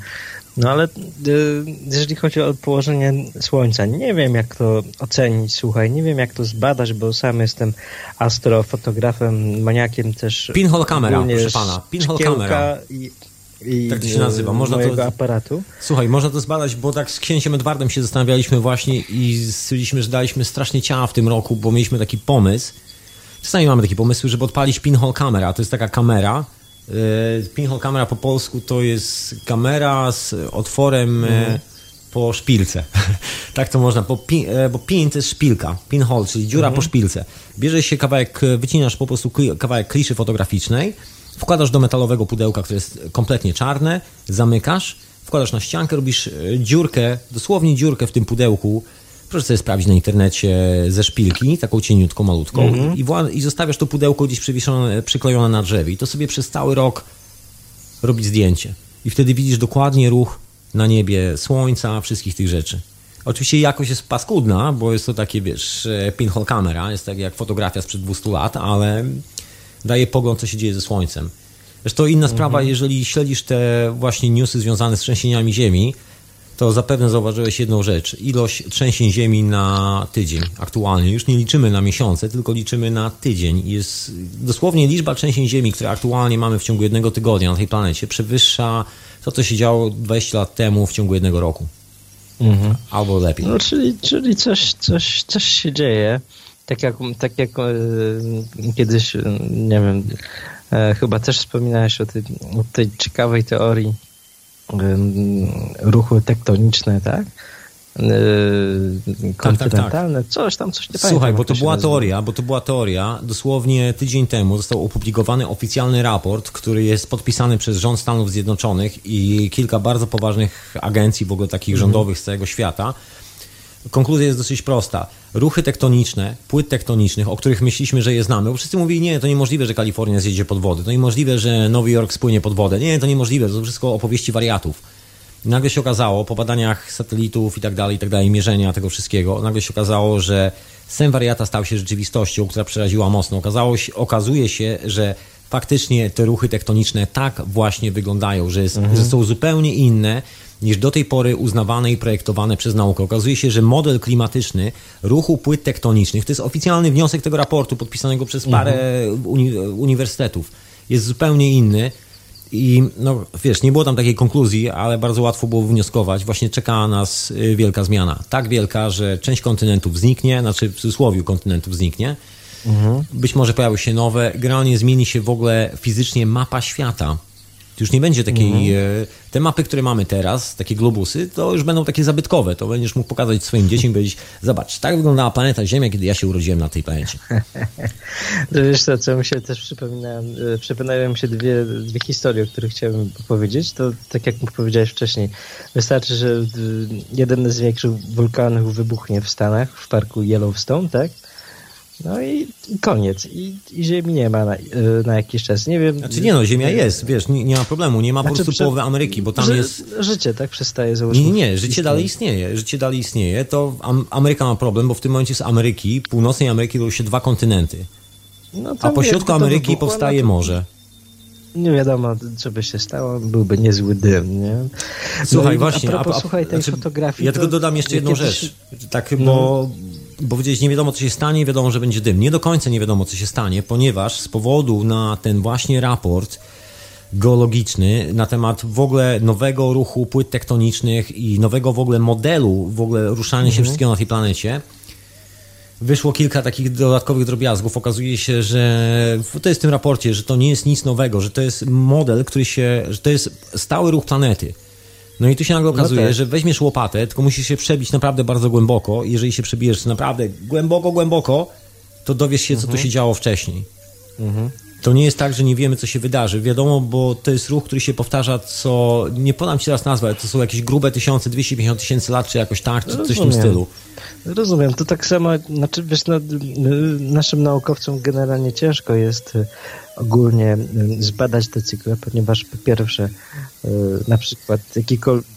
No ale y, jeżeli chodzi o położenie Słońca, nie wiem jak to ocenić, słuchaj, nie wiem jak to zbadać, bo sam jestem astrofotografem, maniakiem też. Pinhole kamera, proszę pana. Pinhole kamera. I, i tak to się nazywa. Można to, aparatu. Słuchaj, można to zbadać, bo tak z księciem Edwardem się zastanawialiśmy właśnie i stwierdziliśmy, że daliśmy strasznie ciała w tym roku, bo mieliśmy taki pomysł. Czasami mamy takie pomysły, żeby odpalić pinhole kamera. To jest taka kamera, pinhole kamera po polsku to jest kamera z otworem mm. po szpilce. (laughs) tak to można, bo pin, e, bo pin to jest szpilka, pinhole, czyli dziura mm. po szpilce. Bierze się kawałek, wycinasz po prostu kawałek kliszy fotograficznej, wkładasz do metalowego pudełka, które jest kompletnie czarne, zamykasz, wkładasz na ściankę, robisz dziurkę, dosłownie dziurkę w tym pudełku, Proszę sobie sprawdzić na internecie ze szpilki, taką cieniutką, malutką mm -hmm. i, i zostawiasz to pudełko gdzieś przywieszone, przyklejone na drzewie i to sobie przez cały rok robi zdjęcie. I wtedy widzisz dokładnie ruch na niebie, słońca, wszystkich tych rzeczy. Oczywiście jakość jest paskudna, bo jest to takie, wiesz, pinhole kamera, jest tak jak fotografia sprzed 200 lat, ale daje pogląd, co się dzieje ze słońcem. Zresztą inna sprawa, mhm. jeżeli śledzisz te właśnie newsy związane z trzęsieniami ziemi, to zapewne zauważyłeś jedną rzecz. Ilość trzęsień ziemi na tydzień aktualnie. Już nie liczymy na miesiące, tylko liczymy na tydzień. Jest dosłownie liczba trzęsień ziemi, które aktualnie mamy w ciągu jednego tygodnia na tej planecie, przewyższa to, co się działo 20 lat temu w ciągu jednego roku. Mhm. Albo lepiej. No, czyli, czyli coś, coś, coś się dzieje. Tak jak, tak jak e, kiedyś, e, nie wiem, e, chyba też wspominałeś o tej, o tej ciekawej teorii ruchy tektoniczne, tak? kontynentalne, tak, tak, tak. coś tam, coś nie Słuchaj, pamiętam, bo to była nazywa. teoria, bo to była teoria, dosłownie tydzień temu został opublikowany oficjalny raport, który jest podpisany przez rząd Stanów Zjednoczonych i kilka bardzo poważnych agencji, w ogóle takich mhm. rządowych z całego świata, konkluzja jest dosyć prosta. Ruchy tektoniczne, płyt tektonicznych, o których myśleliśmy, że je znamy, bo wszyscy mówili, nie, to niemożliwe, że Kalifornia zjedzie pod wodę, to niemożliwe, że Nowy Jork spłynie pod wodę, nie, to niemożliwe, to wszystko opowieści wariatów. I nagle się okazało, po badaniach satelitów i tak dalej, i tak dalej, mierzenia tego wszystkiego, nagle się okazało, że sen wariata stał się rzeczywistością, która przeraziła mocno. Okazało się, okazuje się, że faktycznie te ruchy tektoniczne tak właśnie wyglądają, że, jest, mhm. że są zupełnie inne niż do tej pory uznawane i projektowane przez naukę. Okazuje się, że model klimatyczny ruchu płyt tektonicznych, to jest oficjalny wniosek tego raportu podpisanego przez parę mhm. uni uniwersytetów, jest zupełnie inny. I no wiesz, nie było tam takiej konkluzji, ale bardzo łatwo było wnioskować. Właśnie czekała nas y, wielka zmiana. Tak wielka, że część kontynentów zniknie, znaczy w cudzysłowie kontynentów zniknie. Mhm. Być może pojawią się nowe. Generalnie zmieni się w ogóle fizycznie mapa świata Już nie będzie takiej. Mhm. Te mapy, które mamy teraz, takie globusy, to już będą takie zabytkowe. To będziesz mógł pokazać swoim dzieciom i powiedzieć: Zobacz, tak wyglądała planeta Ziemia, kiedy ja się urodziłem na tej planecie. (laughs) Wiesz co, co mi się też przypominałem, przypominają mi się dwie, dwie historie, o których chciałem powiedzieć. To tak jak powiedziałeś wcześniej, wystarczy, że jeden z większych wulkanów wybuchnie w Stanach, w parku Yellowstone, tak? No i koniec. I, i ziemi nie ma na, na, jakiś czas. Nie wiem. Znaczy nie no, ziemia jest, wiesz, nie, nie ma problemu. Nie ma znaczy, po prostu połowy Ameryki, bo tam jest... Życie, tak? Przestaje założyć. Nie, nie, życie dalej istnieje. Życie dalej istnieje. To Ameryka ma problem, bo w tym momencie z Ameryki, północnej Ameryki robią się dwa kontynenty. No A po środku Ameryki wybuchło, powstaje no to... morze nie wiadomo, co by się stało, byłby niezły dym, nie? Słuchaj, no właśnie, a propos, a, a, słuchaj tej znaczy, fotografii... Ja tylko dodam jeszcze jedną kiedyś... rzecz, tak, bo, no. Bo powiedzieć, nie wiadomo, co się stanie, wiadomo, że będzie dym. Nie do końca nie wiadomo, co się stanie, ponieważ z powodu na ten właśnie raport geologiczny na temat w ogóle nowego ruchu płyt tektonicznych i nowego w ogóle modelu w ogóle ruszania się mhm. wszystkiego na tej planecie, wyszło kilka takich dodatkowych drobiazgów. Okazuje się, że to jest w tym raporcie, że to nie jest nic nowego, że to jest model, który się, że to jest stały ruch planety. No i tu się nagle no okazuje, no że weźmiesz łopatę, tylko musisz się przebić naprawdę bardzo głęboko. Jeżeli się przebijesz naprawdę głęboko, głęboko, to dowiesz się, co mhm. tu się działo wcześniej. Mhm. To nie jest tak, że nie wiemy, co się wydarzy. Wiadomo, bo to jest ruch, który się powtarza co... Nie podam ci teraz nazwę, ale to są jakieś grube tysiące, 250 tysięcy lat, czy jakoś tak, czy coś w tym stylu. Rozumiem. To tak samo, znaczy wiesz, no, naszym naukowcom generalnie ciężko jest y, ogólnie y, zbadać te cykle, ponieważ po pierwsze y, na przykład jakikolwiek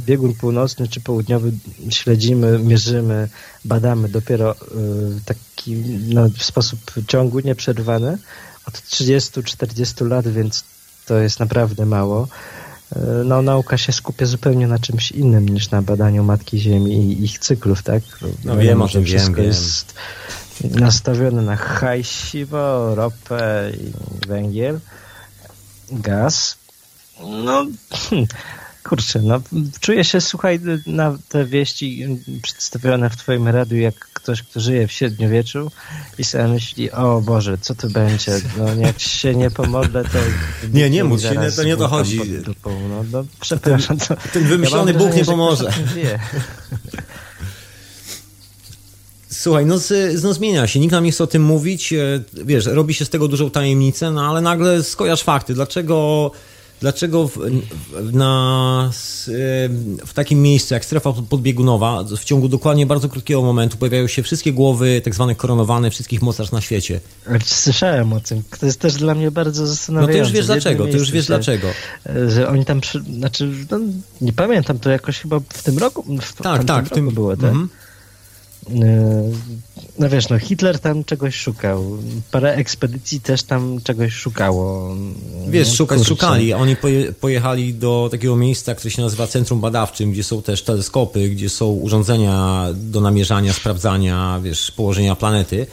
biegun północny czy południowy śledzimy, mierzymy, badamy dopiero taki no, w sposób ciągły, nieprzerwany od 30-40 lat, więc to jest naprawdę mało. No, nauka się skupia zupełnie na czymś innym niż na badaniu Matki Ziemi i ich cyklów, tak? No wiem, o tym wszystko wiem, jest nastawione na hajsiwo, ropę i węgiel, gaz. No, (clears throat) kurczę, no, czuję się, słuchaj, na te wieści przedstawione w twoim radiu, jak ktoś, kto żyje w średniowieczu i sobie myśli, o Boże, co to będzie, no jak się nie pomodlę, to... (laughs) Nie, nie mów się, nie, to nie to chodzi. Dupą, no, no, przepraszam. To, ten wymyślony ja Bóg nie pomoże. (laughs) Słuchaj, no, no zmienia się, nikt nam nie chce o tym mówić, e, wiesz, robi się z tego dużą tajemnicę, no ale nagle skojarz fakty. Dlaczego dlaczego w, na, w takim miejscu jak strefa podbiegunowa w ciągu dokładnie bardzo krótkiego momentu pojawiają się wszystkie głowy tak zwane koronowane wszystkich mocarstw na świecie. Słyszałem o tym. To jest też dla mnie bardzo zastanawiające. No to już wiesz dlaczego, to już wiesz dlaczego. Że oni tam, przy, znaczy, no, nie pamiętam, to jakoś chyba w tym roku, w tak, tak, w tym było, tak? Mm -hmm. No wiesz, no Hitler tam czegoś szukał. Parę ekspedycji też tam czegoś szukało. Wiesz, no, szukać kurczę. szukali. Oni poje, pojechali do takiego miejsca, które się nazywa Centrum Badawczym, gdzie są też teleskopy, gdzie są urządzenia do namierzania, sprawdzania, wiesz, położenia planety.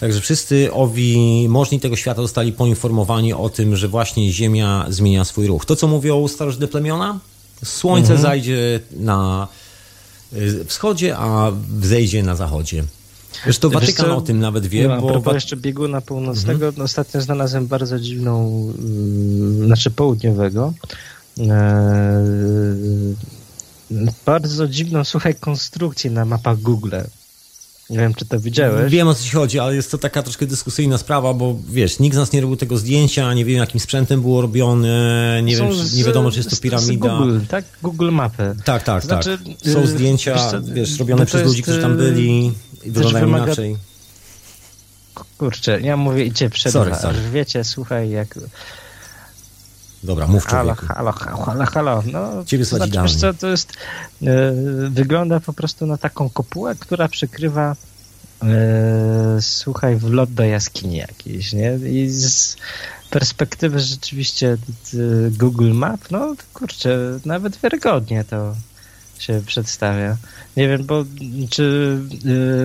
Także wszyscy owi możni tego świata zostali poinformowani o tym, że właśnie Ziemia zmienia swój ruch. To, co mówią starożytne plemiona, Słońce mhm. zajdzie na wschodzie, a wzejdzie na zachodzie. Zresztą Watykan co, o tym nawet wie. No, bo propos jeszcze bieguna północnego, mhm. ostatnio znalazłem bardzo dziwną, yy, znaczy południowego, yy, bardzo dziwną, słuchaj, konstrukcję na mapach Google. Nie wiem, czy to widziałeś. Wiem o co ci chodzi, ale jest to taka troszkę dyskusyjna sprawa, bo wiesz, nikt z nas nie robił tego zdjęcia, nie wiem jakim sprzętem było robione, nie, wiem, nie wiadomo, czy jest to piramida. Google, tak? Google mapy. Tak, tak, znaczy, tak. Są y, zdjęcia, wiesz, wiesz robione no przez ludzi, którzy tam y, byli i wyglądają wymaga... inaczej. Kurczę, ja mówię, idzie przed sorry, sorry. Wiecie, słuchaj, jak... Dobra, mów człowieku. Halo, halo, halo, halo. No, Ciebie to znaczy, wiesz co, to jest... Yy, wygląda po prostu na taką kopułę, która przykrywa yy, słuchaj, wlot do jaskini jakiejś, nie? I z perspektywy rzeczywiście Google Map, no kurczę, nawet wiarygodnie to się przedstawia. Nie wiem, bo czy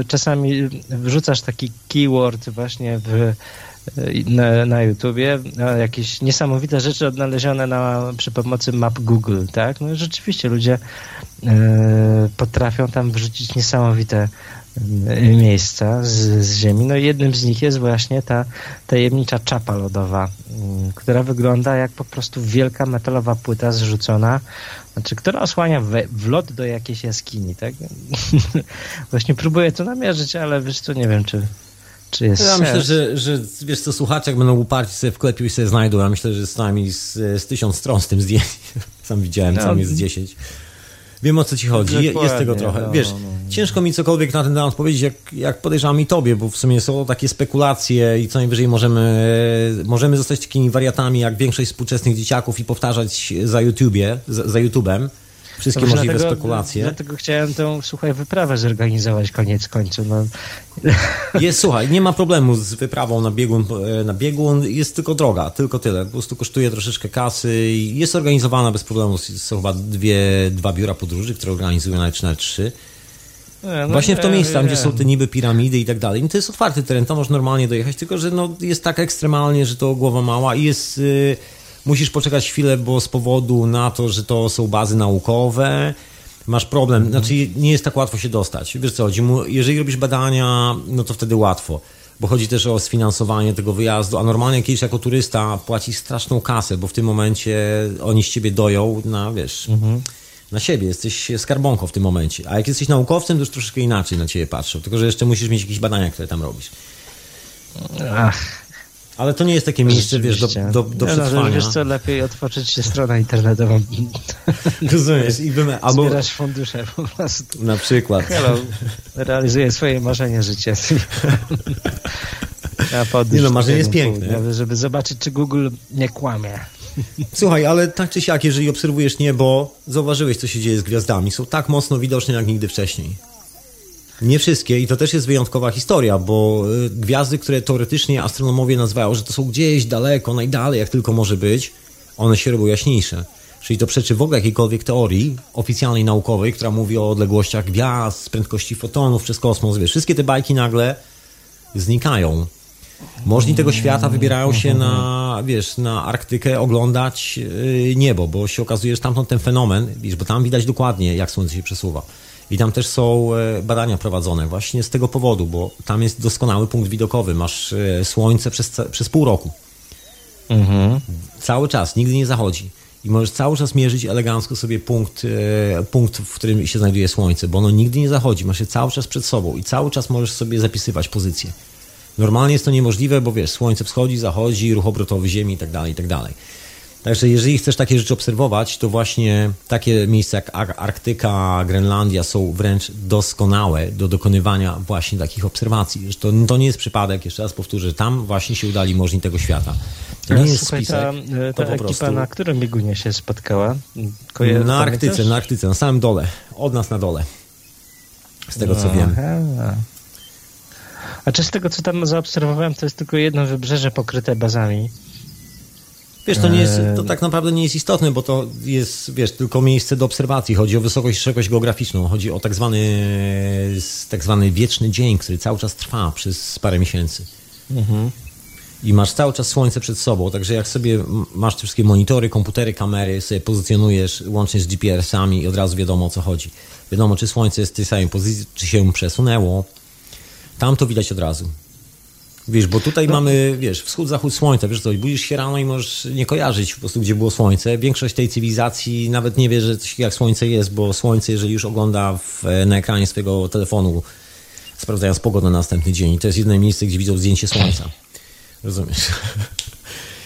czasami wrzucasz taki keyword właśnie w na, na YouTubie, jakieś niesamowite rzeczy odnalezione na, przy pomocy map Google, tak? No rzeczywiście ludzie e, potrafią tam wrzucić niesamowite miejsca z, z Ziemi. No jednym z nich jest właśnie ta tajemnicza czapa lodowa, mm, która wygląda jak po prostu wielka metalowa płyta zrzucona, znaczy, która osłania we, wlot do jakiejś jaskini, tak? (laughs) właśnie próbuję to namierzyć, ale wiesz co, nie wiem, czy, czy jest Ja myślę, że, że wiesz co, słuchacze jak będą uparci sobie wklepił i sobie znajdą, ja myślę, że z nami z, z tysiąc stron z tym zdjęciem. (laughs) Sam widziałem, sam No. jest 10. Wiem o co ci chodzi, Je, jest tego trochę. no, Wiesz, no. ciężko mi cokolwiek na ten temat powiedzieć, jak, jak podejrzewam i tobie, bo w sumie są takie spekulacje i co najwyżej możemy, możemy zostać takimi wariatami jak większość współczesnych dzieciaków i powtarzać za YouTubie, za, za YouTubem wszystkie Dobrze, możliwe dlatego, spekulacje. Dlatego chciałem tą, słuchaj, wyprawę zorganizować koniec końców. No. (laughs) Jest, słuchaj, nie ma problemu z wyprawą na biegun, e, na biegun, jest tylko droga, tylko tyle. Po prostu kosztuje troszeczkę kasy i jest organizowana bez problemu. Są chyba dwie, dwa biura podróży, które organizują nawet czy nawet trzy. Nie, no Właśnie w to nie, miejsce, tam gdzie są te niby piramidy i tak dalej. No to jest otwarty teren, tam możesz normalnie dojechać, tylko że no, jest tak ekstremalnie, że to głowa mała i jest... y, musisz poczekać chwilę, bo z powodu na to, że to są bazy naukowe, masz problem, znaczy nie jest tak łatwo się dostać. Wiesz co chodzi, jeżeli robisz badania, no to wtedy łatwo, bo chodzi też o sfinansowanie tego wyjazdu, a normalnie kiedyś jako turysta płacisz straszną kasę, bo w tym momencie oni z ciebie doją na, wiesz, na siebie, jesteś skarbonką w tym momencie, a jak jesteś naukowcem, to już troszeczkę inaczej na ciebie patrzą, tylko że jeszcze musisz mieć jakieś badania, które tam robisz. Ach, Ale to nie jest takie miejsce, wiesz, do, do, do no, że przetrwania. Wiesz co, lepiej otworzyć się stronę internetową. (laughs) Rozumiesz? I wymy- albo Zbierać fundusze po prostu. na przykład. Hello, realizuję swoje marzenie życia. (laughs) Nie no, marzenie jest piękne. południa, Żeby zobaczyć, czy Google nie kłamie. Słuchaj, ale tak czy siak, jeżeli obserwujesz niebo, zauważyłeś, co się dzieje z gwiazdami. Są tak mocno widoczne jak nigdy wcześniej. Nie wszystkie i to też jest wyjątkowa historia, bo y, gwiazdy, które teoretycznie astronomowie nazywają, że to są gdzieś daleko, najdalej jak tylko może być, one się robią jaśniejsze. Czyli to przeczy w ogóle jakiejkolwiek teorii oficjalnej, naukowej, która mówi o odległościach gwiazd, prędkości fotonów przez kosmos. Wiesz, wszystkie te bajki nagle znikają. Możni tego świata wybierają się na, wiesz, na Arktykę oglądać yy, niebo, bo się okazuje, że tamtąd ten fenomen, wiesz, bo tam widać dokładnie, jak Słońce się przesuwa. I tam też są e, badania prowadzone właśnie z tego powodu, bo tam jest doskonały punkt widokowy. Masz e, Słońce przez, przez pół roku. Cały czas, nigdy nie zachodzi. I możesz cały czas mierzyć elegancko sobie punkt, e, punkt, w którym się znajduje Słońce, bo ono nigdy nie zachodzi. Masz je cały czas przed sobą i cały czas możesz sobie zapisywać pozycję. Normalnie jest to niemożliwe, bo wiesz, Słońce wschodzi, zachodzi, ruch obrotowy Ziemi i tak dalej, i tak dalej. Także jeżeli chcesz takie rzeczy obserwować, to właśnie takie miejsca jak Ar- Arktyka, Grenlandia są wręcz doskonałe do dokonywania właśnie takich obserwacji. To, to nie jest przypadek, jeszcze raz powtórzę, tam właśnie się udali możni tego świata. To nie jest Słuchaj, spisek, ta, to ta ekipa prostu... na którym biegunie się spotkała? Koje- Na pamiętasz? Arktyce, na Arktyce, na samym dole. Od nas na dole. Z tego co wiem. Aha. A czy z tego, co tam zaobserwowałem, to jest tylko jedno wybrzeże pokryte bazami? Wiesz, to, nie jest, Eee. to tak naprawdę nie jest istotne, bo to jest, wiesz, tylko miejsce do obserwacji. Chodzi o wysokość szerokość geograficzną. Chodzi o tak zwany, tak zwany wieczny dzień, który cały czas trwa przez parę miesięcy. I masz cały czas słońce przed sobą, także jak sobie masz te wszystkie monitory, komputery, kamery, sobie pozycjonujesz łącznie z GPS-ami i od razu wiadomo o co chodzi. Wiadomo, czy słońce jest w tej samej pozycji, czy się przesunęło. Tam to widać od razu. Wiesz, bo tutaj mamy, wiesz, wschód, zachód słońca, wiesz co, budzisz się rano i możesz nie kojarzyć po prostu, gdzie było słońce. Większość tej cywilizacji nawet nie wie, że coś jak słońce jest, bo słońce, jeżeli już ogląda w, na ekranie swojego telefonu, sprawdzając pogodę na następny dzień, to jest jedyne miejsce, gdzie widzą zdjęcie słońca. Rozumiesz? (laughs)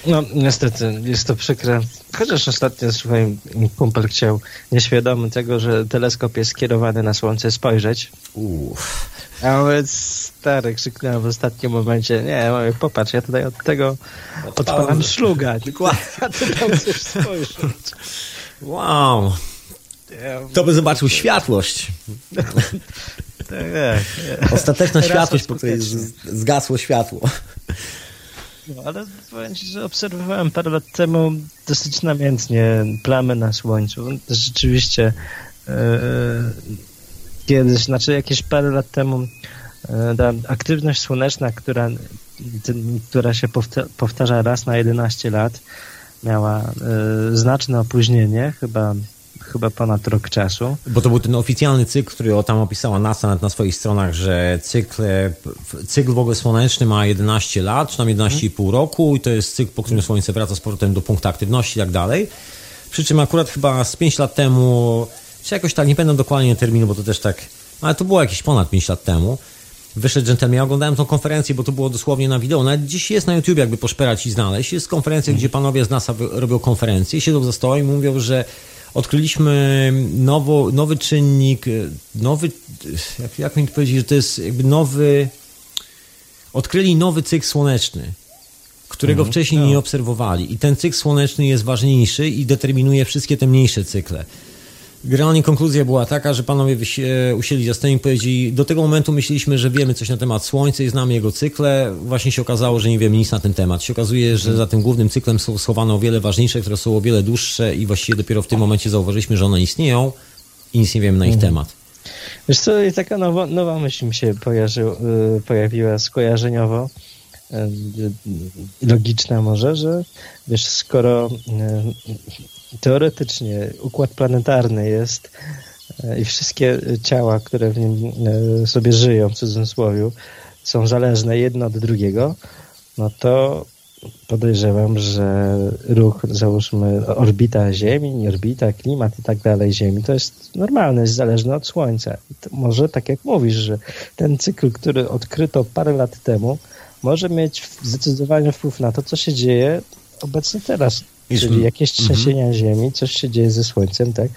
No, niestety, jest to przykre. Chociaż ostatnio, słuchaj, kumpel chciał, nieświadomy tego, że teleskop jest skierowany na Słońce, spojrzeć. Uff. A mówię, stary, krzyknąłem w ostatnim momencie, nie, mówię, popatrz, ja tutaj od tego odpalam szluga. (laughs) Dokładnie. (laughs) A ty tam chcesz spojrzeć. Wow. To by zobaczył światłość. (laughs) tak, tak. Ostateczna światłość, po której zgasło światło. No, ale powiem ci, że obserwowałem parę lat temu dosyć namiętnie plamy na słońcu. Rzeczywiście e, kiedyś, znaczy jakieś parę lat temu e, ta aktywność słoneczna, która, która się powta- powtarza raz na 11 lat, miała e, znaczne opóźnienie, chyba, chyba ponad rok czasu. Bo to był ten oficjalny cykl, który tam opisała NASA nawet na swoich stronach, że cykl, cykl w ogóle słoneczny ma 11 lat, czy tam 11,5 roku i to jest cykl, po którym Słońce wraca z powrotem do punktu aktywności i tak dalej. Przy czym akurat chyba z 5 lat temu, czy jakoś tak, nie pamiętam dokładnie terminu, bo to też tak, ale to było jakieś ponad 5 lat temu, wyszedł gentleman. Ja oglądałem tą konferencję, bo to było dosłownie na wideo. Nawet dziś jest na YouTube, jakby poszperać i znaleźć. Jest konferencja, gdzie panowie z NASA robią konferencję, siedzą za stołem i mówią, że odkryliśmy nowo, nowy czynnik, nowy, jak, jak mi powiedzieć, że to jest jakby nowy, odkryli nowy cykl słoneczny, którego mhm, wcześniej no. nie obserwowali. I ten cykl słoneczny jest ważniejszy i determinuje wszystkie te mniejsze cykle. Generalnie konkluzja była taka, że panowie usiedli za stołem i powiedzieli, do tego momentu myśleliśmy, że wiemy coś na temat Słońca i znamy jego cykle. Właśnie się okazało, że nie wiemy nic na ten temat. Się okazuje, że za tym głównym cyklem są schowane o wiele ważniejsze, które są o wiele dłuższe i właściwie dopiero w tym momencie zauważyliśmy, że one istnieją i nic nie wiemy na ich mhm. temat. Wiesz co, taka nowa, nowa myśl mi się pojawi, y, pojawiła skojarzeniowo y, logiczna może, że wiesz, skoro y, teoretycznie układ planetarny jest e, i wszystkie ciała, które w nim e, sobie żyją, w cudzysłowie, są zależne jedno od drugiego, no to podejrzewam, że ruch, załóżmy, orbita Ziemi, orbita, klimat i tak dalej Ziemi, to jest normalne, jest zależne od Słońca. może tak jak mówisz, że ten cykl, który odkryto parę lat temu, może mieć zdecydowanie wpływ na to, co się dzieje obecnie teraz. Czyli jakieś mhm. trzęsienia mm -hmm. ziemi, coś się dzieje ze słońcem, tak?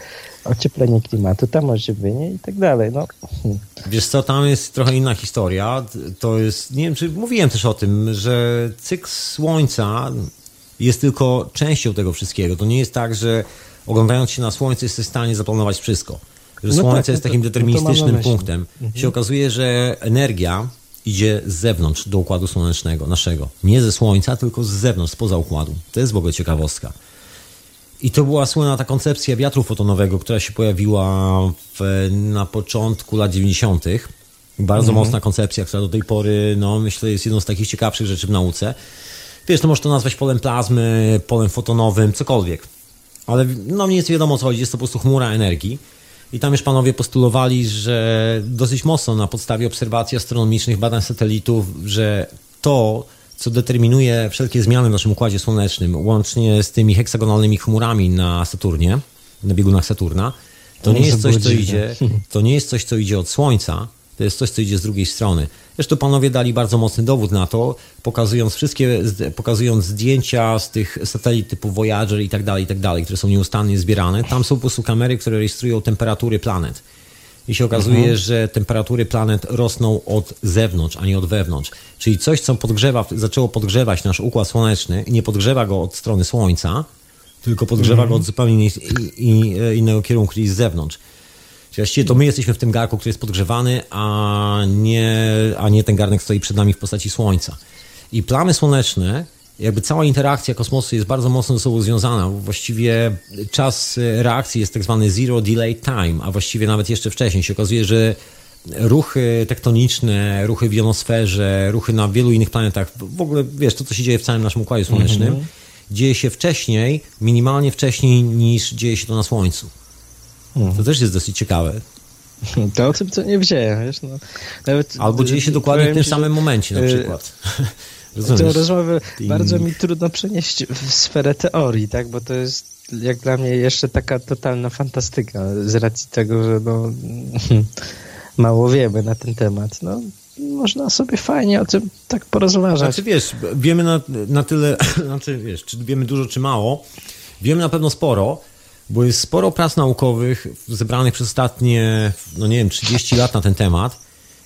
Ocieplenie klimatu, tam ocieplenie i tak dalej. No. Wiesz co, tam jest trochę inna historia. To jest, nie wiem, czy mówiłem też o tym, że cykl słońca jest tylko częścią tego wszystkiego. To nie jest tak, że oglądając się na słońce jesteś w stanie zaplanować wszystko. Że no słońce tak, jest no takim no deterministycznym no punktem. Mhm. Się okazuje, że energia idzie z zewnątrz do układu słonecznego naszego. Nie ze Słońca, tylko z zewnątrz, spoza układu. To jest w ogóle ciekawostka. I to była słynna ta koncepcja wiatru fotonowego, która się pojawiła w, na początku lat 90. Bardzo mhm. mocna koncepcja, która do tej pory, no myślę, jest jedną z takich ciekawszych rzeczy w nauce. Wiesz, to można to nazwać polem plazmy, polem fotonowym, cokolwiek. Ale no nie jest wiadomo o co chodzi, jest to po prostu chmura energii. I tam już panowie postulowali, że dosyć mocno na podstawie obserwacji astronomicznych, badań satelitów, że to, co determinuje wszelkie zmiany w naszym układzie słonecznym, łącznie z tymi heksagonalnymi chmurami na Saturnie, na biegunach Saturna, to nie jest coś, co idzie, to nie jest coś, co idzie od Słońca, to jest coś, co idzie z drugiej strony. Zresztą panowie dali bardzo mocny dowód na to, pokazując wszystkie, pokazując zdjęcia z tych satelit typu Voyager i tak dalej, i tak dalej, które są nieustannie zbierane. Tam są po prostu kamery, które rejestrują temperatury planet. I się okazuje, mhm. że temperatury planet rosną od zewnątrz, a nie od wewnątrz. Czyli coś, co podgrzewa, zaczęło podgrzewać nasz układ słoneczny, nie podgrzewa go od strony Słońca, tylko podgrzewa mhm. go od zupełnie innego kierunku, czyli z zewnątrz. Czyli właściwie to my jesteśmy w tym garku, który jest podgrzewany, a nie, a nie ten garnek stoi przed nami w postaci Słońca. I plamy słoneczne, jakby cała interakcja kosmosu jest bardzo mocno ze sobą związana. Właściwie czas reakcji jest tak zwany zero delay time, a właściwie nawet jeszcze wcześniej się okazuje, że ruchy tektoniczne, ruchy w jonosferze, ruchy na wielu innych planetach, w ogóle wiesz, to co się dzieje w całym naszym Układzie Słonecznym, mm -hmm. dzieje się wcześniej, minimalnie wcześniej niż dzieje się to na Słońcu. To też jest dosyć ciekawe. (laughs) To o tym co nie wziąłem, wiesz, no. Nawet, Albo dzieje się dokładnie w tym samym momencie na y, przykład. (laughs) Tę rozmowę bardzo mi trudno przenieść w sferę teorii, tak, bo to jest jak dla mnie jeszcze taka totalna fantastyka z racji tego, że no, (laughs) mało wiemy na ten temat. No, można sobie fajnie o tym tak porozmawiać. Znaczy wiesz, wiemy na, na tyle, znaczy wiesz, czy wiemy dużo, czy mało. Wiemy na pewno sporo, bo jest sporo prac naukowych zebranych przez ostatnie, no nie wiem, 30 lat na ten temat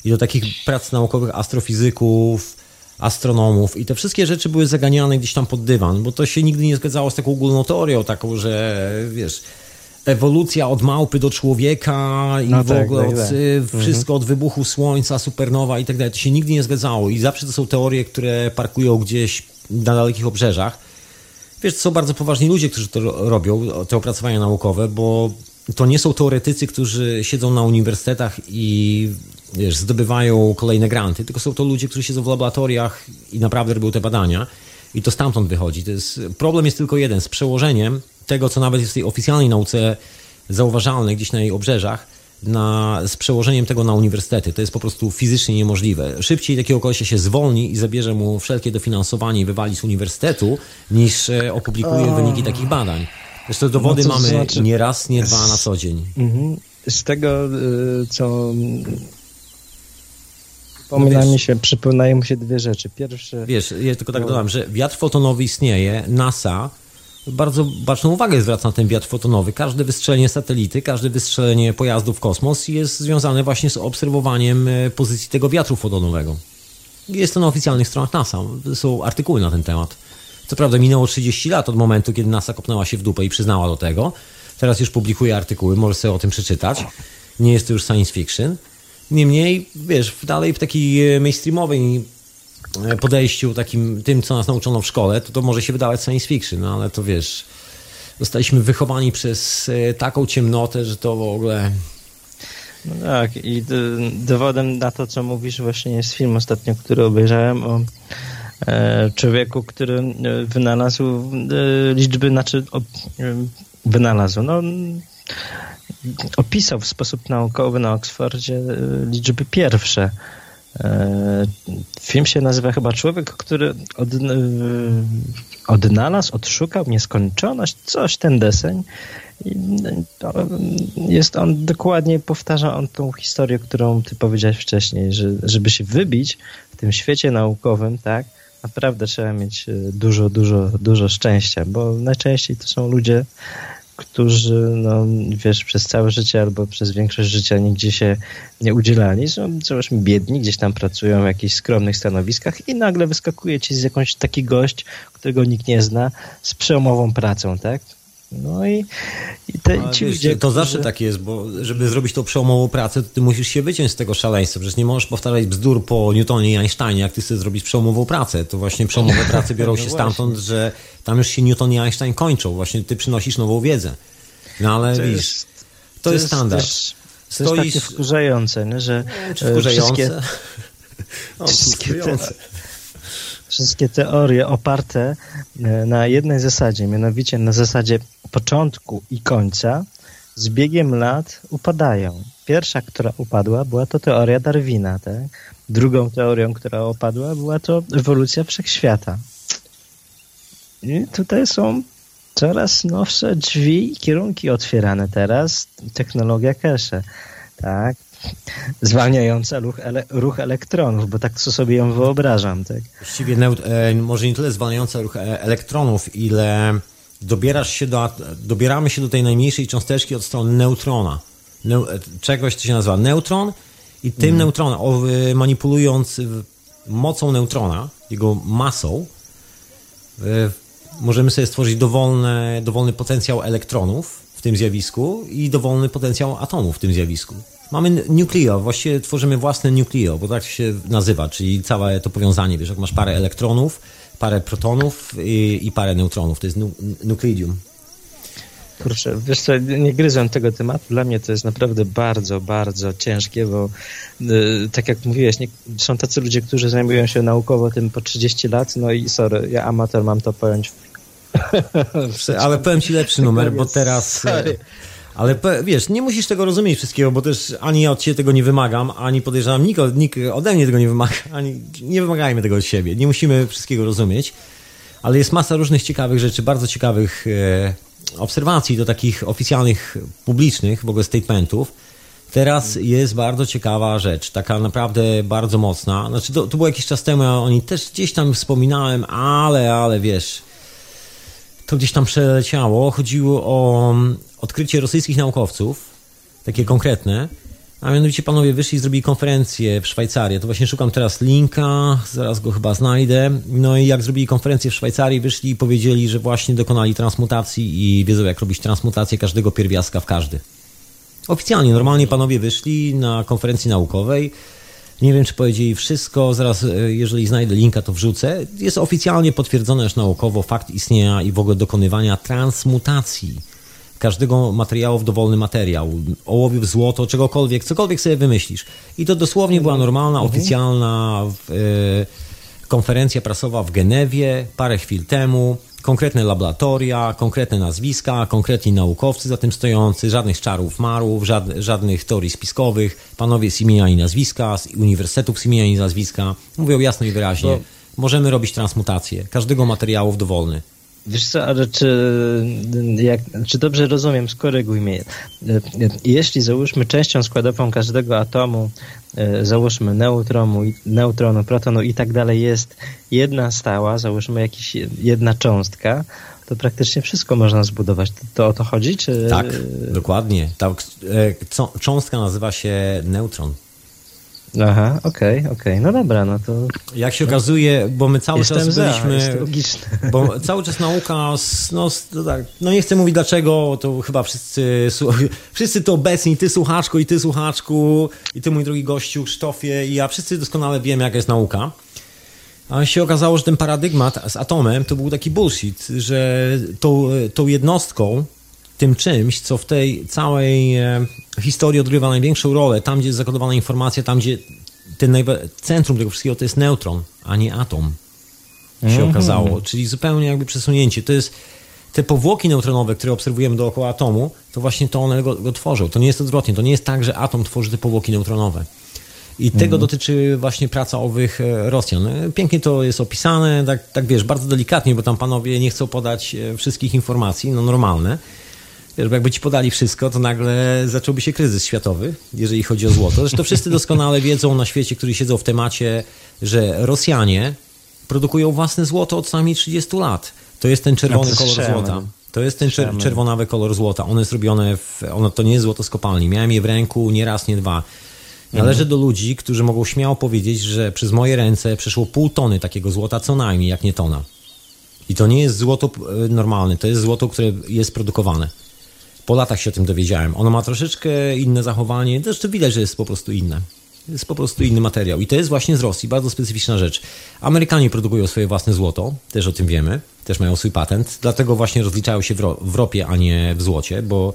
i do takich prac naukowych astrofizyków, astronomów i te wszystkie rzeczy były zaganiane gdzieś tam pod dywan, bo to się nigdy nie zgadzało z taką ogólną teorią, taką, że wiesz, ewolucja od małpy do człowieka i no w tak, ogóle tak, od, tak. wszystko mhm. od wybuchu słońca, supernowa i tak dalej. To się nigdy nie zgadzało i zawsze to są teorie, które parkują gdzieś na dalekich obrzeżach. Wiesz, są bardzo poważni ludzie, którzy to robią, te opracowania naukowe, bo to nie są teoretycy, którzy siedzą na uniwersytetach i wiesz, zdobywają kolejne granty, tylko są to ludzie, którzy siedzą w laboratoriach i naprawdę robią te badania i to stamtąd wychodzi. To jest, problem jest tylko jeden, z przełożeniem tego, co nawet jest w tej oficjalnej nauce zauważalne gdzieś na jej obrzeżach, na, z przełożeniem tego na uniwersytety. To jest po prostu fizycznie niemożliwe. Szybciej takiego kolesia się zwolni i zabierze mu wszelkie dofinansowanie i wywali z uniwersytetu, niż e, opublikuje wyniki takich badań. Zresztą dowody No mamy znaczy- nie raz, nie dwa na co dzień. Mhm. Z tego, y, co No wiesz- mi się, przypominają mi się dwie rzeczy. Pierwsze, Wiesz, ja tylko tak dodam, że wiatr fotonowy istnieje, NASA bardzo baczną uwagę zwraca na ten wiatr fotonowy. Każde wystrzelenie satelity, każde wystrzelenie pojazdu w kosmos jest związane właśnie z obserwowaniem e, pozycji tego wiatru fotonowego. Jest to na oficjalnych stronach NASA. Są artykuły na ten temat. Co prawda minęło 30 lat od momentu, kiedy NASA kopnęła się w dupę i przyznała do tego. Teraz już publikuje artykuły, możesz sobie o tym przeczytać. Nie jest to już science fiction. Niemniej, wiesz, dalej w takiej e, mainstreamowej podejściu, takim tym, co nas nauczono w szkole, to to może się wydawać science fiction, no ale to wiesz, zostaliśmy wychowani przez e, taką ciemnotę, że to w ogóle... no tak, i dowodem na to, co mówisz, właśnie jest film ostatnio, który obejrzałem o e, człowieku, który e, wynalazł e, liczby, znaczy e, wynalazł, no opisał w sposób naukowy na Oksfordzie e, liczby pierwsze. E, Film się nazywa chyba Człowiek, który od, e, odnalazł, odszukał nieskończoność, coś ten deseń. To jest on dokładnie, powtarza on tą historię, którą ty powiedziałeś wcześniej, że żeby się wybić w tym świecie naukowym, tak, naprawdę trzeba mieć e, dużo, dużo, dużo szczęścia, bo najczęściej to są ludzie, którzy, no, wiesz, przez całe życie albo przez większość życia nigdzie się nie udzielali. Są, załóżmy, biedni, gdzieś tam pracują w jakichś skromnych stanowiskach i nagle wyskakuje ci z jakąś taki gość, którego nikt nie zna, z przełomową pracą, tak? No i, i te, ci wiesz, ludzie, to zawsze tak jest, bo żeby zrobić tą przełomową pracę, to ty musisz się wyciąć z tego szaleństwa. Przecież nie możesz powtarzać bzdur po Newtonie i Einsteinie, jak ty chcesz zrobić przełomową pracę. To właśnie przełomowe (laughs) prace biorą No się właśnie. stamtąd, że tam już się Newton i Einstein kończą. Właśnie ty przynosisz nową wiedzę. No ale To widzisz, jest- to, jest standard. Też, to jest takie wkurzające, nie? że e, (laughs) wkurzające? wszystkie, O, wszystkie te, wkurzające. Wszystkie teorie oparte e, na jednej zasadzie, mianowicie na zasadzie początku i końca, z biegiem lat upadają. Pierwsza, która upadła, była to teoria Darwina. Tak? Drugą teorią, która opadła, była to ewolucja wszechświata. I tutaj są coraz nowsze drzwi i kierunki otwierane teraz. Technologia cache, tak? Zwalniająca ruch, ele ruch elektronów, bo tak sobie ją wyobrażam, tak? Właściwie e, może nie tyle zwalniająca ruch e, elektronów, ile dobierasz się do, dobieramy się do tej najmniejszej cząsteczki od strony neutrona. Neu- e, czegoś, co się nazywa neutron i tym Mhm. neutronem, manipulując mocą neutrona, jego masą, e, możemy sobie stworzyć dowolne, dowolny potencjał elektronów w tym zjawisku i dowolny potencjał atomów w tym zjawisku. Mamy n- nucleo, właściwie tworzymy własne nucleo, bo tak się nazywa, czyli całe to powiązanie, wiesz, jak masz parę elektronów, parę protonów i, i parę neutronów, to jest nu nukleidium. Kurczę, wiesz co, nie gryzłem tego tematu. Dla mnie to jest naprawdę bardzo, bardzo ciężkie, bo y, tak jak mówiłeś, nie, są tacy ludzie, którzy zajmują się naukowo tym po 30 lat, no i sorry, ja amator mam to pojąć. (laughs) Ale powiem ci lepszy numer, bo teraz... sorry. Ale wiesz, nie musisz tego rozumieć wszystkiego, bo też ani ja od ciebie tego nie wymagam, ani podejrzewam, nikt, nikt ode mnie tego nie wymaga, (laughs) ani nie wymagajmy tego od siebie. Nie musimy wszystkiego rozumieć, ale jest masa różnych ciekawych rzeczy, bardzo ciekawych e, obserwacji do takich oficjalnych, publicznych w ogóle statementów. Teraz jest bardzo ciekawa rzecz, taka naprawdę bardzo mocna. Znaczy, to, to było jakiś czas temu, ja o niej też gdzieś tam wspominałem, ale, ale wiesz, to gdzieś tam przeleciało. Chodziło o mm, odkrycie rosyjskich naukowców, takie konkretne. A mianowicie panowie wyszli i zrobili konferencję w Szwajcarii. To właśnie szukam teraz linka, zaraz go chyba znajdę. No i jak zrobili konferencję w Szwajcarii, wyszli i powiedzieli, że właśnie dokonali transmutacji i wiedzą jak robić transmutację każdego pierwiastka w każdy. Oficjalnie, normalnie panowie wyszli na konferencji naukowej. Nie wiem, czy powiedzieli wszystko. Zaraz, e, jeżeli znajdę linka, to wrzucę. Jest oficjalnie potwierdzone już naukowo fakt istnienia i w ogóle dokonywania transmutacji każdego materiału w dowolny materiał. Ołowiu w złoto, czegokolwiek, cokolwiek sobie wymyślisz. I to dosłownie była normalna, oficjalna e, konferencja prasowa w Genewie parę chwil temu. Konkretne laboratoria, konkretne nazwiska, konkretni naukowcy za tym stojący, żadnych czarów marów, żadnych teorii spiskowych, panowie z imienia i nazwiska, z uniwersytetów z imienia i nazwiska. Mówią jasno i wyraźnie. Bo... Możemy robić transmutację każdego materiału w dowolny. Wiesz co, ale czy, jak, czy dobrze rozumiem, skoryguj mnie. Jeśli załóżmy częścią składową każdego atomu, e, załóżmy neutronu, neutronu, protonu i tak dalej jest jedna stała, załóżmy jakiś, jedna cząstka, to praktycznie wszystko można zbudować. To, to o to chodzi? Czy... Tak, dokładnie. Ta e, cząstka nazywa się neutron. Aha, okej, okay, okej. Okay. No dobra, no to... Jak się okazuje, bo my cały Jestem czas byliśmy... Za, (laughs) bo cały czas nauka, no, no, tak, no nie chcę mówić dlaczego, to chyba wszyscy, (laughs) wszyscy to obecni, ty słuchaczku i ty słuchaczku i ty mój drogi gościu Krzysztofie i ja wszyscy doskonale wiemy jaka jest nauka. A się okazało, że ten paradygmat z atomem to był taki bullshit, że tą, tą jednostką, tym czymś, co w tej całej e, historii odgrywa największą rolę, tam gdzie jest zakodowana informacja, tam gdzie ten centrum tego wszystkiego to jest neutron, a nie atom, się mm -hmm. okazało. Czyli zupełnie jakby przesunięcie. To jest te powłoki neutronowe, które obserwujemy dookoła atomu, to właśnie to one go, go tworzą. To nie jest odwrotnie. To nie jest tak, że atom tworzy te powłoki neutronowe. I tego mm. dotyczy właśnie praca owych e, Rosjan. E, pięknie to jest opisane, tak, tak wiesz, bardzo delikatnie, bo tam panowie nie chcą podać wszystkich informacji, no normalne. Wiesz, jakby ci podali wszystko, to nagle zacząłby się kryzys światowy, jeżeli chodzi o złoto. Zresztą wszyscy doskonale wiedzą na świecie, którzy siedzą w temacie, że Rosjanie produkują własne złoto od co najmniej 30 lat. To jest ten czerwony no kolor złota. To jest ten czer czerwonawy kolor złota. One jest robione w, ono to nie jest złoto z kopalni. Miałem je w ręku nie raz, nie dwa. Należy mhm. do ludzi, którzy mogą śmiało powiedzieć, że przez moje ręce przeszło pół tony takiego złota co najmniej, jak nie tona. I to nie jest złoto normalne, to jest złoto, które jest produkowane. Po latach się o tym dowiedziałem. Ono ma troszeczkę inne zachowanie, zresztą widać, że jest po prostu inne. Jest po prostu inny materiał. I to jest właśnie z Rosji, bardzo specyficzna rzecz. Amerykanie produkują swoje własne złoto, też o tym wiemy, też mają swój patent, dlatego właśnie rozliczają się w ropie, a nie w złocie, bo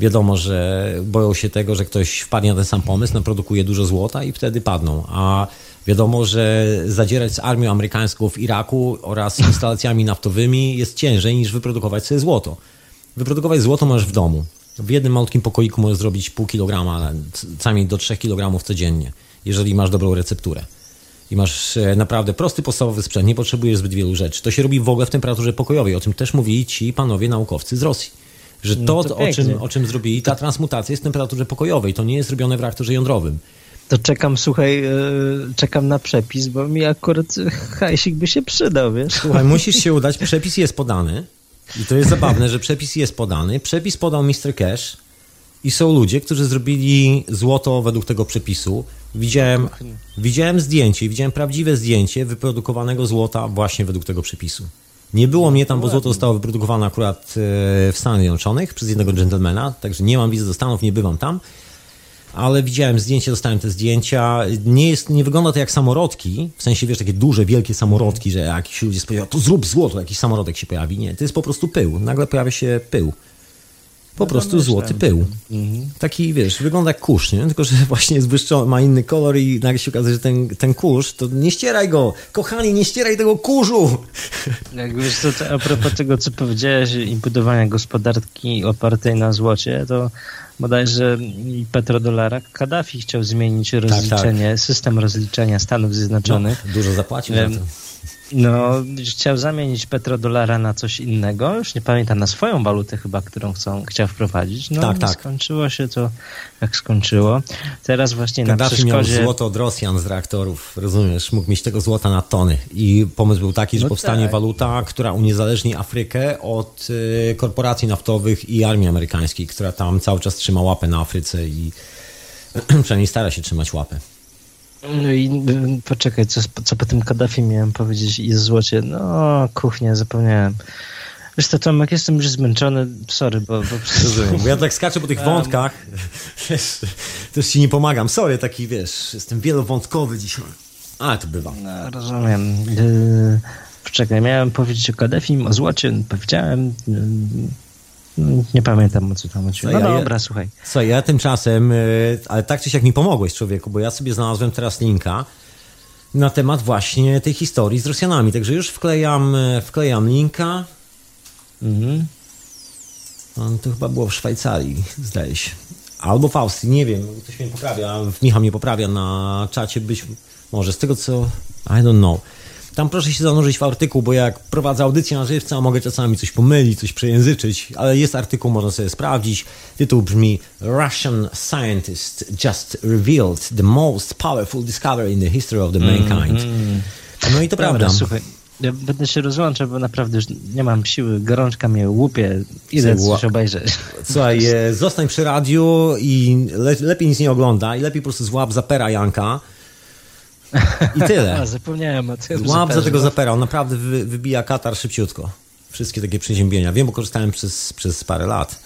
wiadomo, że boją się tego, że ktoś wpadnie na ten sam pomysł, naprodukuje dużo złota i wtedy padną. A wiadomo, że zadzierać z armią amerykańską w Iraku oraz instalacjami naftowymi jest ciężej niż wyprodukować sobie złoto. Wyprodukować złoto możesz w domu. W jednym malutkim pokoiku możesz zrobić pół kilograma, czasami do 3 kg codziennie, jeżeli masz dobrą recepturę. I masz e, naprawdę prosty, podstawowy sprzęt, nie potrzebujesz zbyt wielu rzeczy. To się robi w ogóle w temperaturze pokojowej. O tym też mówili ci panowie naukowcy z Rosji. Że to, no to o, czym, o czym zrobili, ta transmutacja jest w temperaturze pokojowej. To nie jest robione w reaktorze jądrowym. To czekam, słuchaj, e, czekam na przepis, bo mi akurat (laughs) hajsik by się przydał, wiesz? Słuchaj, musisz się udać, przepis jest podany. I to jest zabawne, że przepis jest podany. Przepis podał Mr. Cash i są ludzie, którzy zrobili złoto według tego przepisu. Widziałem, widziałem zdjęcie, widziałem prawdziwe zdjęcie wyprodukowanego złota właśnie według tego przepisu. Nie było mnie tam, bo złoto zostało wyprodukowane akurat e, w Stanach Zjednoczonych przez jednego dżentelmena, także nie mam wizy do Stanów, nie bywam tam ale widziałem zdjęcia, dostałem te zdjęcia. Nie, jest, nie wygląda to jak samorodki, w sensie, wiesz, takie duże, wielkie samorodki, że jakiś ludzie spodziewają, to zrób złoto, jakiś samorodek się pojawi. Nie, to jest po prostu pył. Nagle pojawia się pył. Po no prostu złoty pył. Mhm. Taki, wiesz, wygląda jak kurz, nie? Tylko, że (laughs) właśnie jest ma inny kolor i nagle się okazuje, że ten, ten kurz, to nie ścieraj go! Kochani, nie ścieraj tego kurzu! (laughs) Jak wiesz, to, a propos tego, co powiedziałeś i budowania gospodarki opartej na złocie, to bodajże petrodolara Kaddafi chciał zmienić rozliczenie, tak, tak. system rozliczenia Stanów Zjednoczonych. No, dużo zapłacił za to. No, chciał zamienić petrodolara na coś innego, już nie pamiętam, na swoją walutę chyba, którą chcą, chciał wprowadzić. No, tak, tak. skończyło się to, jak skończyło. Teraz właśnie Gaddafi na przeszkodzie... miał złoto od Rosjan z reaktorów, rozumiesz? Mógł mieć tego złota na tony. I pomysł był taki, że no powstanie tak. waluta, która uniezależni Afrykę od y, korporacji naftowych i armii amerykańskiej, która tam cały czas trzyma łapę na Afryce i (clears throat) przynajmniej stara się trzymać łapę. No i y, poczekaj, co, co po tym Kaddafi miałem powiedzieć i złocie. No, kuchnia, zapomniałem. Wiesz to Tomek, jestem już zmęczony, sorry, bo... bo... (laughs) Rozumiem, bo ja tak skaczę po tych wątkach, (laughs) wiesz, też ci nie pomagam, sorry, taki, wiesz, jestem wielowątkowy dzisiaj. Ale to bywa. No, rozumiem. Yy, poczekaj, miałem powiedzieć o Kaddafi, o złocie, powiedziałem... Yy, nie pamiętam o co tam chodziło. No ja, dobra, słuchaj. Co, ja tymczasem, y, ale tak czy siak mi pomogłeś człowieku, bo ja sobie znalazłem teraz linka na temat właśnie tej historii z Rosjanami. Także już wklejam, y, wklejam linka. Mhm. To chyba było w Szwajcarii, zdaje się. Albo w Austrii, nie wiem, ktoś mnie poprawia, Michał mnie poprawia na czacie, być może z tego co... I don't know. Tam proszę się zanurzyć w artykuł, bo jak prowadzę audycję na żywca, mogę czasami coś pomylić, coś przejęzyczyć, ale jest artykuł, można sobie sprawdzić. Tytuł brzmi Russian scientist just revealed the most powerful discovery in the history of the mankind. No i to Dobra, prawda. słuchaj, ja będę się rozłączał, bo naprawdę już nie mam siły, gorączka mnie łupie, idę Słuchaj, coś obejrzeć. Słuchaj, e, zostań przy radiu i le, lepiej nic nie ogląda i lepiej po prostu złap zapera Janka i tyle. (laughs) A, zapomniałem o tym. Złap za tego zapera, on naprawdę wy, wybija katar szybciutko. Wszystkie takie przeziębienia. Wiem, bo korzystałem przez, przez parę lat.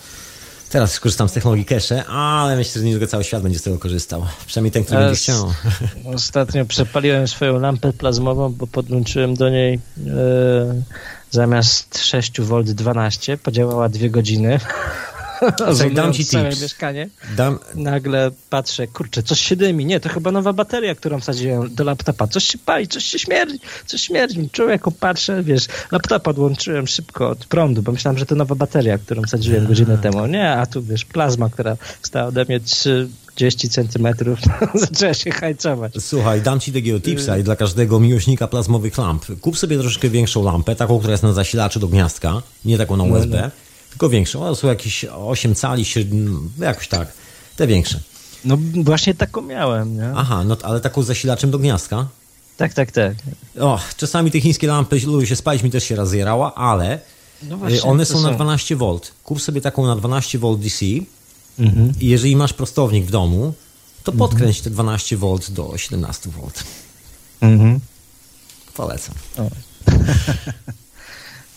Teraz korzystam z technologii cache, ale myślę, że niedługo cały świat będzie z tego korzystał. Przynajmniej ten, który będzie chciał. (laughs) Ostatnio przepaliłem swoją lampę plazmową, bo podłączyłem do niej e, zamiast 6 V 12, podziałała dwie godziny. (laughs) dam ci całe tips. mieszkanie. Dam, Nagle patrzę, kurczę, coś się dymi. Nie, to chyba nowa bateria, którą wsadziłem do laptopa. Coś się pali, coś się śmierdzi, coś śmierdzi. Człowieku, patrzę, wiesz, laptopa odłączyłem szybko od prądu, bo myślałem, że to nowa bateria, którą wsadziłem godzinę temu. Nie, a tu, wiesz, plazma, która stała ode mnie 30 centymetrów, (laughs) zaczęła się hajcować. Słuchaj, dam ci takiego tipsa i dla każdego miłośnika plazmowych lamp. Kup sobie troszeczkę większą lampę, taką, która jest na zasilaczu do gniazdka, nie taką na USB, tylko większą. One są jakieś 8 cali, średn- jakoś tak. Te większe. No właśnie taką miałem, nie? Aha, no ale taką z zasilaczem do gniazdka. Tak, tak, tak. O, czasami te chińskie lampy lubią się spalić, mi też się raz zjerała, ale No y, właśnie, one to są na są- 12 V. Kup sobie taką na 12 V DC Mhm. i jeżeli masz prostownik w domu, to podkręć te 12 V do 17 V. Mhm. Polecam. (laughs)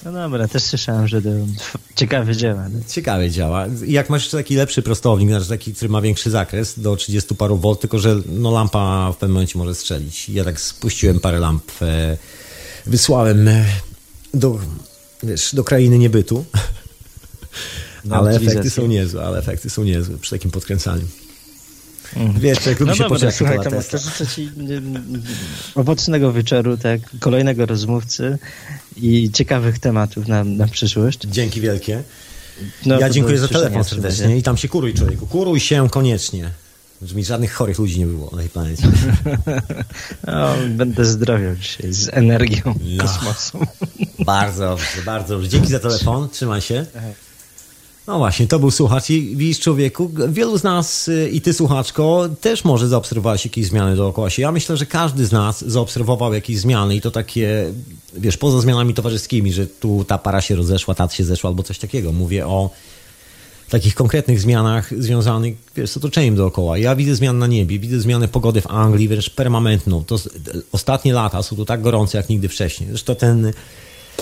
No dobra, też słyszałem, że to ciekawe działa. no. Ciekawie działa. Jak masz jeszcze taki lepszy prostownik, znaczy taki, który ma większy zakres, do 30 paru V, tylko że no, lampa w pewnym momencie może strzelić. Ja tak spuściłem parę lamp, e, wysłałem e, do, wiesz, do krainy niebytu. Na (laughs) ale efekty są niezłe, ale efekty są niezłe przy takim podkręcaniu. Wiesz, jak lubi No się dobra, poczekać słuchaj, to życzę Ci mm, owocnego wieczoru, tak, kolejnego rozmówcy i ciekawych tematów na, na przyszłość. Dzięki wielkie. No, ja dziękuję za telefon serdecznie i tam się kuruj człowieku. Kuruj się koniecznie. Żeby mi żadnych chorych ludzi nie było na tej planecie. (laughs) No, będę zdrowiał dzisiaj z energią No. kosmosu. Bardzo dobrze, bardzo dobrze. Dzięki za telefon, trzymaj się. No właśnie, to był słuchacz i widzisz człowieku, wielu z nas y, i ty słuchaczko też może zaobserwować jakieś zmiany dookoła się. Ja myślę, że każdy z nas zaobserwował jakieś zmiany i to takie, wiesz, poza zmianami towarzyskimi, że tu ta para się rozeszła, ta się zeszła albo coś takiego. Mówię o takich konkretnych zmianach związanych wiesz, z otoczeniem dookoła. Ja widzę zmian na niebie, widzę zmianę pogody w Anglii, wręcz permanentną. To ostatnie lata są tu tak gorące jak nigdy wcześniej. Zresztą ten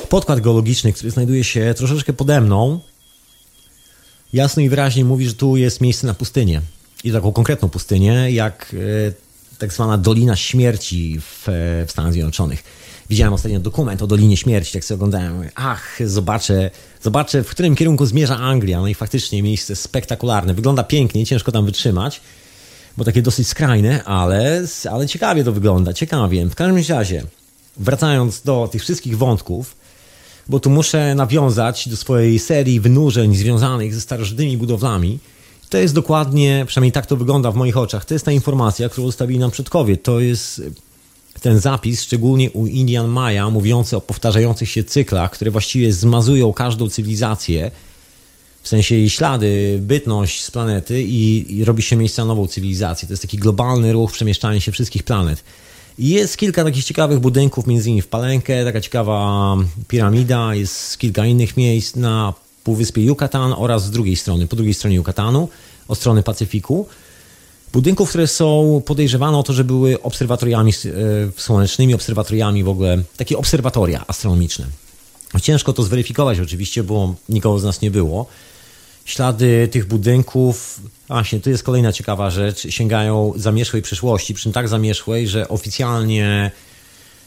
podkład geologiczny, który znajduje się troszeczkę pode mną, jasno i wyraźnie mówi, że tu jest miejsce na pustynię. I taką konkretną pustynię, jak e, tak zwana Dolina Śmierci w, e, w Stanach Zjednoczonych. Widziałem ostatnio dokument o Dolinie Śmierci, tak sobie oglądałem. Ach, zobaczę, zobaczę, w którym kierunku zmierza Anglia. No i faktycznie miejsce spektakularne. Wygląda pięknie, ciężko tam wytrzymać, bo takie dosyć skrajne, ale, ale ciekawie to wygląda, ciekawie. W każdym razie, wracając do tych wszystkich wątków, bo tu muszę nawiązać do swojej serii wynurzeń związanych ze starożytnymi budowlami. To jest dokładnie, przynajmniej tak to wygląda w moich oczach, to jest ta informacja, którą zostawili nam przodkowie. To jest ten zapis, szczególnie u Indian Maya, mówiący o powtarzających się cyklach, które właściwie zmazują każdą cywilizację, w sensie jej ślady, bytność z planety i, i robi się miejsce na nową cywilizację. To jest taki globalny ruch przemieszczania się wszystkich planet. Jest kilka takich ciekawych budynków, między innymi w Palenkę, taka ciekawa piramida, jest kilka innych miejsc na Półwyspie Yucatan oraz z drugiej strony, po drugiej stronie Yucatanu, od strony Pacyfiku. Budynków, które są podejrzewane o to, że były obserwatoriami e, słonecznymi, obserwatoriami w ogóle, takie obserwatoria astronomiczne. Ciężko to zweryfikować oczywiście, bo nikogo z nas nie było. Ślady tych budynków, właśnie, tu jest kolejna ciekawa rzecz, sięgają zamierzchłej przeszłości, przy czym tak zamierzchłej, że oficjalnie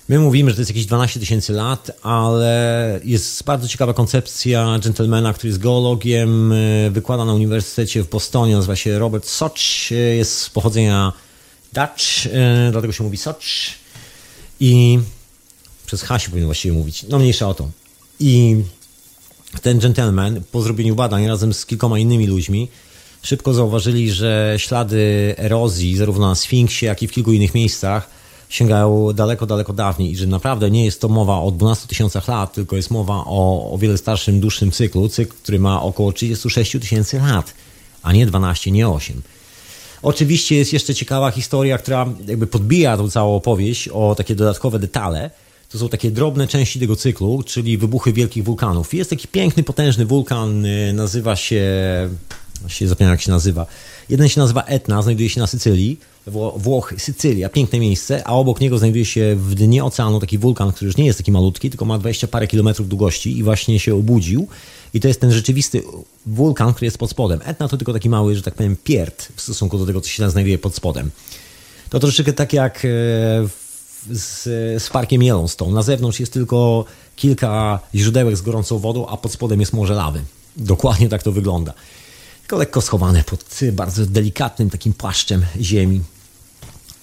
my mówimy, że to jest jakieś 12 tysięcy lat, ale jest bardzo ciekawa koncepcja gentlemana, który jest geologiem, e, wykłada na Uniwersytecie w Bostonie, nazywa się Robert Soch, e, jest z pochodzenia Dutch, e, dlatego się mówi Soch. I przez H się powinno właściwie mówić, no mniejsza o to. I ten gentleman po zrobieniu badań razem z kilkoma innymi ludźmi szybko zauważyli, że ślady erozji zarówno na Sfinksie, jak i w kilku innych miejscach sięgają daleko, daleko dawniej i że naprawdę nie jest to mowa o 12 tysiącach lat, tylko jest mowa o o wiele starszym, dłuższym cyklu, cykl, który ma około 36 tysięcy lat, a nie 12, nie 8. Oczywiście jest jeszcze ciekawa historia, która jakby podbija tą całą opowieść o takie dodatkowe detale. To są takie drobne części tego cyklu, czyli wybuchy wielkich wulkanów. Jest taki piękny, potężny wulkan, y, nazywa się. Właściwie zapomniałem jak się nazywa. Jeden się nazywa Etna, znajduje się na Sycylii, Wło- Włochy, Sycylia, piękne miejsce, a obok niego znajduje się w dnie oceanu taki wulkan, który już nie jest taki malutki, tylko ma 20 parę kilometrów długości i właśnie się obudził. I to jest ten rzeczywisty wulkan, który jest pod spodem. Etna to tylko taki mały, że tak powiem, pierd w stosunku do tego, co się tam znajduje pod spodem. To troszeczkę tak jak e, z, z parkiem Yellowstone. Na zewnątrz jest tylko kilka źródełek z gorącą wodą, a pod spodem jest morze lawy. Dokładnie tak to wygląda. Tylko lekko schowane pod bardzo delikatnym takim płaszczem ziemi.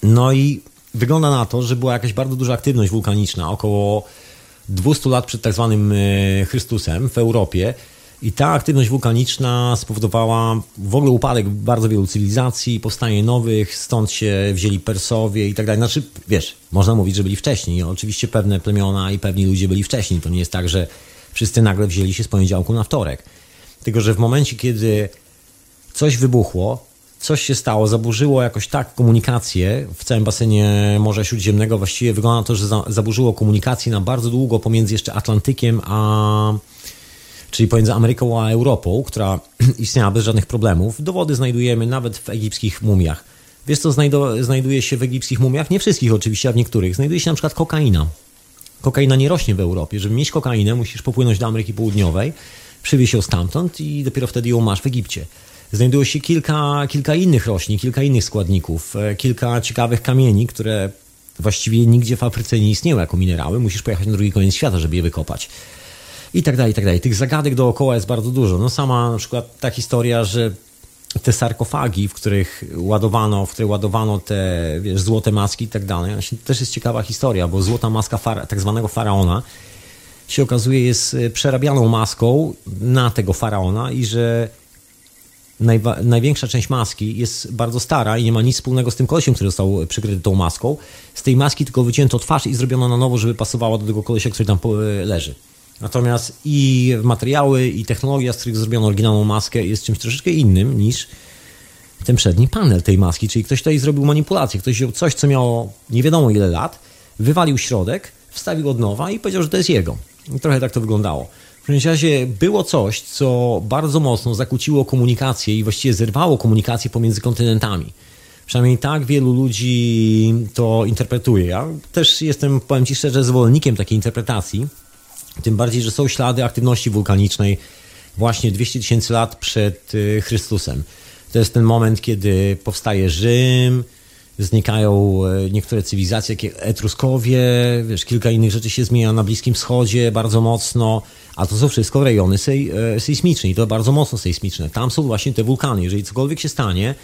No i wygląda na to, że była jakaś bardzo duża aktywność wulkaniczna około 200 lat przed tak zwanym e, Chrystusem w Europie. I ta aktywność wulkaniczna spowodowała w ogóle upadek bardzo wielu cywilizacji, powstanie nowych, stąd się wzięli Persowie i tak dalej. Znaczy, wiesz, można mówić, że byli wcześniej. Oczywiście pewne plemiona i pewni ludzie byli wcześniej. To nie jest tak, że wszyscy nagle wzięli się z poniedziałku na wtorek. Tylko, że w momencie, kiedy coś wybuchło, coś się stało, zaburzyło jakoś tak komunikację w całym basenie Morza Śródziemnego. Właściwie wygląda to, że za, zaburzyło komunikację na bardzo długo pomiędzy jeszcze Atlantykiem a. Czyli pomiędzy Ameryką a Europą, która (clears throat) istniała bez żadnych problemów. Dowody znajdujemy nawet w egipskich mumiach. Wiesz, co znajduje się w egipskich mumiach? Nie wszystkich oczywiście, a w niektórych. Znajduje się na przykład kokaina. Kokaina nie rośnie w Europie. Żeby mieć kokainę, musisz popłynąć do Ameryki Południowej, przywieźć ją stamtąd i dopiero wtedy ją masz w Egipcie. Znajduje się kilka, kilka innych roślin, kilka innych składników, e, kilka ciekawych kamieni, które właściwie nigdzie w Afryce nie istnieją jako minerały. Musisz pojechać na drugi koniec świata, żeby je wykopać. I tak dalej, i tak dalej. Tych zagadek dookoła jest bardzo dużo. No sama na przykład ta historia, że te sarkofagi, w których ładowano, w które ładowano te wiesz, złote maski i tak dalej, też jest ciekawa historia, bo złota maska fara, tak zwanego faraona się okazuje jest e, przerabianą maską na tego faraona i że najwa- największa część maski jest bardzo stara i nie ma nic wspólnego z tym kolesiem, który został przykryty tą maską. Z tej maski tylko wycięto twarz i zrobiono na nowo, żeby pasowała do tego kolesia, który tam po- leży. Natomiast i materiały, i technologia, z których zrobiono oryginalną maskę jest czymś troszeczkę innym niż ten przedni panel tej maski, czyli ktoś tutaj zrobił manipulację, ktoś wziął coś, co miało nie wiadomo ile lat, wywalił środek, wstawił od nowa i powiedział, że to jest jego. I trochę tak to wyglądało. W każdym razie było coś, co bardzo mocno zakłóciło komunikację i właściwie zerwało komunikację pomiędzy kontynentami. Przynajmniej tak wielu ludzi to interpretuje. Ja też jestem, powiem Ci szczerze, zwolennikiem takiej interpretacji. Tym bardziej, że są ślady aktywności wulkanicznej właśnie 200 tysięcy lat przed y, Chrystusem. To jest ten moment, kiedy powstaje Rzym, znikają e, niektóre cywilizacje, jak Etruskowie, wiesz, kilka innych rzeczy się zmienia na Bliskim Wschodzie bardzo mocno, a to są wszystko rejony sej, e, sejsmiczne i to bardzo mocno sejsmiczne. Tam są właśnie te wulkany. Jeżeli cokolwiek się stanie,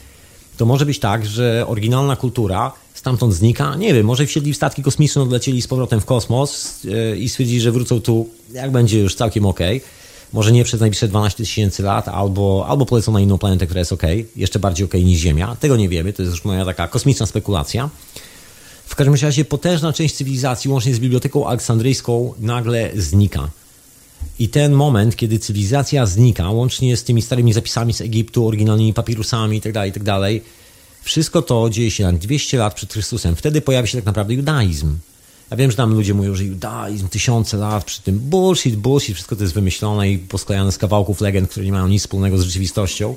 to może być tak, że oryginalna kultura stamtąd znika. Nie wiem, może wsiedli w statki kosmiczne, odlecieli z powrotem w kosmos e, i stwierdzili, że wrócą tu, jak będzie już całkiem ok. Może nie przez najbliższe 12 tysięcy lat, albo, albo polecą na inną planetę, która jest ok, jeszcze bardziej ok niż Ziemia. Tego nie wiemy, to jest już moja taka kosmiczna spekulacja. W każdym razie potężna część cywilizacji, łącznie z Biblioteką Aleksandryjską, nagle znika. I ten moment, kiedy cywilizacja znika, łącznie z tymi starymi zapisami z Egiptu, oryginalnymi papirusami itd., itd., wszystko to dzieje się na 200 lat przed Chrystusem. Wtedy pojawi się tak naprawdę judaizm. Ja wiem, że tam ludzie mówią, że judaizm tysiące lat przy tym. Bullshit, bullshit, wszystko to jest wymyślone i posklejane z kawałków legend, które nie mają nic wspólnego z rzeczywistością.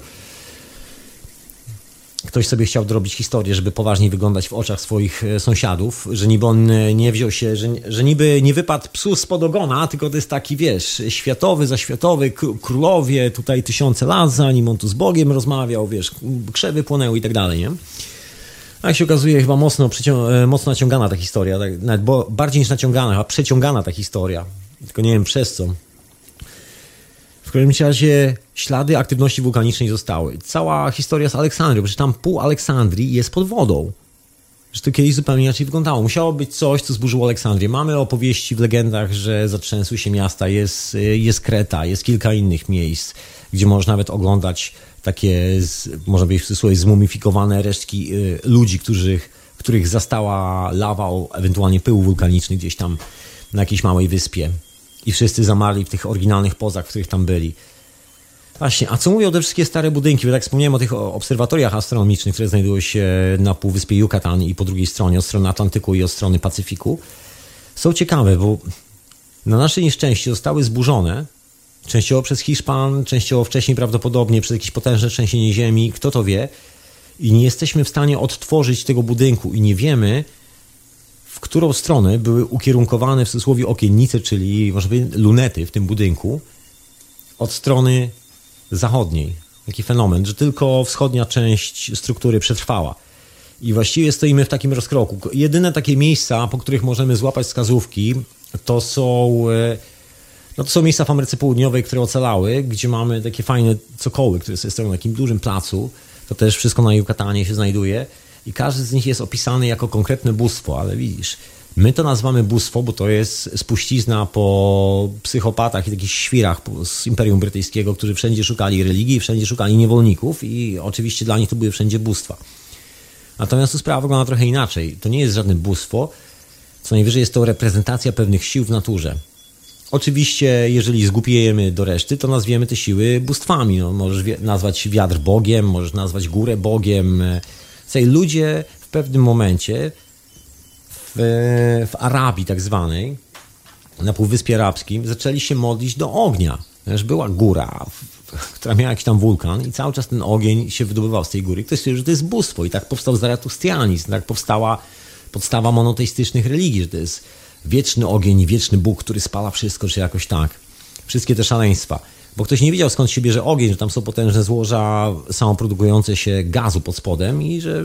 Ktoś sobie chciał dorobić historię, żeby poważniej wyglądać w oczach swoich e, sąsiadów, że niby on e, nie wziął się, że, że niby nie wypadł psu spod ogona, tylko to jest taki, wiesz, światowy, zaświatowy, królowie tutaj tysiące lat, zanim on tu z Bogiem rozmawiał, wiesz, krzewy płonęły i tak dalej, nie? A jak się okazuje, chyba mocno, e, mocno naciągana ta historia, tak, nawet bo, bardziej niż naciągana, chyba przeciągana ta historia. Tylko nie wiem przez co. Każdym razie ślady aktywności wulkanicznej zostały. Cała historia z Aleksandrią, przecież tam pół Aleksandrii jest pod wodą. że to kiedyś zupełnie inaczej wyglądało. Musiało być coś, co zburzyło Aleksandrię. Mamy opowieści w legendach, że zatrzęsły się miasta, jest, jest Kreta, jest kilka innych miejsc, gdzie można nawet oglądać takie, można powiedzieć w cudzysłowie, zmumifikowane resztki y, ludzi, których, których zastała lawa, ewentualnie pył wulkaniczny gdzieś tam na jakiejś małej wyspie. I wszyscy zamarli w tych oryginalnych pozach, w których tam byli. Właśnie, a co mówią te wszystkie stare budynki? Bo tak wspomniałem o tych obserwatoriach astronomicznych, które znajdują się na półwyspie Yucatan i po drugiej stronie, od strony Atlantyku i od strony Pacyfiku. Są ciekawe, bo na nasze nieszczęście zostały zburzone, częściowo przez Hiszpan, częściowo wcześniej prawdopodobnie przez jakieś potężne trzęsienie ziemi, kto to wie. I nie jesteśmy w stanie odtworzyć tego budynku i nie wiemy, w którą stronę były ukierunkowane w cudzysłowie okiennice, czyli może powiedzieć lunety w tym budynku, od strony zachodniej. Taki fenomen, że tylko wschodnia część struktury przetrwała. I właściwie stoimy w takim rozkroku. Jedyne takie miejsca, po których możemy złapać wskazówki, to są, e, no to są miejsca w Ameryce Południowej, które ocalały, gdzie mamy takie fajne cokoły, które stoją na takim dużym placu. To też wszystko na Yucatanie się znajduje. I każdy z nich jest opisany jako konkretne bóstwo, ale widzisz, My to nazywamy bóstwo, bo to jest spuścizna po psychopatach i takich świrach z Imperium Brytyjskiego, którzy wszędzie szukali religii, wszędzie szukali niewolników i oczywiście dla nich to były wszędzie bóstwa. Natomiast tu sprawa wygląda trochę inaczej. To nie jest żadne bóstwo, co najwyżej jest to reprezentacja pewnych sił w naturze. Oczywiście, jeżeli zgubiejemy do reszty, to nazwiemy te siły bóstwami. No, możesz nazwać wiatr Bogiem, możesz nazwać górę Bogiem. Słuchaj, ludzie w pewnym momencie w, w Arabii tak zwanej, na Półwyspie Arabskim, zaczęli się modlić do ognia. Wiesz, była góra, która miała jakiś tam wulkan i cały czas ten ogień się wydobywał z tej góry. Ktoś stwierdził, że to jest bóstwo i tak powstał zaratustianizm, tak powstała podstawa monoteistycznych religii, że to jest wieczny ogień, wieczny Bóg, który spala wszystko, czy jakoś tak. Wszystkie te szaleństwa. Bo ktoś nie wiedział skąd się bierze ogień, że tam są potężne złoża samoprodukujące się gazu pod spodem i że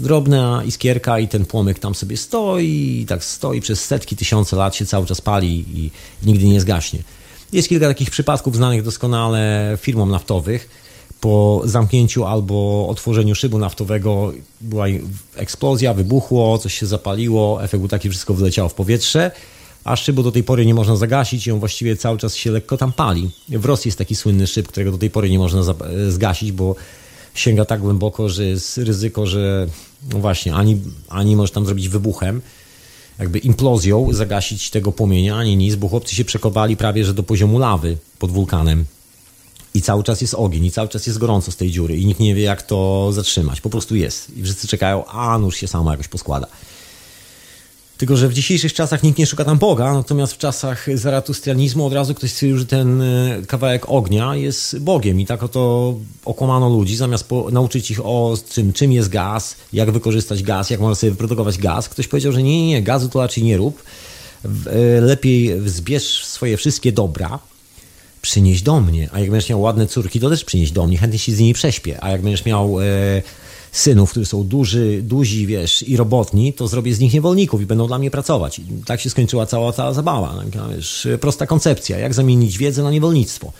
drobna iskierka i ten płomyk tam sobie stoi i tak stoi przez setki, tysiące lat się cały czas pali i nigdy nie zgaśnie. Jest kilka takich przypadków znanych doskonale firmom naftowych. Po zamknięciu albo otworzeniu szybu naftowego była eksplozja, wybuchło, coś się zapaliło, efekt był taki, wszystko wyleciało w powietrze, a szybu do tej pory nie można zagasić i on właściwie cały czas się lekko tam pali. W Rosji jest taki słynny szyb, którego do tej pory nie można zgasić, bo sięga tak głęboko, że jest ryzyko, że no właśnie, ani, ani może tam zrobić wybuchem, jakby implozją zagasić tego płomienia, ani nic, bo chłopcy się przekopali prawie, że do poziomu lawy pod wulkanem. I cały czas jest ogień, i cały czas jest gorąco z tej dziury, i nikt nie wie, jak to zatrzymać. Po prostu jest. I wszyscy czekają, a nóż się samo jakoś poskłada. Tylko, że w dzisiejszych czasach nikt nie szuka tam Boga, natomiast w czasach zaratustrianizmu od razu ktoś stwierdził, że ten e, kawałek ognia jest Bogiem i tak oto okłamano ludzi, zamiast po, nauczyć ich o czym, czym jest gaz, jak wykorzystać gaz, jak można sobie wyprodukować gaz. Ktoś powiedział, że nie, nie, nie, gazu to raczej nie rób, e, lepiej zbierz swoje wszystkie dobra, przynieś do mnie, a jak będziesz miał ładne córki, to też przynieś do mnie, chętnie się z nimi prześpię, a jak będziesz miał... E, synów, którzy są duży, duzi, wiesz, i robotni, to zrobię z nich niewolników i będą dla mnie pracować. I tak się skończyła cała ta zabawa. Wiesz, prosta koncepcja, jak zamienić wiedzę na niewolnictwo.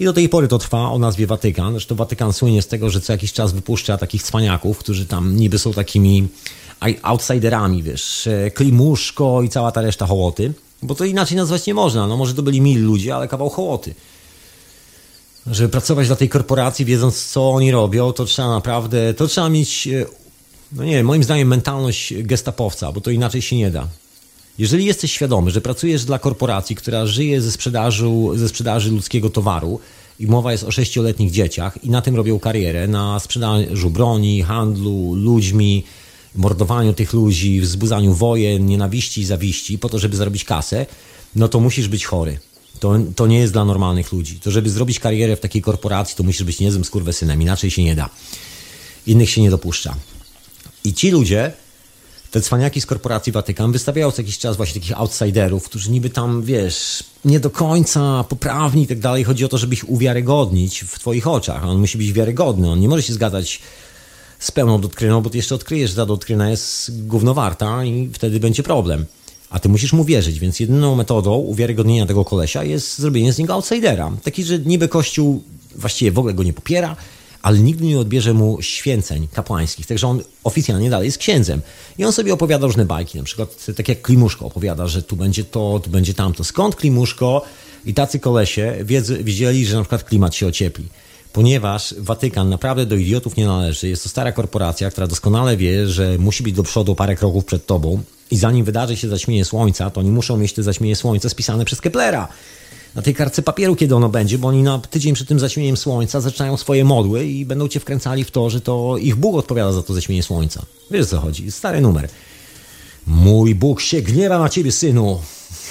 I do tej pory to trwa o nazwie Watykan. Zresztą Watykan słynie z tego, że co jakiś czas wypuszcza takich cwaniaków, którzy tam niby są takimi outsiderami, wiesz, klimuszko i cała ta reszta hołoty. Bo to inaczej nazwać nie można. No może to byli mili ludzie, ale kawał hołoty żeby pracować dla tej korporacji, wiedząc co oni robią, to trzeba naprawdę, to trzeba mieć, e, no nie wiem, moim zdaniem mentalność gestapowca, bo to inaczej się nie da. Jeżeli jesteś świadomy, że pracujesz dla korporacji, która żyje ze sprzedaży, ze sprzedaży ludzkiego towaru i mowa jest o sześcioletnich dzieciach i na tym robią karierę, na sprzedaży broni, handlu, ludźmi, mordowaniu tych ludzi, wzbudzaniu wojen, nienawiści i zawiści po to, żeby zarobić kasę, no to musisz być chory. To, to nie jest dla normalnych ludzi. To, żeby zrobić karierę w takiej korporacji, to musisz być niezłym skurwesynem, inaczej się nie da. Innych się nie dopuszcza. I ci ludzie, te cwaniaki z korporacji Watykan, wystawiają co jakiś czas właśnie takich outsiderów, którzy niby tam, wiesz, nie do końca poprawni i tak dalej. Chodzi o to, żeby ich uwiarygodnić w twoich oczach. On musi być wiarygodny, on nie może się zgadzać z pełną doktryną, bo ty jeszcze odkryjesz, że ta doktryna jest gównowarta i wtedy będzie problem. A ty musisz mu wierzyć, więc jedyną metodą uwiarygodnienia tego kolesia jest zrobienie z niego outsidera. Taki, że niby Kościół właściwie w ogóle go nie popiera, ale nigdy nie odbierze mu święceń kapłańskich, także on oficjalnie dalej jest księdzem. I on sobie opowiada różne bajki, na przykład tak jak Klimuszko opowiada, że tu będzie to, tu będzie tamto. Skąd Klimuszko i tacy kolesie wiedzy, wiedzieli, że na przykład klimat się ociepli? Ponieważ Watykan naprawdę do idiotów nie należy. Jest to stara korporacja, która doskonale wie, że musi być do przodu parę kroków przed tobą i zanim wydarzy się zaćmienie słońca, to oni muszą mieć te zaćmienie słońca spisane przez Keplera na tej kartce papieru, kiedy ono będzie, bo oni na tydzień przed tym zaćmieniem słońca zaczynają swoje modły i będą cię wkręcali w to, że to ich Bóg odpowiada za to zaćmienie słońca. Wiesz o co chodzi? Stary numer. Mój Bóg się gniewa na ciebie, synu.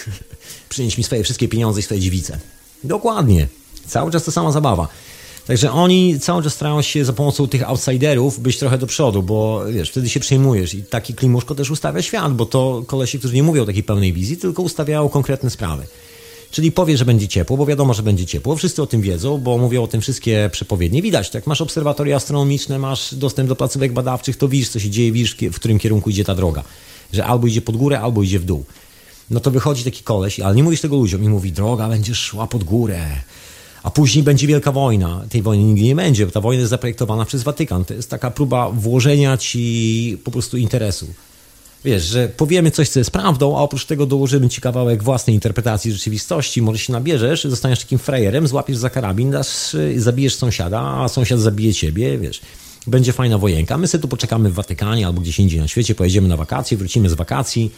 (laughs) Przynieś mi swoje wszystkie pieniądze i swoje dziewice. Dokładnie. Cały czas ta sama zabawa. Także oni cały czas starają się za pomocą tych outsiderów być trochę do przodu, bo wiesz, wtedy się przejmujesz i taki klimuszko też ustawia świat, bo to kolesi, którzy nie mówią takiej pełnej wizji, tylko ustawiają konkretne sprawy. Czyli powie, że będzie ciepło, bo wiadomo, że będzie ciepło. Wszyscy o tym wiedzą, bo mówią o tym wszystkie przepowiednie. Widać, tak, masz obserwatoria astronomiczne, masz dostęp do placówek badawczych, to widzisz, co się dzieje, widzisz, w którym kierunku idzie ta droga. Że albo idzie pod górę, albo idzie w dół. No to wychodzi taki koleś, ale nie mówisz tego ludziom i mówi, droga będzie szła pod górę. A później będzie wielka wojna. Tej wojny nigdy nie będzie, bo ta wojna jest zaprojektowana przez Watykan. To jest taka próba włożenia ci po prostu interesu wiesz, że powiemy coś, co jest prawdą, a oprócz tego dołożymy ci kawałek własnej interpretacji rzeczywistości, może się nabierzesz, zostaniesz takim frajerem, złapiesz za karabin, dasz, zabijesz sąsiada, a sąsiad zabije ciebie, wiesz. Będzie fajna wojenka. My sobie tu poczekamy w Watykanie albo gdzieś indziej na świecie, pojedziemy na wakacje, wrócimy z wakacji,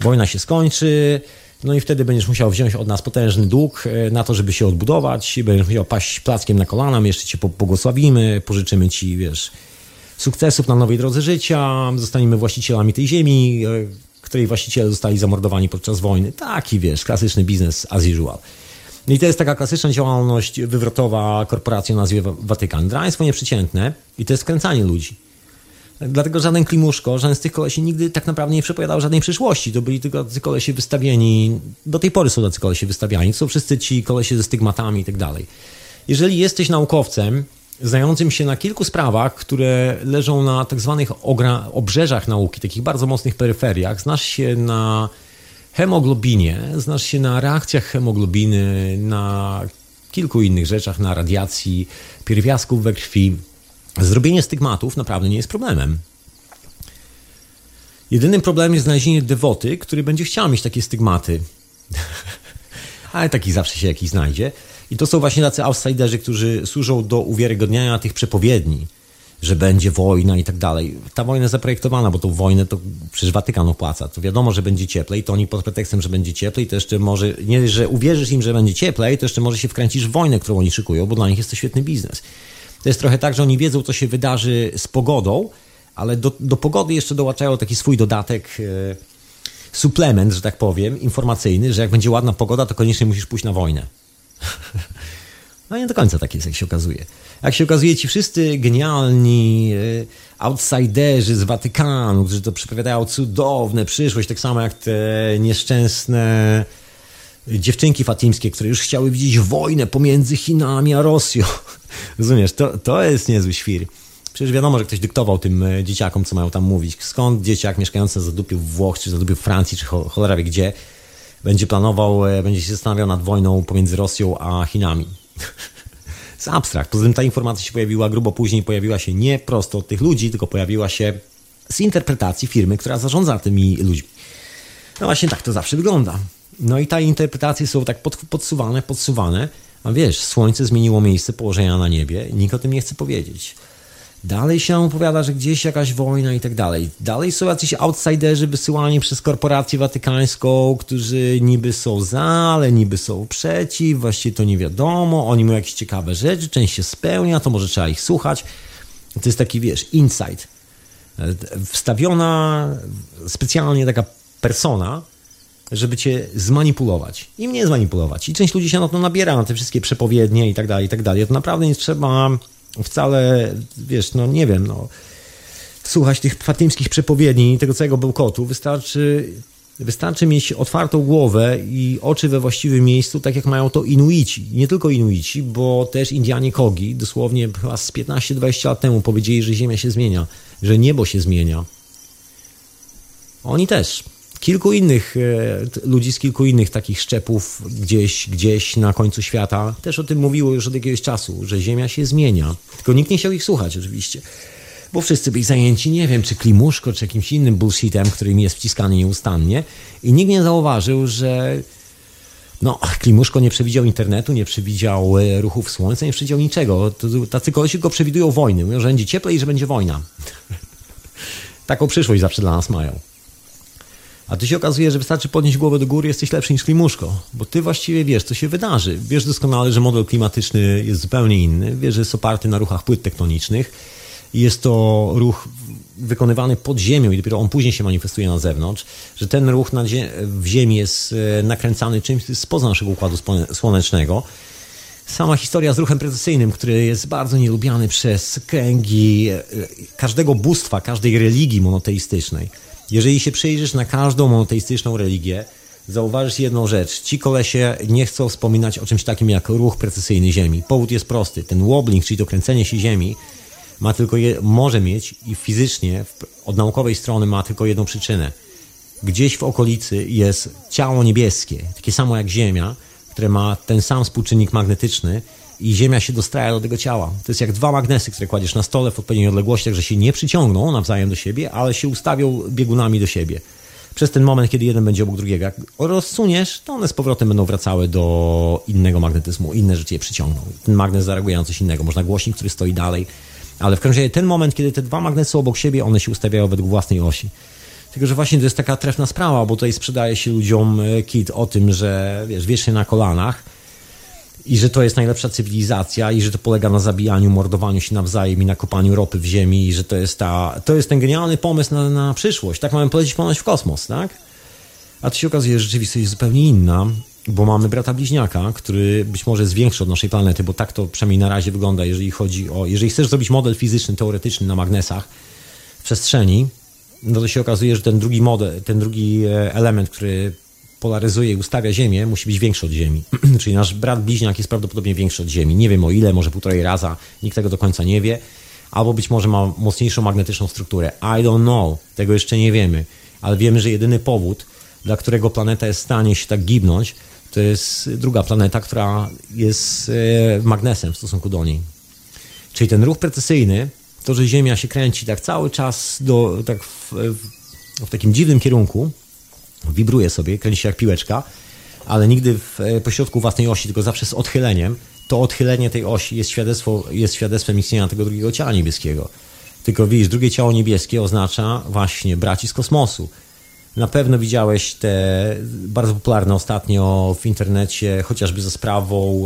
wojna się skończy, no i wtedy będziesz musiał wziąć od nas potężny dług e, na to, żeby się odbudować, będziesz musiał paść plackiem na kolana, my jeszcze cię błogosławimy, pożyczymy ci, wiesz, sukcesów na nowej drodze życia, zostaniemy właścicielami tej ziemi, e, której właściciele zostali zamordowani podczas wojny. Taki, wiesz, klasyczny biznes as usual. No I to jest taka klasyczna działalność wywrotowa korporacji o nazwie Watykan. Draństwo nieprzeciętne i to jest skręcanie ludzi. Dlatego żaden klimuszko, żaden z tych kolesi nigdy tak naprawdę nie przepowiadał żadnej przyszłości. To byli tylko tacy kolesie wystawieni, do tej pory są tacy kolesie wystawiani. To są wszyscy ci kolesie ze stygmatami i tak dalej. Jeżeli jesteś naukowcem, znającym się na kilku sprawach, które leżą na tak zwanych obrzeżach nauki, takich bardzo mocnych peryferiach. Znasz się na hemoglobinie, znasz się na reakcjach hemoglobiny, na kilku innych rzeczach, na radiacji, pierwiastków we krwi. Zrobienie stygmatów naprawdę nie jest problemem. Jedynym problemem jest znalezienie dewoty, który będzie chciał mieć takie stygmaty. (laughs) Ale taki zawsze się jakiś znajdzie. I to są właśnie tacy outsiderzy, którzy służą do uwiarygodniania tych przepowiedni, że będzie wojna i tak dalej. Ta wojna zaprojektowana, bo tą wojnę to przecież Watykan opłaca. To wiadomo, że będzie cieplej, to oni pod pretekstem, że będzie cieplej, to jeszcze może, nie, że uwierzysz im, że będzie cieplej, to jeszcze może się wkręcisz w wojnę, którą oni szykują, bo dla nich jest to świetny biznes. To jest trochę tak, że oni wiedzą, co się wydarzy z pogodą, ale do, do pogody jeszcze dołączają taki swój dodatek, e, suplement, że tak powiem, informacyjny, że jak będzie ładna pogoda, to koniecznie musisz pójść na wojnę. (laughs) No nie do końca tak jest, jak się okazuje. Jak się okazuje, ci wszyscy genialni e, outsiderzy z Watykanu, którzy to przepowiadają cudowne przyszłość, tak samo jak te nieszczęsne dziewczynki fatimskie, które już chciały widzieć wojnę pomiędzy Chinami a Rosją. (laughs) Rozumiesz, to, to jest niezły świr. Przecież wiadomo, że ktoś dyktował tym e, dzieciakom, co mają tam mówić. Skąd dzieciak mieszkający za w Włoch, czy za w Francji, czy cholera wie gdzie, będzie planował, e, będzie się zastanawiał nad wojną pomiędzy Rosją a Chinami. (laughs) Z abstrakt. Poza tym ta informacja się pojawiła grubo później, pojawiła się nie prosto od tych ludzi, tylko pojawiła się z interpretacji firmy, która zarządza tymi ludźmi. No właśnie tak to zawsze wygląda. No i te interpretacje są tak pod, podsuwane, podsuwane, a wiesz, słońce zmieniło miejsce położenia na niebie, nikt o tym nie chce powiedzieć. Dalej się opowiada, że gdzieś jakaś wojna i tak dalej. Dalej są jacyś outsiderzy wysyłani przez korporację watykańską, którzy niby są za, ale niby są przeciw, właściwie to nie wiadomo, oni mają jakieś ciekawe rzeczy, część się spełnia, to może trzeba ich słuchać. To jest taki, wiesz, insight. Wstawiona specjalnie taka persona, żeby cię zmanipulować. I mnie zmanipulować. I część ludzi się na to nabiera, na te wszystkie przepowiednie i tak dalej, i tak dalej. To naprawdę nie trzeba wcale, wiesz, no nie wiem, no, słuchać tych fatimskich przepowiedni i tego całego bełkotu. Wystarczy, wystarczy mieć otwartą głowę i oczy we właściwym miejscu, tak jak mają to Inuici. Nie tylko Inuici, bo też Indianie Kogi, dosłownie chyba z 15-20 lat temu powiedzieli, że Ziemia się zmienia, że niebo się zmienia. Oni też kilku innych e, ludzi z kilku innych takich szczepów gdzieś, gdzieś na końcu świata też o tym mówiło już od jakiegoś czasu, że Ziemia się zmienia. Tylko nikt nie chciał ich słuchać oczywiście. Bo wszyscy byli zajęci, nie wiem, czy klimuszko, czy jakimś innym bullshitem, który mi jest wciskany nieustannie. I nikt nie zauważył, że no, Klimuszko nie przewidział internetu, nie przewidział e, ruchów słońca, nie przewidział niczego. Tacy kolesi go przewidują wojny. Mówią, że będzie cieplej i że będzie wojna. (laughs) Taką przyszłość zawsze dla nas mają. A tu się okazuje, że wystarczy podnieść głowę do góry, jesteś lepszy niż Klimuszko. Bo ty właściwie wiesz, co się wydarzy. Wiesz doskonale, że model klimatyczny jest zupełnie inny. Wiesz, że jest oparty na ruchach płyt tektonicznych. Jest to ruch wykonywany pod ziemią i dopiero on później się manifestuje na zewnątrz, że ten ruch zie w ziemi jest e, nakręcany czymś spoza naszego układu słonecznego. Sama historia z ruchem precesyjnym, który jest bardzo nielubiany przez kręgi e, każdego bóstwa, każdej religii monoteistycznej. Jeżeli się przyjrzysz na każdą monoteistyczną religię, zauważysz jedną rzecz. Ci kolesie nie chcą wspominać o czymś takim jak ruch precesyjny Ziemi. Powód jest prosty. Ten wobbling, czyli to kręcenie się Ziemi, ma tylko je, może mieć i fizycznie od naukowej strony ma tylko jedną przyczynę. Gdzieś w okolicy jest ciało niebieskie, takie samo jak Ziemia, które ma ten sam współczynnik magnetyczny i Ziemia się dostraja do tego ciała. To jest jak dwa magnesy, które kładziesz na stole w odpowiednich odległościach, że się nie przyciągną nawzajem do siebie, ale się ustawią biegunami do siebie. Przez ten moment, kiedy jeden będzie obok drugiego. Jak rozsuniesz, to one z powrotem będą wracały do innego magnetyzmu, inne rzeczy je przyciągną. Ten magnes zareaguje na coś innego. Można głośnik, który stoi dalej, ale w każdym razie ten moment, kiedy te dwa magnesy obok siebie, one się ustawiają według własnej osi. Tylko, że właśnie to jest taka trefna sprawa, bo tutaj sprzedaje się ludziom e, kit o tym, że wiesz, wiecznie na kolanach i że to jest najlepsza cywilizacja i że to polega na zabijaniu, mordowaniu się nawzajem i na kopaniu ropy w ziemi i że to jest, ta, to jest ten genialny pomysł na, na przyszłość. Tak mamy polecieć ponoć w kosmos, tak? A to się okazuje, że rzeczywistość jest zupełnie inna bo mamy brata bliźniaka, który być może jest większy od naszej planety, bo tak to przynajmniej na razie wygląda, jeżeli chodzi o. Jeżeli chcesz zrobić model fizyczny, teoretyczny na magnesach w przestrzeni, no to się okazuje, że ten drugi model, ten drugi e, element, który polaryzuje i ustawia Ziemię, musi być większy od Ziemi. (clears throat) Czyli nasz brat bliźniak jest prawdopodobnie większy od Ziemi. Nie wiem o ile, może półtorej raza, nikt tego do końca nie wie. Albo być może ma mocniejszą magnetyczną strukturę. I don't know, tego jeszcze nie wiemy. Ale wiemy, że jedyny powód, dla którego planeta jest w stanie się tak gibnąć, to jest druga planeta, która jest e, magnesem w stosunku do niej. Czyli ten ruch precesyjny, to, że Ziemia się kręci tak cały czas do, tak w, w takim dziwnym kierunku, wibruje sobie, kręci się jak piłeczka, ale nigdy w e, pośrodku własnej osi, tylko zawsze z odchyleniem, to odchylenie tej osi jest, świadectwo, jest świadectwem istnienia tego drugiego ciała niebieskiego. Tylko widzisz, drugie ciało niebieskie oznacza właśnie braci z kosmosu. Na pewno widziałeś te bardzo popularne ostatnio w internecie, chociażby za sprawą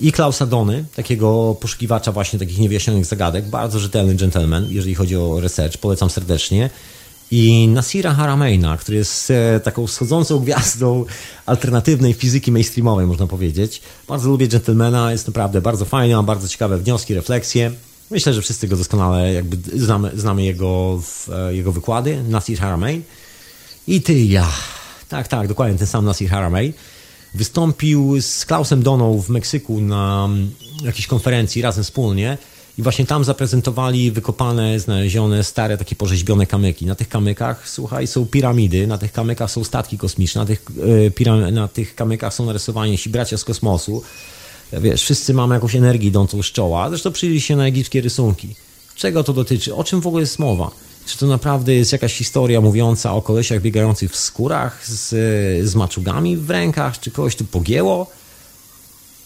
i Klausa Dony, takiego poszukiwacza właśnie takich niewyjaśnionych zagadek, bardzo rzetelny gentleman, jeżeli chodzi o research, polecam serdecznie. I Nasira Harameina, który jest e, taką wschodzącą gwiazdą alternatywnej fizyki mainstreamowej, można powiedzieć. Bardzo lubię gentlemana, jest naprawdę bardzo fajny, ma bardzo ciekawe wnioski, refleksje. Myślę, że wszyscy go doskonale jakby znamy, znamy jego, e, jego wykłady. Nasir Haramein. I ty, ja. Tak, tak, dokładnie ten sam Nasir Haramej. Wystąpił z Klausem Doną w Meksyku na jakiejś konferencji razem wspólnie i właśnie tam zaprezentowali wykopane, znalezione, stare, takie porzeźbione kamyki. Na tych kamykach, słuchaj, są piramidy, na tych kamykach są statki kosmiczne, na tych, yy, na tych kamykach są narysowani ci bracia z kosmosu. Wiesz, wszyscy mamy jakąś energię idącą z czoła. Zresztą przyjrzyj się na egipskie rysunki. Czego to dotyczy? O czym w ogóle jest mowa? Czy to naprawdę jest jakaś historia mówiąca o kolesiach biegających w skórach z, z maczugami w rękach? Czy kogoś tu pogięło?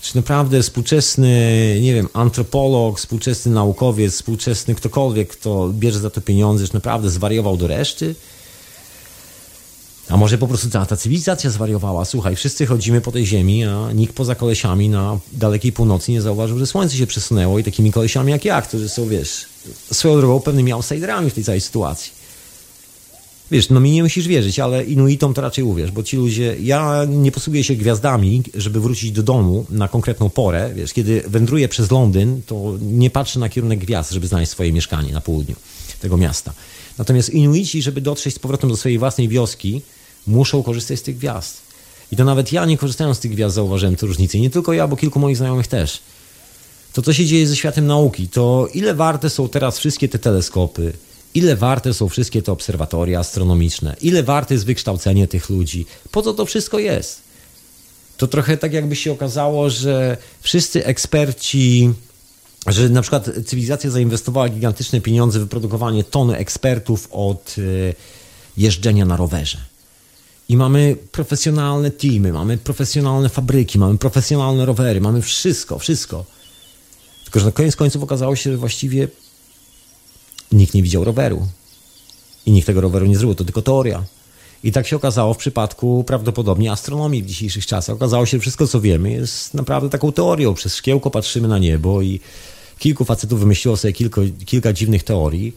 Czy naprawdę współczesny, nie wiem, antropolog, współczesny naukowiec, współczesny ktokolwiek, kto bierze za to pieniądze, czy naprawdę zwariował do reszty? A może po prostu cała ta cywilizacja zwariowała? Słuchaj, wszyscy chodzimy po tej ziemi, a nikt poza kolesiami na dalekiej północy nie zauważył, że słońce się przesunęło i takimi kolesiami jak ja, którzy są, wiesz, swoją drogą pewnymi outsiderami w tej całej sytuacji. Wiesz, no mi nie musisz wierzyć, ale Inuitom to raczej uwierz, bo ci ludzie, ja nie posługuję się gwiazdami, żeby wrócić do domu na konkretną porę. Wiesz, kiedy wędruję przez Londyn, to nie patrzę na kierunek gwiazd, żeby znaleźć swoje mieszkanie na południu tego miasta. Natomiast Inuici, żeby dotrzeć z powrotem do swojej własnej wioski, muszą korzystać z tych gwiazd. I to nawet ja, nie korzystając z tych gwiazd, zauważyłem te różnice. I nie tylko ja, bo kilku moich znajomych też. To, co się dzieje ze światem nauki, to ile warte są teraz wszystkie te teleskopy, Ile warte są wszystkie te obserwatoria astronomiczne? Ile warte jest wykształcenie tych ludzi? Po co to wszystko jest? To trochę tak jakby się okazało, że wszyscy eksperci, że na przykład cywilizacja zainwestowała gigantyczne pieniądze w wyprodukowanie tony ekspertów od y, jeżdżenia na rowerze. I mamy profesjonalne teamy, mamy profesjonalne fabryki, mamy profesjonalne rowery, mamy wszystko, wszystko. Tylko, że na koniec końców okazało się, że właściwie nikt nie widział roweru. I nikt tego roweru nie zrobił, to tylko teoria. I tak się okazało w przypadku prawdopodobnie astronomii w dzisiejszych czasach. Okazało się, że wszystko, co wiemy, jest naprawdę taką teorią. Przez szkiełko patrzymy na niebo i kilku facetów wymyśliło sobie kilko, kilka dziwnych teorii,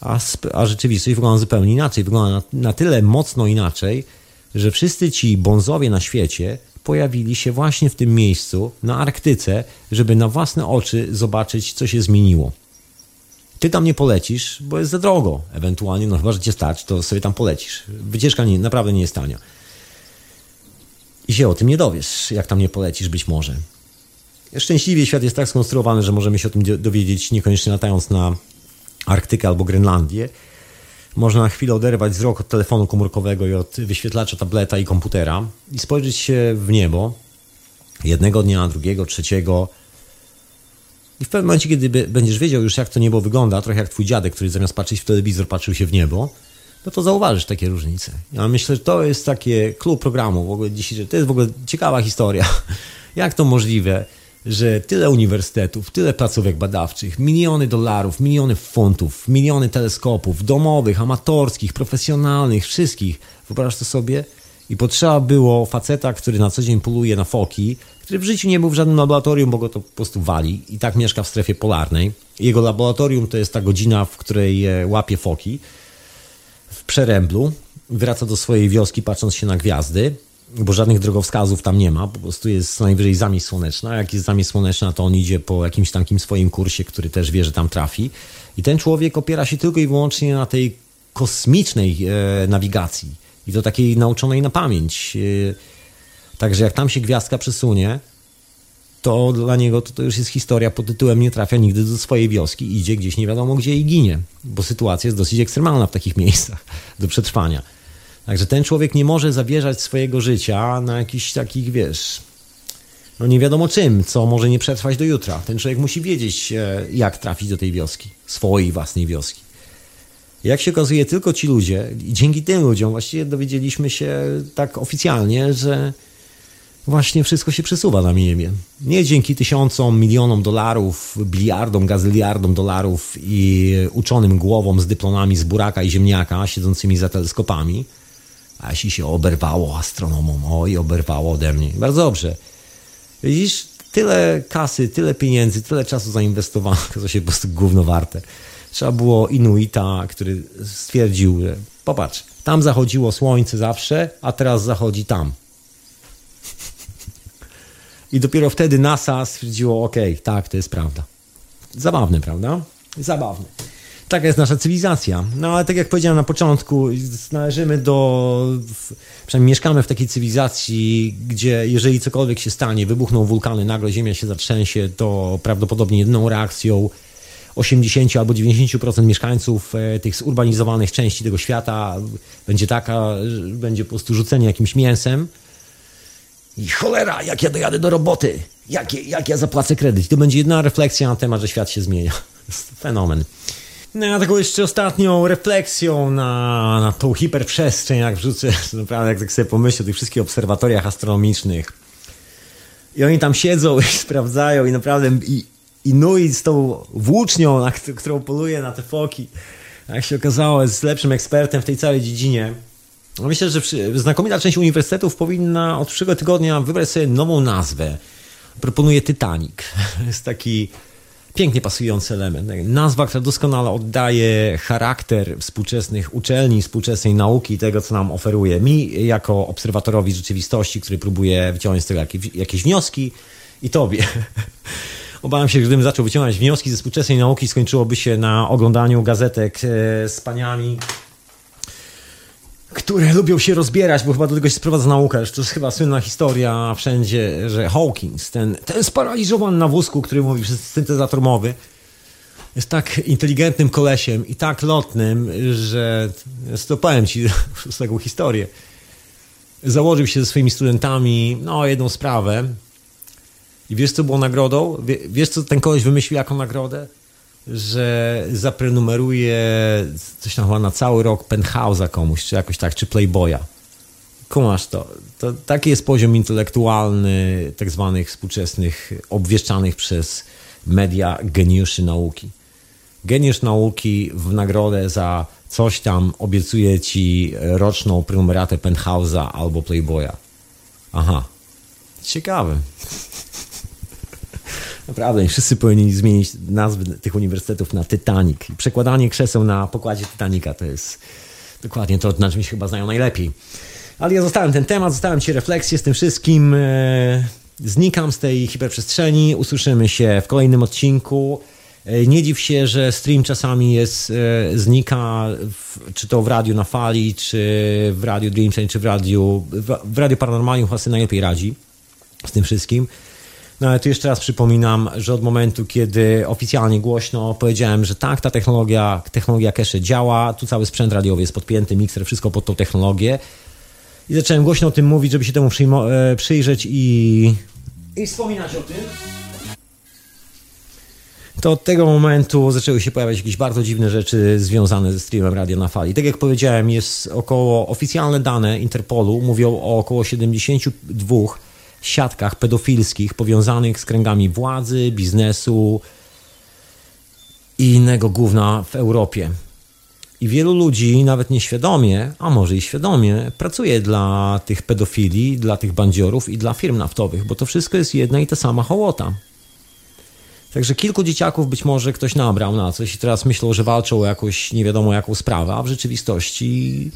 a, a rzeczywistość wygląda zupełnie inaczej. Wygląda na, na tyle mocno inaczej, że wszyscy ci bonzowie na świecie pojawili się właśnie w tym miejscu, na Arktyce, żeby na własne oczy zobaczyć, co się zmieniło. Ty tam nie polecisz, bo jest za drogo. Ewentualnie, no chyba, że cię stać, to sobie tam polecisz. Wycieczka nie, naprawdę nie jest tania. I się o tym nie dowiesz, jak tam nie polecisz być może. Szczęśliwie świat jest tak skonstruowany, że możemy się o tym dowiedzieć niekoniecznie latając na Arktykę albo Grenlandię. Można na chwilę oderwać wzrok od telefonu komórkowego i od wyświetlacza tableta i komputera i spojrzeć się w niebo jednego dnia, drugiego, trzeciego, i w pewnym momencie, kiedy będziesz wiedział już, jak to niebo wygląda, trochę jak twój dziadek, który zamiast patrzeć w telewizor, patrzył się w niebo, no to zauważysz takie różnice. Ja myślę, że to jest takie klub programu w ogóle dzisiaj, to jest w ogóle ciekawa historia. (laughs) Jak to możliwe, że tyle uniwersytetów, tyle placówek badawczych, miliony dolarów, miliony funtów, miliony teleskopów domowych, amatorskich, profesjonalnych, wszystkich, wyobraź to sobie, i potrzeba było faceta, który na co dzień poluje na foki, który w życiu nie był w żadnym laboratorium, bo go to po prostu wali i tak mieszka w strefie polarnej. Jego laboratorium to jest ta godzina, w której łapie foki w przeręblu. Wraca do swojej wioski patrząc się na gwiazdy, bo żadnych drogowskazów tam nie ma, po prostu jest najwyżej zamieć słoneczna. Jak jest zamieć słoneczna, to on idzie po jakimś takim swoim kursie, który też wie, że tam trafi. I ten człowiek opiera się tylko i wyłącznie na tej kosmicznej e, nawigacji i to takiej nauczonej na pamięć. Także jak tam się gwiazdka przesunie, to dla niego to, to już jest historia pod tytułem nie trafia nigdy do swojej wioski, idzie gdzieś nie wiadomo gdzie i ginie, bo sytuacja jest dosyć ekstremalna w takich (laughs) miejscach do przetrwania. Także ten człowiek nie może zawierzać swojego życia na jakichś takich, wiesz, no nie wiadomo czym, co może nie przetrwać do jutra. Ten człowiek musi wiedzieć, e, jak trafić do tej wioski, swojej własnej wioski. Jak się okazuje, tylko ci ludzie, i dzięki tym ludziom właściwie dowiedzieliśmy się tak oficjalnie, że właśnie wszystko się przesuwa na niebie. Nie dzięki tysiącom, milionom dolarów, biliardom, gazyliardom dolarów i uczonym głowom z dyplomami z buraka i ziemniaka siedzącymi za teleskopami, a jeśli się oberwało astronomom, oj, oberwało ode mnie. Bardzo dobrze. Widzisz, tyle kasy, tyle pieniędzy, tyle czasu zainwestowano, (laughs) to się po prostu gówno warte. Trzeba było Inuita, który stwierdził, że popatrz, tam zachodziło słońce zawsze, a teraz zachodzi tam. I dopiero wtedy NASA stwierdziło, ok, tak, to jest prawda. Zabawne, prawda? Zabawne. Taka jest nasza cywilizacja. No ale tak jak powiedziałem na początku, należymy do. Przynajmniej mieszkamy w takiej cywilizacji, gdzie jeżeli cokolwiek się stanie, wybuchną wulkany, nagle Ziemia się zatrzęsie, to prawdopodobnie jedną reakcją 80 albo 90% mieszkańców e, tych zurbanizowanych części tego świata będzie taka, będzie po prostu rzucenie jakimś mięsem i cholera, jak ja dojadę do roboty, jak, jak ja zapłacę kredyt. To będzie jedna refleksja na temat, że świat się zmienia. (laughs) Fenomen. No ja taką jeszcze ostatnią refleksją na, na tą hiperprzestrzeń, jak wrzucę, (laughs) naprawdę jak tak sobie pomyślę o tych wszystkich obserwatoriach astronomicznych. I oni tam siedzą i (laughs) sprawdzają i naprawdę i, i Nui z tą włócznią, na którą poluje na te foki, jak się okazało, jest lepszym ekspertem w tej całej dziedzinie. No myślę, że znakomita część uniwersytetów powinna od przyszłego tygodnia wybrać sobie nową nazwę. Proponuję Titanic. (laughs) Jest taki pięknie pasujący element. Nazwa, która doskonale oddaje charakter współczesnych uczelni, współczesnej nauki, tego, co nam oferuje. Mi, jako obserwatorowi rzeczywistości, który próbuje wyciągnąć z tego jakieś, wnioski, i tobie. (laughs) Obawiam się, że gdybym zaczął wyciągać wnioski ze współczesnej nauki, skończyłoby się na oglądaniu gazetek e, z paniami które lubią się rozbierać, bo chyba do tego się sprowadza nauka. To jest chyba słynna historia wszędzie, że Hawkins, ten, ten sparaliżowany na wózku, który mówi przez syntezator mowy, jest tak inteligentnym kolesiem i tak lotnym, że stopałem ci (laughs) z taką historię. Założył się ze swoimi studentami no, jedną sprawę i wiesz, co było nagrodą? Wiesz, co ten koleś wymyślił jako nagrodę? Że zaprenumeruje coś tam chyba na cały rok penthouse'a komuś, czy jakoś tak, czy Playboya. Kumasz to. to. Taki jest poziom intelektualny tak zwanych współczesnych, obwieszczanych przez media geniuszy nauki. Geniusz nauki w nagrodę za coś tam obiecuje ci roczną prenumeratę Penthouse'a albo Playboya. Aha. Ciekawe. Naprawdę, wszyscy powinni zmienić nazwy tych uniwersytetów na Titanic. Przekładanie krzeseł na pokładzie Titanica to jest dokładnie to, na czym się chyba znają najlepiej. Ale ja zostałem ten temat, zostałem Ci refleksję z tym wszystkim. E, znikam z tej hiperprzestrzeni. Usłyszymy się w kolejnym odcinku. E, nie dziw się, że stream czasami jest, e, znika, czy to w radiu na fali, czy w radiu Dream czy w radiu, w radiu Paranormalium chyba sobie najlepiej radzi z tym wszystkim. No ale tu jeszcze raz przypominam, że od momentu, kiedy oficjalnie głośno powiedziałem, że tak, ta technologia, technologia cache działa, tu cały sprzęt radiowy jest podpięty, mikser, wszystko pod tą technologię. I zacząłem głośno o tym mówić, żeby się temu e, przyjrzeć i, i wspominać o tym. To od tego momentu zaczęły się pojawiać jakieś bardzo dziwne rzeczy związane ze streamem Radio na Fali. Tak jak powiedziałem, jest około, oficjalne dane Interpolu mówią o około 72 siatkach pedofilskich powiązanych z kręgami władzy, biznesu i innego gówna w Europie. I wielu ludzi, nawet nieświadomie, a może i świadomie, pracuje dla tych pedofili, dla tych bandziorów i dla firm naftowych, bo to wszystko jest jedna i ta sama hołota. Także kilku dzieciaków być może ktoś nabrał na coś i teraz myślą, że walczą o jakąś nie wiadomo jaką sprawę, a w rzeczywistości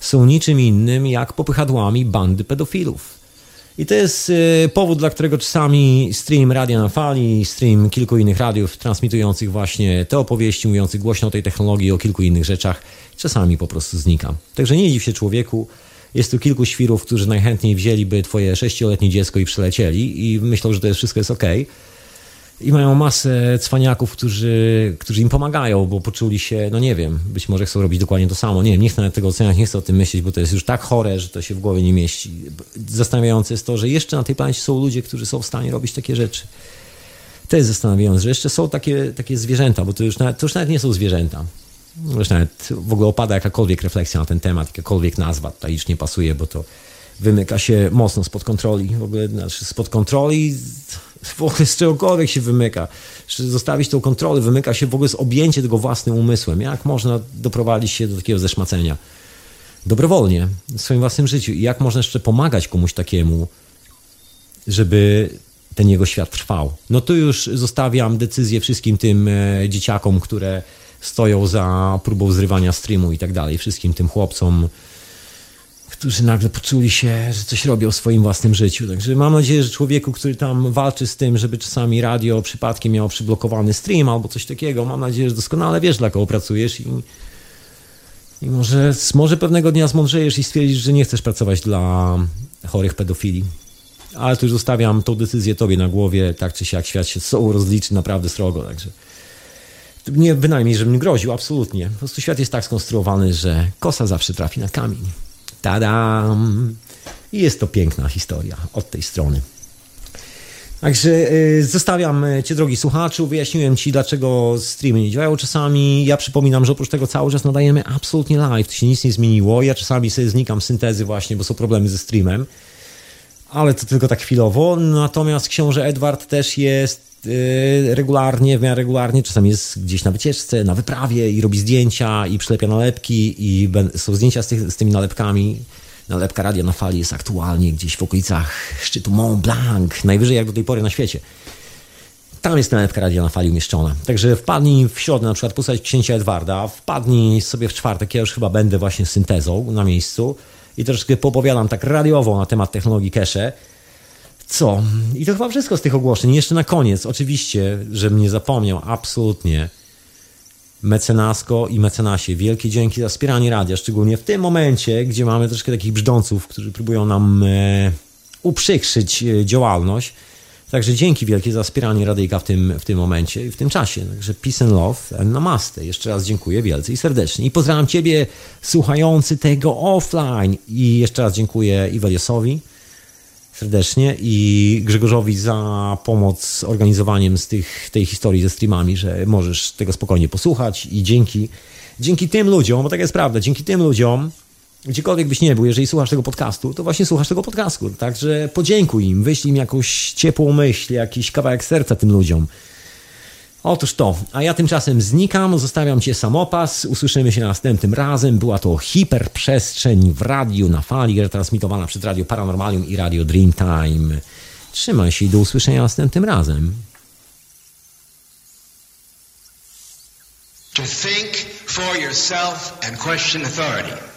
są niczym innym jak popychadłami bandy pedofilów. I to jest y, powód, dla którego czasami stream Radia na Fali, stream kilku innych radiów transmitujących właśnie te opowieści, mówiących głośno o tej technologii o kilku innych rzeczach, czasami po prostu znika. Także nie dziw się człowieku, jest tu kilku świrów, którzy najchętniej wzięliby twoje sześcioletnie dziecko i przylecieli i myślą, że to jest, wszystko jest ok i mają masę cwaniaków, którzy, którzy im pomagają, bo poczuli się, no nie wiem, być może chcą robić dokładnie to samo. Nie wiem, nie chcę nawet tego oceniać, nie chcę o tym myśleć, bo to jest już tak chore, że to się w głowie nie mieści. Zastanawiające jest to, że jeszcze na tej planecie są ludzie, którzy są w stanie robić takie rzeczy. To jest zastanawiające, że jeszcze są takie, takie zwierzęta, bo to już, nawet, to już nawet nie są zwierzęta. Już nawet w ogóle opada jakakolwiek refleksja na ten temat, jakakolwiek nazwa tutaj już nie pasuje, bo to wymyka się mocno spod kontroli. W ogóle znaczy spod kontroli w ogóle z czegokolwiek się wymyka. Zostawić tą kontrolę, wymyka się w ogóle z objęcie tego własnym umysłem. Jak można doprowadzić się do takiego zeszmacenia? Dobrowolnie, w swoim własnym życiu. I jak można jeszcze pomagać komuś takiemu, żeby ten jego świat trwał? No tu już zostawiam decyzję wszystkim tym e, dzieciakom, które stoją za próbą zrywania streamu i tak dalej. Wszystkim tym chłopcom, którzy nagle poczuli się, że coś robią w swoim własnym życiu. Także mam nadzieję, że człowieku, który tam walczy z tym, żeby czasami radio przypadkiem miało przyblokowany stream albo coś takiego, mam nadzieję, że doskonale wiesz, dla kogo pracujesz i, i może, może pewnego dnia zmądrzejesz i stwierdzisz, że nie chcesz pracować dla chorych pedofili. Ale tu już zostawiam tą decyzję tobie na głowie, tak czy siak świat się z sobą rozliczy naprawdę srogo, także nie bynajmniej, żebym groził, absolutnie. Po prostu świat jest tak skonstruowany, że kosa zawsze trafi na kamień. Tadam! I jest to piękna historia od tej strony. Także y, zostawiam y, Cię, drogi słuchaczu. Wyjaśniłem Ci, dlaczego streamy nie działają czasami. Ja przypominam, że oprócz tego cały czas nadajemy absolutnie live. To się nic nie zmieniło. Ja czasami sobie znikam syntezy właśnie, bo są problemy ze streamem. Ale to tylko tak chwilowo. Natomiast książę Edward też jest regularnie, w miarę regularnie, czasami jest gdzieś na wycieczce, na wyprawie i robi zdjęcia i przylepia nalepki i są zdjęcia z, tych, z tymi nalepkami. Nalepka radia na fali jest aktualnie gdzieś w okolicach szczytu Mont Blanc, najwyżej jak do tej pory na świecie. Tam jest nalepka radia na fali umieszczona. Także wpadnij w środę na przykład posłuchać księcia Edwarda, wpadnij sobie w czwartek, ja już chyba będę właśnie syntezą na miejscu i troszeczkę popowiadam tak radiowo na temat technologii cache co? I to chyba wszystko z tych ogłoszeń. Jeszcze na koniec, oczywiście, żebym nie zapomniał, absolutnie. Mecenasko i mecenasie, wielkie dzięki za wspieranie radia, szczególnie w tym momencie, gdzie mamy troszkę takich brzdąców, którzy próbują nam e, uprzykrzyć e, działalność. Także dzięki wielkie za wspieranie Radyjka w tym, w tym momencie i w tym czasie. Także peace and love and namaste. Jeszcze raz dziękuję wielce i serdecznie. I pozdrawiam Ciebie słuchający tego offline. I jeszcze raz dziękuję Iweliosowi serdecznie i Grzegorzowi za pomoc z organizowaniem z tych, tej historii ze streamami, że możesz tego spokojnie posłuchać i dzięki, dzięki tym ludziom, bo tak jest prawda, dzięki tym ludziom, gdziekolwiek byś nie był, jeżeli słuchasz tego podcastu, to właśnie słuchasz tego podcastu, także podziękuj im, wyślij im jakąś ciepłą myśl, jakiś kawałek serca tym ludziom. Otóż to, a ja tymczasem znikam, zostawiam Cię samopas, usłyszymy się następnym razem. Była to hiperprzestrzeń w radiu na fali, retransmitowana przez Radio Paranormalium i Radio Dreamtime. Trzymaj się i do usłyszenia następnym razem. To think for yourself and question authority.